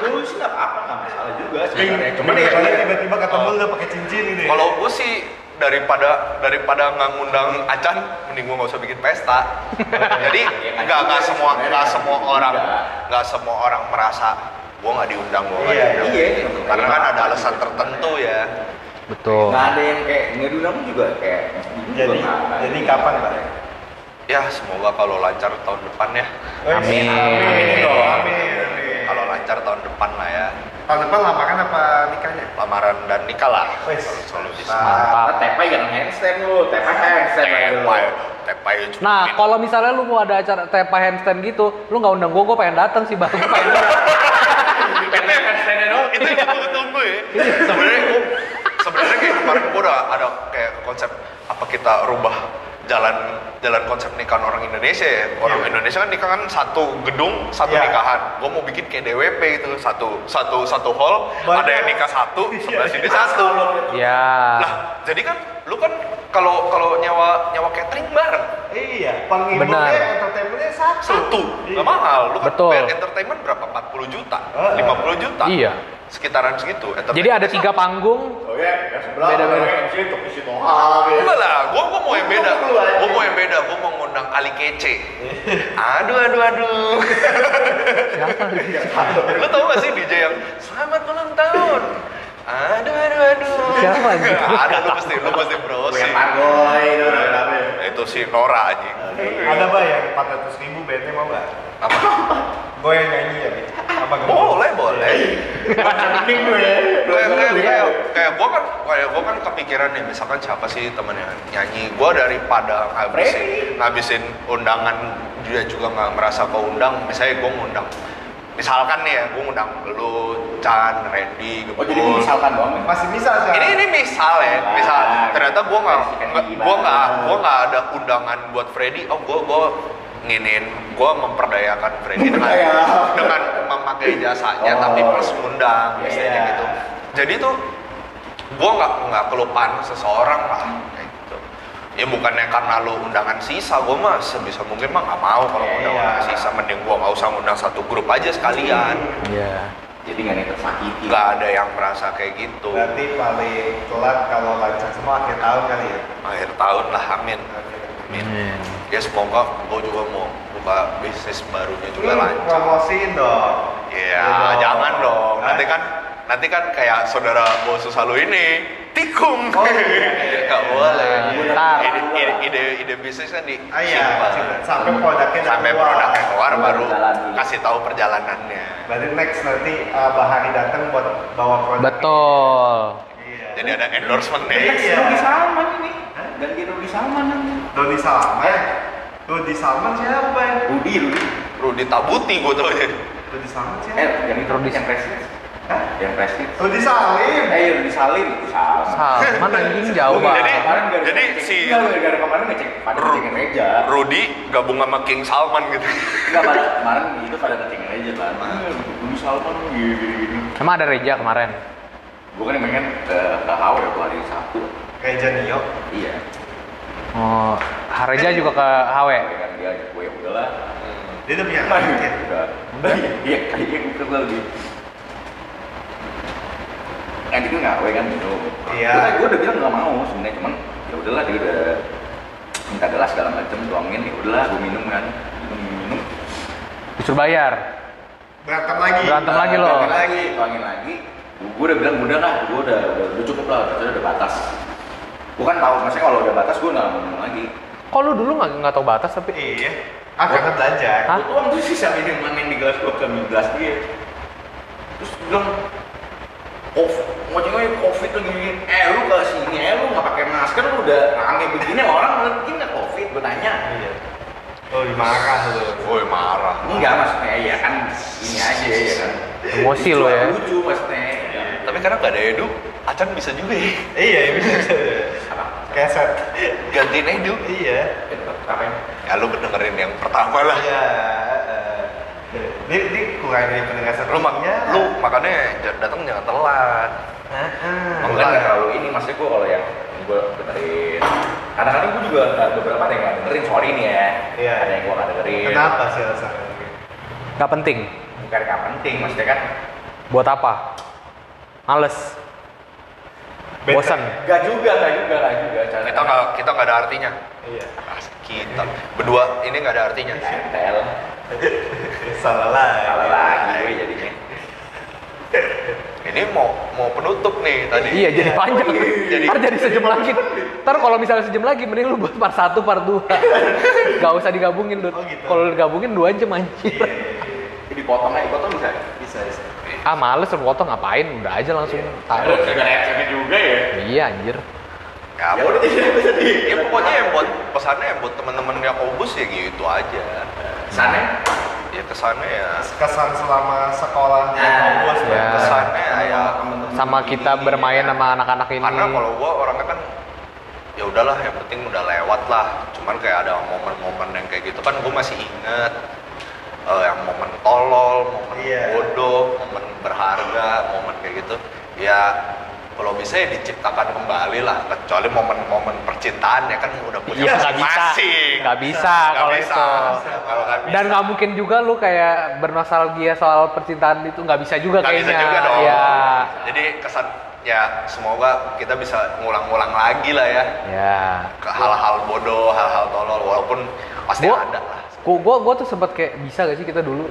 Ya gue sih nggak apa-apa nggak masalah juga sebenarnya. Cuman ya kalau iya. tiba-tiba ketemu lu pakai cincin ini. kalau gue sih daripada daripada nggak ngundang Acan mending gue nggak usah bikin pesta jadi nggak nggak semua nggak semua orang nggak semua orang merasa gue nggak diundang gue nggak Iya, diundang iya. karena kan ada alasan tertentu ya Betul. nggak ada yang kayak nggak diundang juga kayak juga jadi ada. jadi kapan bang? ya semoga kalau lancar tahun depan ya Amin. Amin dong, amin. amin. Lancar tahun depan lah ya Tahun depan lamaran apa nikahnya? lamaran dan nikah lah Wes. Kalau bisa. Mantap. Nah, tepa yang handstand lu, tepa handstand tepai tepai Nah, kalau misalnya lu mau ada acara tepa handstand gitu, lu nggak undang gue, gue pengen datang sih bang. Gua pengen itu handstandnya dong itu yang gue tunggu ya sebenarnya gue sebenarnya kayak kemarin gue udah ada kayak konsep apa kita rubah jalan jalan konsep nikahan orang Indonesia ya orang Iya. Indonesia kan nikah kan satu gedung satu Iya. nikahan gue mau bikin kayak DWP gitu satu satu satu hall Banyak. ada yang nikah satu sebelah Iya. sini satu ya. Nah, jadi kan lu kan kalau kalau nyawa nyawa catering bareng Iya, Benar. penghiburnya entertainmentnya satu. satu Iya. nggak mahal lu kan Betul. bayar entertainment berapa 40 juta Ah. 50 juta Iya. Sekitaran segitu Jadi ada tiga panggung. Oh ya, yang sebelah isi toha gitu. Enggak lah, gua, gua mau yang beda. Gua mau yang beda, gua mau ngundang Ali Kece. Aduh, aduh, aduh. Siapa? Lu tau gak sih DJ yang selamat ulang tahun? Aduh, aduh, aduh. Siapa anjing? Ada, lu mesti, lu mesti browsing. Yang pargoy itu apa ya? Itu si Nora anjing. Ada bah yang 400 ribu bandnya mau nggak? Apa? Gue yang nyanyi ya, Bi. Apa? Boleh, boleh. Mending gue ya. kayak kayak kayak kayak gue kan kayak gue kan kepikiran nih misalkan siapa sih temennya nyanyi gue daripada ngabisin ngabisin undangan dia juga nggak merasa keundang misalnya gue ngundang misalkan nih ya gue ngundang lu Chan Randy Oh jadi misalkan doang ya? Masih bisa sih. ini ini misal ya Ah, misal ternyata gue nggak versikan nggak- gimana. gue nggak gue nggak ada undangan buat Freddy oh gue gue nginin gue memperdayakan Freddy dengan dengan memakai jasanya Oh. tapi plus ngundang biasanya Iya. gitu jadi tuh gue nggak nggak kelupaan seseorang lah gitu ya bukannya karena lu undangan sisa gue mah sebisa mungkin mah nggak mau kalau undang undangan sisa mending gue nggak usah ngundang satu grup aja sekalian Iya. Jadi nggak ada yang tersakiti. nggak ada yang merasa kayak gitu Berarti paling telat kalau lancar semua akhir tahun kali ya. akhir tahun lah amin amin Amin. ya semoga gue juga mau buka bisnis barunya juga Hmm, lancar promosiin dong. ya Iya dong. jangan dong nanti kan nanti kan kayak saudara bos selalu ini tikung Oh, iya. nggak boleh Ntar. ide, ide, ide, ide bisnis kan di Ah iya, sampai produknya sampai keluar. produknya keluar Baru baru kasih tahu perjalanannya Berarti next nanti uh, Bahari datang buat bawa produk. Betul. Iya. jadi ada endorsement nih Iya. Rudi Salman ini. Ganti Rudi Salman nanti. Dodi Salman. Dodi Salman siapa ya? Rudi, Rudi. Rudi Tabuti gue tuh aja Dodi Salman siapa? Eh, yang itu Rudi yang presiden. Hah? Yang prestis. Rudi Salim. Eh, yang disalin itu sama. Salman anjing jauh Jadi- banget. Kemarin gara Jadi si- gara-gara kemarin ngecek pada ngecekin meja. Rudy gabung sama King Salman gitu. Enggak pada kemarin itu pada ngecekin meja kan. Bumi Salman gini gini gini. Emang ada Reja kemarin. Gue kan pengen ke ke HW tuh hari Sabtu. Reja Nio. Iya. Oh, Reja juga ke HW. Kan dia ajak gue ya udahlah. Dia udah punya Udah. ya. Udah. Udah. Iya kayaknya gue kesel lagi. Nanti gue nggak gue kan minum. Iya. Gue, gue udah bilang nggak mau sebenarnya cuman ya udahlah dia udah minta gelas segala macam tuangin ya udahlah gue minum kan minum minum. Disuruh bayar. Berantem lagi. Berantem lagi lo. Tuangin lagi tuangin lagi gue udah bilang udah lah gue udah, udah udah cukup lah udah, udah batas gue kan tahu maksudnya kalau udah batas gue nggak mau minum lagi Kok lu dulu nggak nggak tahu batas tapi Iya. Ah, karena belajar. Hah? gue tuang tuh sisa minuman yang di gelas gue ke gelas dia terus bilang Covid, ngocengnya covid tuh gini, eh lu ke sini, eh lu nggak pakai masker, lu udah rame begini orang mungkin nggak covid, gue tanya. Iya. Oh, dimarah lu. Woi marah. Enggak maksudnya ya kan ini aja ya kan. Emosi lo ya. Lucu maksudnya. Ya. Tapi karena nggak ada Edu, Acan bisa juga ya. Iya, bisa. Apa? Keset. Gantiin Edu. Iya. Apa yang? Ya lu dengerin yang pertama lah. Iya. Ini, ini kurang dari pendengar Lu, mak sepertinya. lu makanya datang jangan telat. Ah, kan nggak terlalu ini, maksudnya gue kalau yang gue dengerin Kadang-kadang gue juga nggak beberapa ada yang nggak dengerin, sorry nih ya Iya. Ada yang gue nggak dengerin Kenapa sih alasannya? nggak penting. Bukan nggak penting, maksudnya kan Buat apa? Males. Bosan. Gak juga, gak juga, gak juga Cara- Kita nggak kita nggak ada artinya. Iya. Asik kita berdua ini nggak ada artinya. Nentel, Salah lagi. salah lagi gue jadinya Ini mau mau penutup nih tadi. Iya, jadi panjang. Jadi- Ntar jadi sejam lagi. Ntar kalau misalnya sejam lagi, mending lu buat part 1, part 2. Gak usah digabungin. Oh, gitu. Kalau digabungin 2 jam anjir. Iya, iya, iya. Jadi dipotong aja, dipotong bisa Bisa, bisa. Ah, males lu potong ngapain? Udah aja langsung taruh. Gak ada efeknya juga ya Iya, anjir. Ya, Ya ya pokoknya yang buat pesannya yang buat teman-teman Yakobus ya gitu aja. Sana Ya kesannya ya. Kesan selama sekolah di Ah, kampus ya. dan kesannya ya Sama kita bermain sama anak-anak ini. karena kalau gua orangnya kan ya udahlah yang penting udah lewat lah. Cuman kayak ada momen-momen yang kayak gitu. Kan gua masih inget eh, yang momen tolol momen Iya. bodoh momen berharga momen kayak gitu. Ya kalau bisa ya diciptakan kembali lah kecuali momen-momen percintaan ya kan udah punya Iya, bisa. masing-masing Nggak bisa Nggak kalau bisa. itu. Kalau bisa. Dan nggak mungkin juga lu kayak bernostalgia soal percintaan itu nggak bisa juga bisa kayaknya. juga dong Ya. jadi kesan ya semoga kita bisa ngulang-ngulang lagi lah ya Ya. ke hal-hal bodoh, hal-hal tolol walaupun pasti Gua, ada lah. gua, gua, gua tuh sempat kayak bisa gak sih kita dulu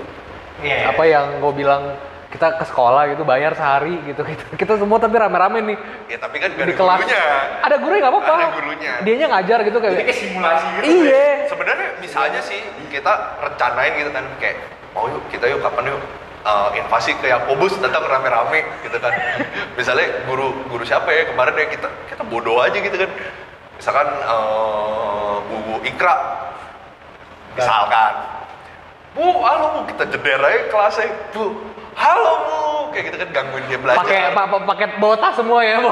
Iya. apa yang gue bilang kita ke sekolah gitu bayar sehari gitu gitu kita semua tapi rame-rame nih Ya tapi kan di ada kelas gurunya. ada guru nggak apa-apa Ada gurunya. dianya ngajar gitu Jadi kayak kayak simulasi gitu iya Sebenarnya bisa aja sih kita rencanain gitu kan kayak mau yuk kita yuk kapan yuk uh, invasi ke Yakobus datang rame-rame gitu kan. Misalnya guru guru siapa ya kemarin ya kita kita bodoh aja gitu kan. Misalkan uh, Bu Ikra misalkan Bu, halo Bu, kita jeder aja kelasnya. Bu, halo Bu, kayak gitu kan gangguin dia belajar. pakai pa- pa- pakai bawa tas semua ya Bu.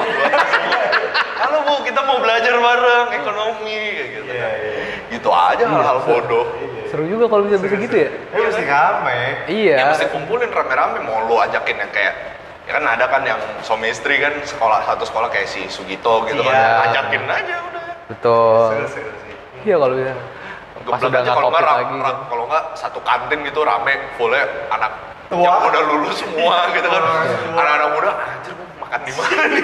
Halo Bu, kita mau belajar bareng ekonomi kayak gitu. Iya, iya. Gitu aja hal-hal bodoh. seru juga kalau bisa bisa gitu ya Ini mesti rame. iya Ya mesti kumpulin rame-rame mau lo ajakin yang kayak ya kan ada kan yang suami istri kan sekolah satu sekolah kayak si Sugito gitu Iya. kan ajakin aja udah. betul Seru, seru sih. iya kalau bisa pas udah nggak kalau nggak kan. kalau nggak satu kantin gitu rame fullnya anak Tua. yang udah lulus semua gitu kan anak-anak muda anjir gua makan di mana nih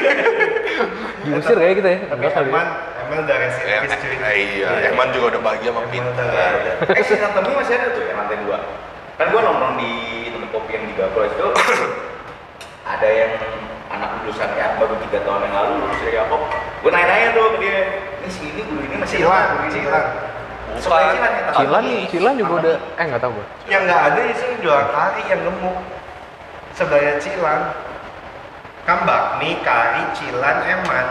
diusir kayak kita ya Tapi ya. Eman, Eman udah rest in Eh, peace cuy. eh, iya Eman juga udah bahagia sama Eman ada. Eh, si Anthony masih ada tuh yang lantai dua. Kan gua nongkrong di tempat kopi yang di Gabros itu ada yang anak lulusan ya baru tiga tahun yang lalu lulus dari Yakob. Gua nanya-nanya tuh ke dia, ini si ini guru ini masih guru ini Cilan. Sekolah Cilan ya? tapi- Cilan Cilan juga udah eh nggak tahu gue Yang nggak ada itu jualan kari yang gemuk. Sebelahnya Cilan. Kan bakmi, kari, Cilan, Eman.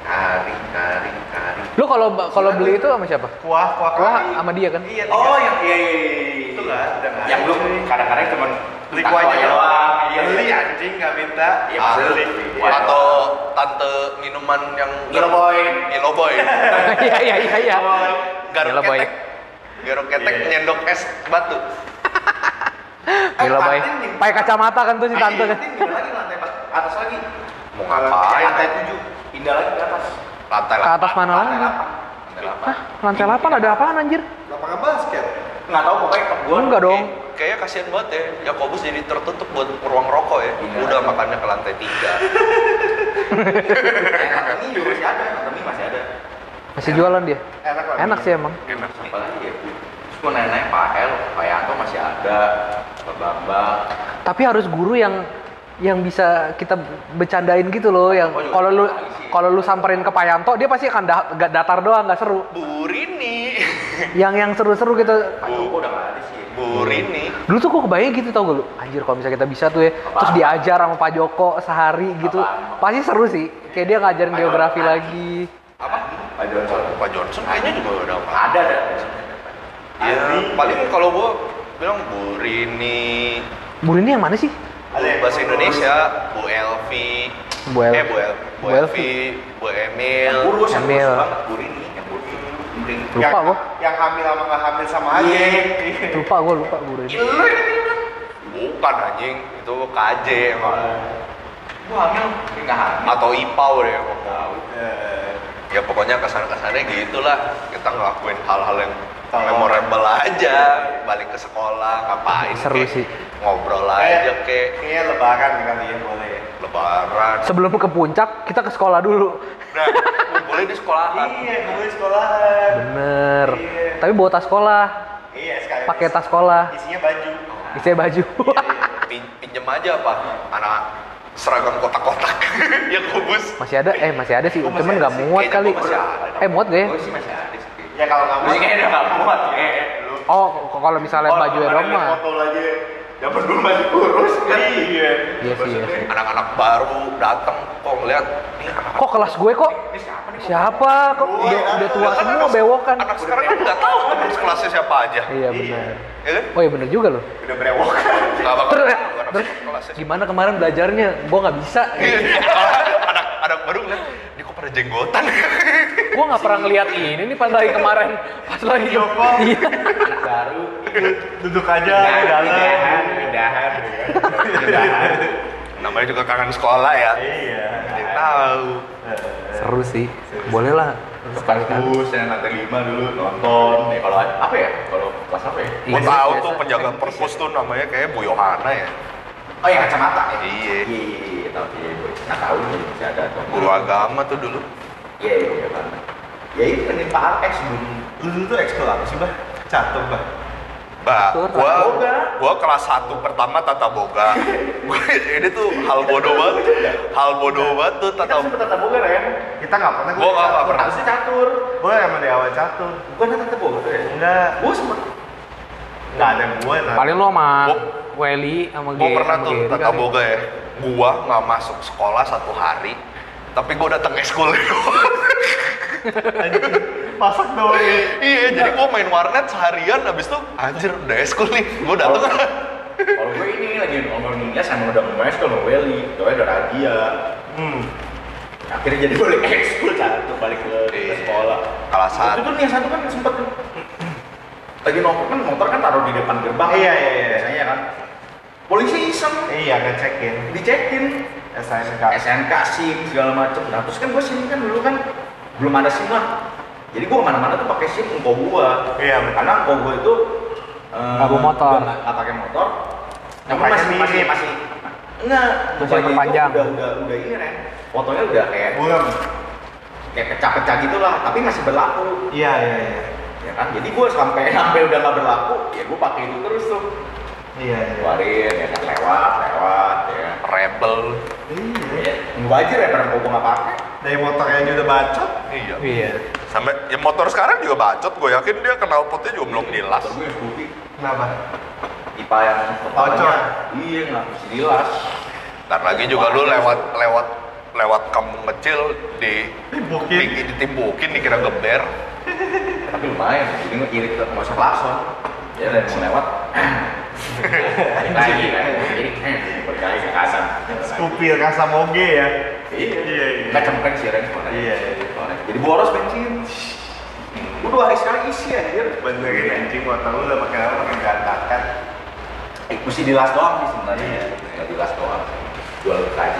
Kari, kari, kari. lu kalau kalau beli itu sama siapa Kuah, kuah Kuah sama dia kan? Iya, Oh, yang iya iya iya. iya. Itu kan, udah nggak Yang ada, belum cuy. kadang-kadang cuma Beli kuahnya doang. doang. Iya. iya. beli anjing nggak minta. Iya, Ah, beli. atau tante minuman yang Milo Boy. Milo Boy. Iya iya iya iya. Garuk ketek. Garuk ketek Iya. nyendok es batu. Milo boy. Pakai kacamata kan tuh si tante kan. Lagi lantai atas lagi. Mau ngapain? Lantai tujuh. Pindah lagi ke atas. Lantai Ke atas mana Lantai lagi? Lantai delapan. Hah, lantai 8 ada apaan anjir? Lapangan basket. Nggak tahu pokoknya gua. Enggak dong. Kayak- Kayaknya kasihan banget ya, Yakobus jadi tertutup buat ruang rokok ya. Iya. Udah makannya ke lantai tiga. Ini juga masih ada. Ini masih ada. Masih jualan dia. Enak. Enak sih emang. Enak. Apa lagi ya? Terus gua nanya-nanya Pak El, Pak Yanto masih ada. Pak Bambang. Tapi harus guru yang yang bisa kita bercandain gitu loh yang Oh, juga kalau lu kalau lu samperin ke Payanto dia pasti akan da- datar doang nggak seru Bu Rini. Yang yang seru-seru gitu Pak Joko udah nggak ada sih. Bu Rini. dulu tuh gue kebayang gitu tau gak lu anjir kalau misalnya kita bisa tuh ya terus diajar sama Pak Joko sehari gitu Apaan? pasti seru sih kayak dia ngajarin Pak geografi lagi Apa? Pak Johnson. Pak Johnson kayaknya juga udah apa? Ada ada. Ya, paling kalau gua bilang Bu Rini, Bu Rini yang mana sih Ada bahasa. Indonesia, Bu Elvi, Bu El- eh Bu, El, Bu, Elvi, Bu Emil, Yang kurus, yang Emil. kurus banget. Bu Rini, yang kurus. Mending. Lupa yang, gua. Yang hamil sama nggak hamil sama aja. Iya. lupa gue lupa Bu Rini Lu ini kan? Bukan anjing, itu KJ emang. Gua hamil, nggak hamil. Atau IPAU deh. Eh, Ya pokoknya kesan-kesannya gitulah. Kita ngelakuin hal-hal yang Tolong. memorable aja. Balik ke sekolah, ngapain Seru kek. sih. Ngobrol aja kayak- kek. Kayaknya lebaran kali ya boleh. Lebaran. sebelum ke puncak kita ke sekolah dulu Nah, ngumpulin di sekolahan. Iya, gue sekolahan. bener Iya. tapi bawa tas sekolah Iya, sekali. pakai tas sekolah Isinya baju. isinya baju Pin- pinjem aja apa anak seragam kotak-kotak yang kubus masih ada eh masih ada sih Oh, masih cuman nggak muat kali masih ada. eh muat gak ya Gua sih masih ada sih. Ya kalau nggak sih kayaknya udah nggak muat ya. Lu. oh kalau misalnya baju ya dong mah Foto lagi. Zaman dulu masih kurus kan. Iya. iya sih iya sih anak-anak baru datang kok ngeliat anak kok kelas gue kok Ini siapa nih? siapa kok udah, udah tua semua bewokan anak sekarang kan nggak tahu kan kelasnya siapa aja iya benar ya kan oh iya bener juga loh Udah berewok. nggak bakal terus, anak terus gimana kemarin belajarnya gue nggak bisa anak anak baru ngeliat kok pada jenggotan gue nggak pernah ngeliat ini nih pas lagi kemarin pas lagi call. iya Baru. Duduk aja Pindahan, di dalam. pindahan, pindahan. Pindahan. namanya juga kangen sekolah ya Iya. Tahu seru sih boleh lah sekali-kali Bagus, yang lantai lima dulu nonton. Ya, kalau apa ya? Kalau kelas apa ya? Gua Iya, tahu biasa. tuh penjaga perpus tuh namanya kayak Bu Yohana ya Oh yang kacamata ya? Iya. Iya, iya, iya, tahu iya, gue nggak tahu nih masih ada guru agama tuh dulu Iya, iya, iya, Bang. Ya itu penerimaan X belum Lu dulu tuh ekskul apa sih, Bah? Catur, Bah. Bah, gua, Boga. gua kelas 1 pertama tata boga. Gua- ini tuh hal bodoh banget. Hal bodoh banget tuh tata sempet tata boga Ren Kita nggak pernah. Gua nggak- nggak pernah. Harusnya catur Gue emang dari awal catur. Bukan tata boga tuh ya? Enggak. Gue sempet Nggak ada gue. Nah. paling lu sama Gua- Welly sama Gua Ge- pernah sama tuh Gary tata kali. boga ya. Gua nggak masuk sekolah satu hari, tapi gua datang doang. Masak doang ya. iya, jadi gua main warnet seharian, habis itu anjir udah ekskul nih, gua datang. Kalau gue ini lagi ngomongin Inggris sama udah ngomongin kalau Welly Soalnya udah radia Hmm. Akhirnya jadi boleh ekskul catur balik ke, ke Iya. sekolah Kelas satu. itu nih yang satu kan sempet lagi nongkrong kan motor kan taruh di depan gerbang Iya, iya, iya. biasanya kan polisi iseng Iya, ngecekin. dicekin SNK. SNK SIM segala macem nah terus kan gue SIM kan dulu kan belum ada SIM lah jadi gue ke mana-mana tuh pakai SIM engkau gua Iya, betul. karena engkau gua itu eh, Nggak bawa motor. nggak pakai motor Makanya masih masih mirip. masih enggak Masih perpanjang. udah udah udah ini Ren fotonya udah kayak Buram. kayak pecah-pecah gitu lah tapi masih berlaku Iya, iya, iya. Ya kan jadi gue sampai sampai udah nggak berlaku ya gue pakai itu terus tuh Iya, iya. keluarin ya kan lewat lewat ya Rebel. Iya. ya gue aja ya pada gue nggak pakai Dari motornya aja udah bacot. Iya. iya Sampai ya motor sekarang juga bacot, gue yakin dia kenal potnya juga belum dilas. motor gue yang Scoopy Kenapa? IPA yang Bocor. iya nggak bisa dilas Ntar lagi juga lu lewat lewat lewat kampung kecil di Timbukin. di, ditimbukin dikira geber. Tapi lumayan jadi gue irit ke nggak usah klakson ya dan mau lewat lagi kan jadi berkali ke kanan Skupir rasa moge ya. iya Iya, iya. nggak cempreng sih sebenarnya. Iya, iya. jadi boros bensin Udah dua hari sekali isi anjir Benerin anjing motor lu udah pakai apa pakai gantakan. Eh, mesti dilas doang sih sebenarnya nggak dilas doang jual KJ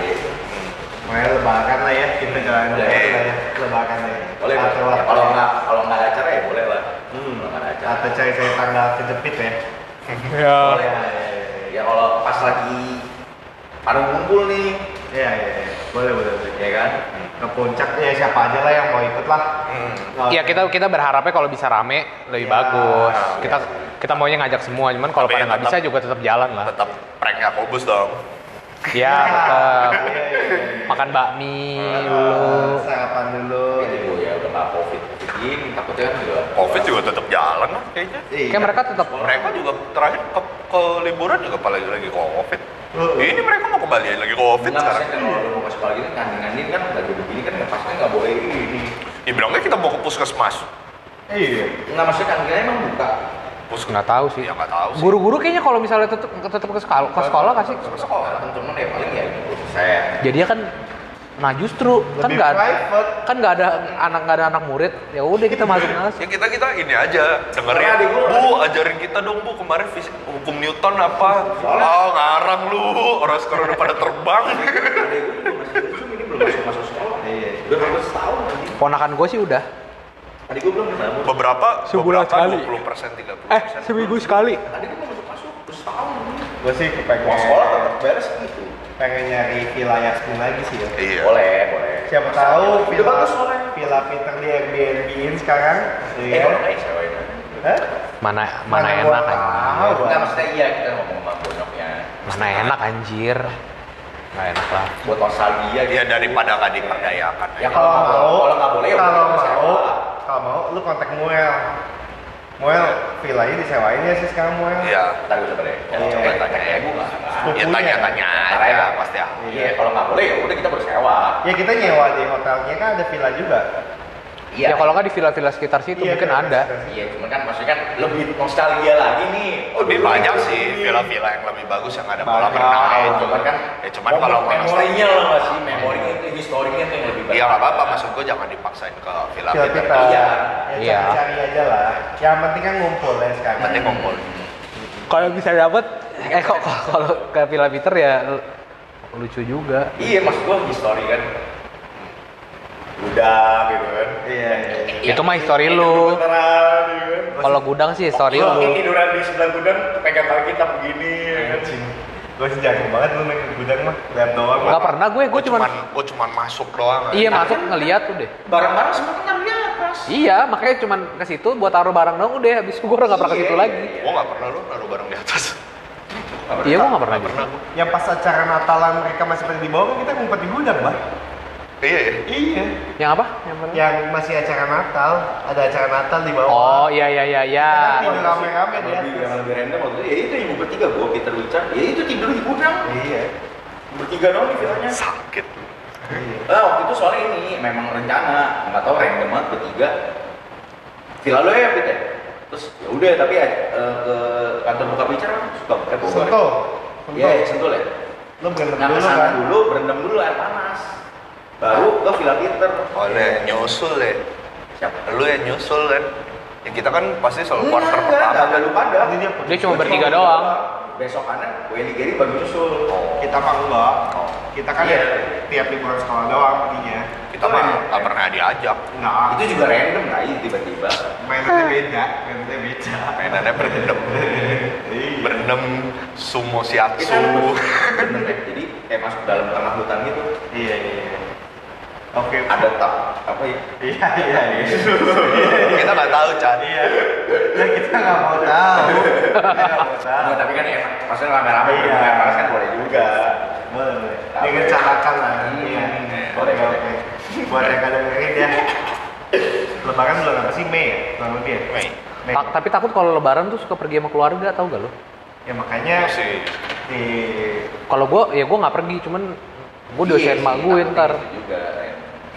Makanya lebaran lah ya, kita jalan lah ya, lebaran lah ya. boleh Atau ya, kalau ya? nggak kalau nggak ada acara ya boleh lah Hmm. kalau nggak ada acara Atau cari cari tanggal kejepit ya. Ya. boleh ya kalau pas lagi pada ngumpul nih Iya, iya, iya. Boleh, boleh, boleh. ya kan Ke puncak ya siapa aja lah yang mau ikut lah. Hmm. Iya usah- kita kita berharapnya kalau bisa rame lebih Ya, bagus. ya. Kita kita maunya ngajak semua, cuman kalau pada nggak bisa juga tetap jalan lah. Tetap prank Yakobus dong. Ya tetap Iya, iya, iya. makan bakmi dulu. Sarapan dulu. Jadi gue ya udah nggak covid begini takutnya kan juga Covid juga tetap jalan lah kayaknya. Iya. Kayak mereka tetap Mereka juga terakhir ke, ke liburan juga apalagi lagi Covid. Uh, uh. Ini mereka mau kembali lagi Covid Enggak sekarang. maksudnya kalau mau ke sekolah gini nganding-nganding kan lagi begini kan pasti nggak boleh ini Ya bilangnya kita mau ke puskesmas. Iya. nggak maksudnya nganding emang buka Puskesmas. nggak tahu sih. Ya nggak tahu sih. Guru-guru kayaknya kalau misalnya tetap tetap ke sekolah ke sekolah kasih. ke sekolah kan cuman ya paling ya 50 persen Jadi kan nah justru kan Lebih nggak ada private. kan nggak ada anak nggak ada anak murid ya udah kita masuk masuk Ya kita kita ini aja dengerin. Gua- Bu ajarin kita dong bu kemarin fisik hukum Newton apa? Oh ngarang lu orang sekarang udah pada terbang. ada gue juga masih lucu ini belum masuk masuk sekolah Iya. udah hampir setahun lagi ponakan gue sih udah adik gue belum ketemu Beberapa Sebulan beberapa sekali. 20 persen 30 eh seminggu sekali adik gue belum masuk masuk terus setahun Gue sih kepengen mau sekolah tetap beres gitu pengen nyari villa Yasmin lagi sih ya. Iya. boleh boleh Siapa tahu Udah villa bagus villa Peter di Airbnb-in sekarang. eh Iya. boleh sewain Hah? mana mana Mana enak tahu. Enggak maksudnya iya kita ngomong sama bonyoknya mana enak anjir nggak enak lah buat nostalgia gitu Ya daripada nggak diperdayakan. Ya, kalau mau, kalau nggak boleh, ya kalau mau. Kalau mau, lu kontak Muel. Muel, villanya disewain ya sih sekarang Muel. Iya. Ntar gue coba deh. Iya. Coba tanya ya gue. Ya tanya-tanya aja aja. pasti ah. Iya, kalau nggak boleh ya udah kita bersewa. Ya kita nyewa di hotelnya kan ada villa juga. Ya kalau nggak di villa-villa sekitar situ Iya, mungkin villa ada sekitar Iya, cuman kan maksudnya kan lebih nostalgia lagi nih. Oh, Lebih banyak sih villa-villa yang lebih bagus yang ada kolam renang Oh, itu. cuman kan Ya cuman kalau memorinya lah nggak sih, memorinya itu historinya tuh yang lebih banyak. Iya nggak apa-apa, maksud gue jangan dipaksain ke villa Villa Peter. kita. Iya. Ya, Iya. cari-cari aja lah. Yang penting kan ngumpul ya sekarang. Yang penting ngumpul. kalau bisa dapat eh kok kok- kalau ke Villa Peter ya lucu juga Iya, maksud gua histori kan. Udah gitu kan. Iya, iya. iya. Itu mah histori Hidup lu. beneran, gitu kan. kalau gudang sih story Gua lu tiduran di sebelah gudang, pegang kita begini. ya kan. Anjing. Gue sih jago banget lu main ke gudang mah. Lihat doang. nggak pernah gue gue cuman cuman, gue cuman masuk doang. iya masuk ngeliat udah Barang-barang semua kan di atas. iya makanya cuman ke situ buat taruh barang dong udah habis gue udah nggak pernah ke situ Iya, lagi iya. Gue nggak pernah lu naruh barang di atas. iya gue nggak pernah gitu Pernah. Yang pas acara Natalan mereka masih pada di bawah kan kita ngumpet di gudang, Bah. Iya ya. Iya. yang apa yang mana? Yang masih acara Natal, ada acara Natal di bawah. oh iya iya iya iya tidur rame-rame di atas. yang lebih random waktu itu ya itu yang bertiga gua Peter Richard ya itu tidur di gudang Iya. bertiga dong di villanya Sakit. Iya. nah waktu itu soalnya ini memang rencana nggak tahu random banget bertiga villa lo ya Peter terus ya udah tapi ya, eh, ke kantor buka bicara suka eh ya? Sentul. iya ya, sentul ya Lu berendam nah dulu kan. dulu berendam dulu air panas baru ke villa Peter Oleh nyusul ya. siapa Lu yang nyusul kan. Ya kita kan pasti selalu Enggak, quarter enggak, pertama. enggak, lu pada Ini dia dia cuma bertiga doang besokannya Willy Gary baru nyusul Kita mah enggak. Kita kan Iya. ya tiap liburan sekolah doang perginya. Kita mah nggak pernah diajak. Enggak. itu juga random kali tiba-tiba mainannya beda, mainannya beda. Mainannya berendam. Iya. Berendam sumo bener ya jadi kayak masuk dalam tengah hutan gitu Iya, iya. Oke. ada tak apa ya Iya, iya, iya. kita nggak tahu Chan. Iya. Ya kita nggak mau tahu. Kita nggak mau tahu. tapi kan enak maksudnya rame-rame Iya. iya. panas kan boleh juga Boleh. Direncanakan lah. Hmm. Iya. Boleh, boleh. Buat yang kadang dengerin ya. Lebaran bulan apa sih Mei ya? Kurang lebih ya? Mei. Mei. Ta- tapi takut kalau lebaran tuh suka pergi sama keluarga tau gak lo Ya makanya Masih di kalau gue ya gue nggak pergi cuman gue dosen Iya mak gue ntar gitu juga.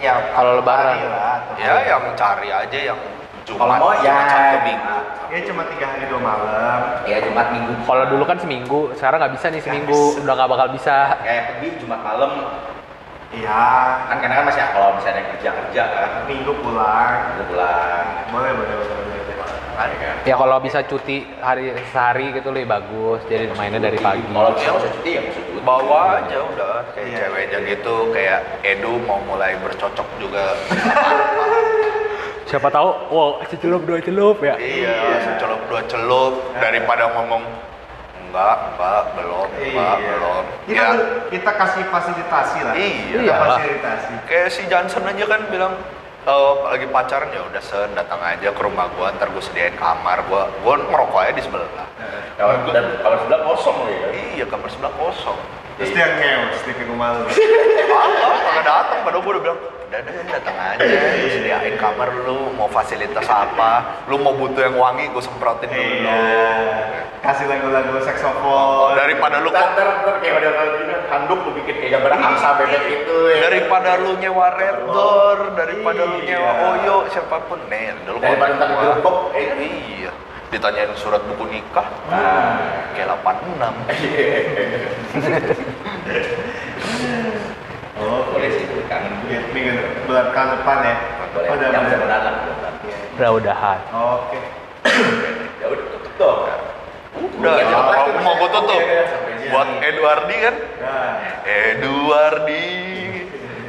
Ya Kalau lebaran. lah, ya yang cari aja yang Jumat, Kalau mau ya Minggu. Ya cuma tiga hari dua malam. Ya Jumat Minggu. Kalau dulu kan seminggu, sekarang nggak bisa nih seminggu, udah nggak bakal bisa. Kayak pergi Jumat malam Iya. kan karena kan masih kalau misalnya kerja kerja kan Minggu pulang. udah pulang. Boleh boleh boleh. Kan. Ya kalau bisa cuti hari sehari gitu lebih bagus, jadi mainnya dari pagi. Kalau bisa cuti ya cuti. bawa aja udah kayak Iya. ceweknya gitu kayak Edu mau mulai bercocok juga Siapa tahu, wow, celup dua celup ya. iya secelup dua celup daripada ngomong enggak enggak belum enggak Iya. belum Kita ya kita kasih fasilitasi lah. Iya. Kita fasilitasi. kayak si Johnson aja kan bilang eh, lagi pacaran ya udah sen datang aja ke rumah gua ntar gua sediain kamar. Gua gua ngerokok aja di sebelah. Kalau dan kalau sebelah kosong ya. iya kamar sebelah kosong Terus dia ngeus di rumah lu. apa pada datang pada gua udah bilang udah deh datang aja gua sediain kamar lu mau fasilitas apa lu mau butuh yang wangi gua semprotin dulu Iya. Kasih lagu-lagu saksofon. daripada lu kok ntar ntar kayak ada gini handuk lu bikin kayak gambar angsa bebek itu ya. daripada lu nyewa red door daripada lu Iya. nyewa oyo siapa pun nih dulu daripada ntar eh kan. iya ditanyain surat buku nikah Nah, kayak 86 Oh, boleh sih kangen. Minggu, minggu bulan kan depan ya. Boleh. Oh, Yang lah. mudah-mudahan. Udah udahan. Oke. Ya udah tutup dong. udah Iya, ya, mau, gue tutup buat Eduardi kan Eduardi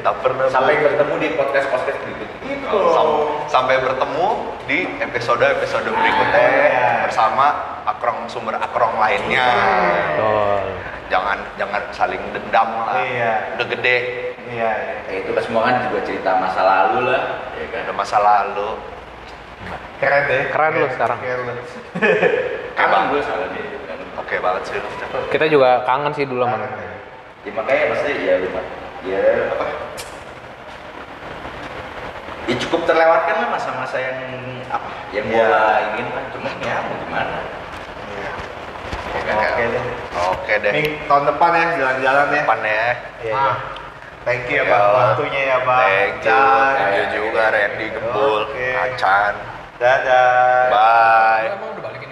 tak pernah Sampai ber- bertemu di podcast podcast berikutnya. Itu. Sam- sampai bertemu di episode episode berikutnya Iya. bersama akrong sumber akrong lainnya Betul. jangan jangan saling dendam lah Iya. udah gede iya, iya. Ya, itu kan semua kan juga cerita masa lalu lah, ya kan. udah masa lalu Keren deh. Keren lu sekarang. Keren lu. Kapan gue salah dia? kan. oke banget sih. Kita juga kangen sih dulu sama. Ya makanya maksudnya ya lumayan. Ya apa? Ya cukup terlewatkan lah masa-masa yang apa? Yang Iya. gua ingin lah. Cuma ya mau gimana? Iya. Oke, Oke deh. oke deh Ming, tahun depan ya jalan-jalan ya. depan ya Iya. Ah. Thank you ya, Ya. Bang. Waktunya ya, Bang. thank you thank you juga Randy Gembul Oke. Acan Dadah. bye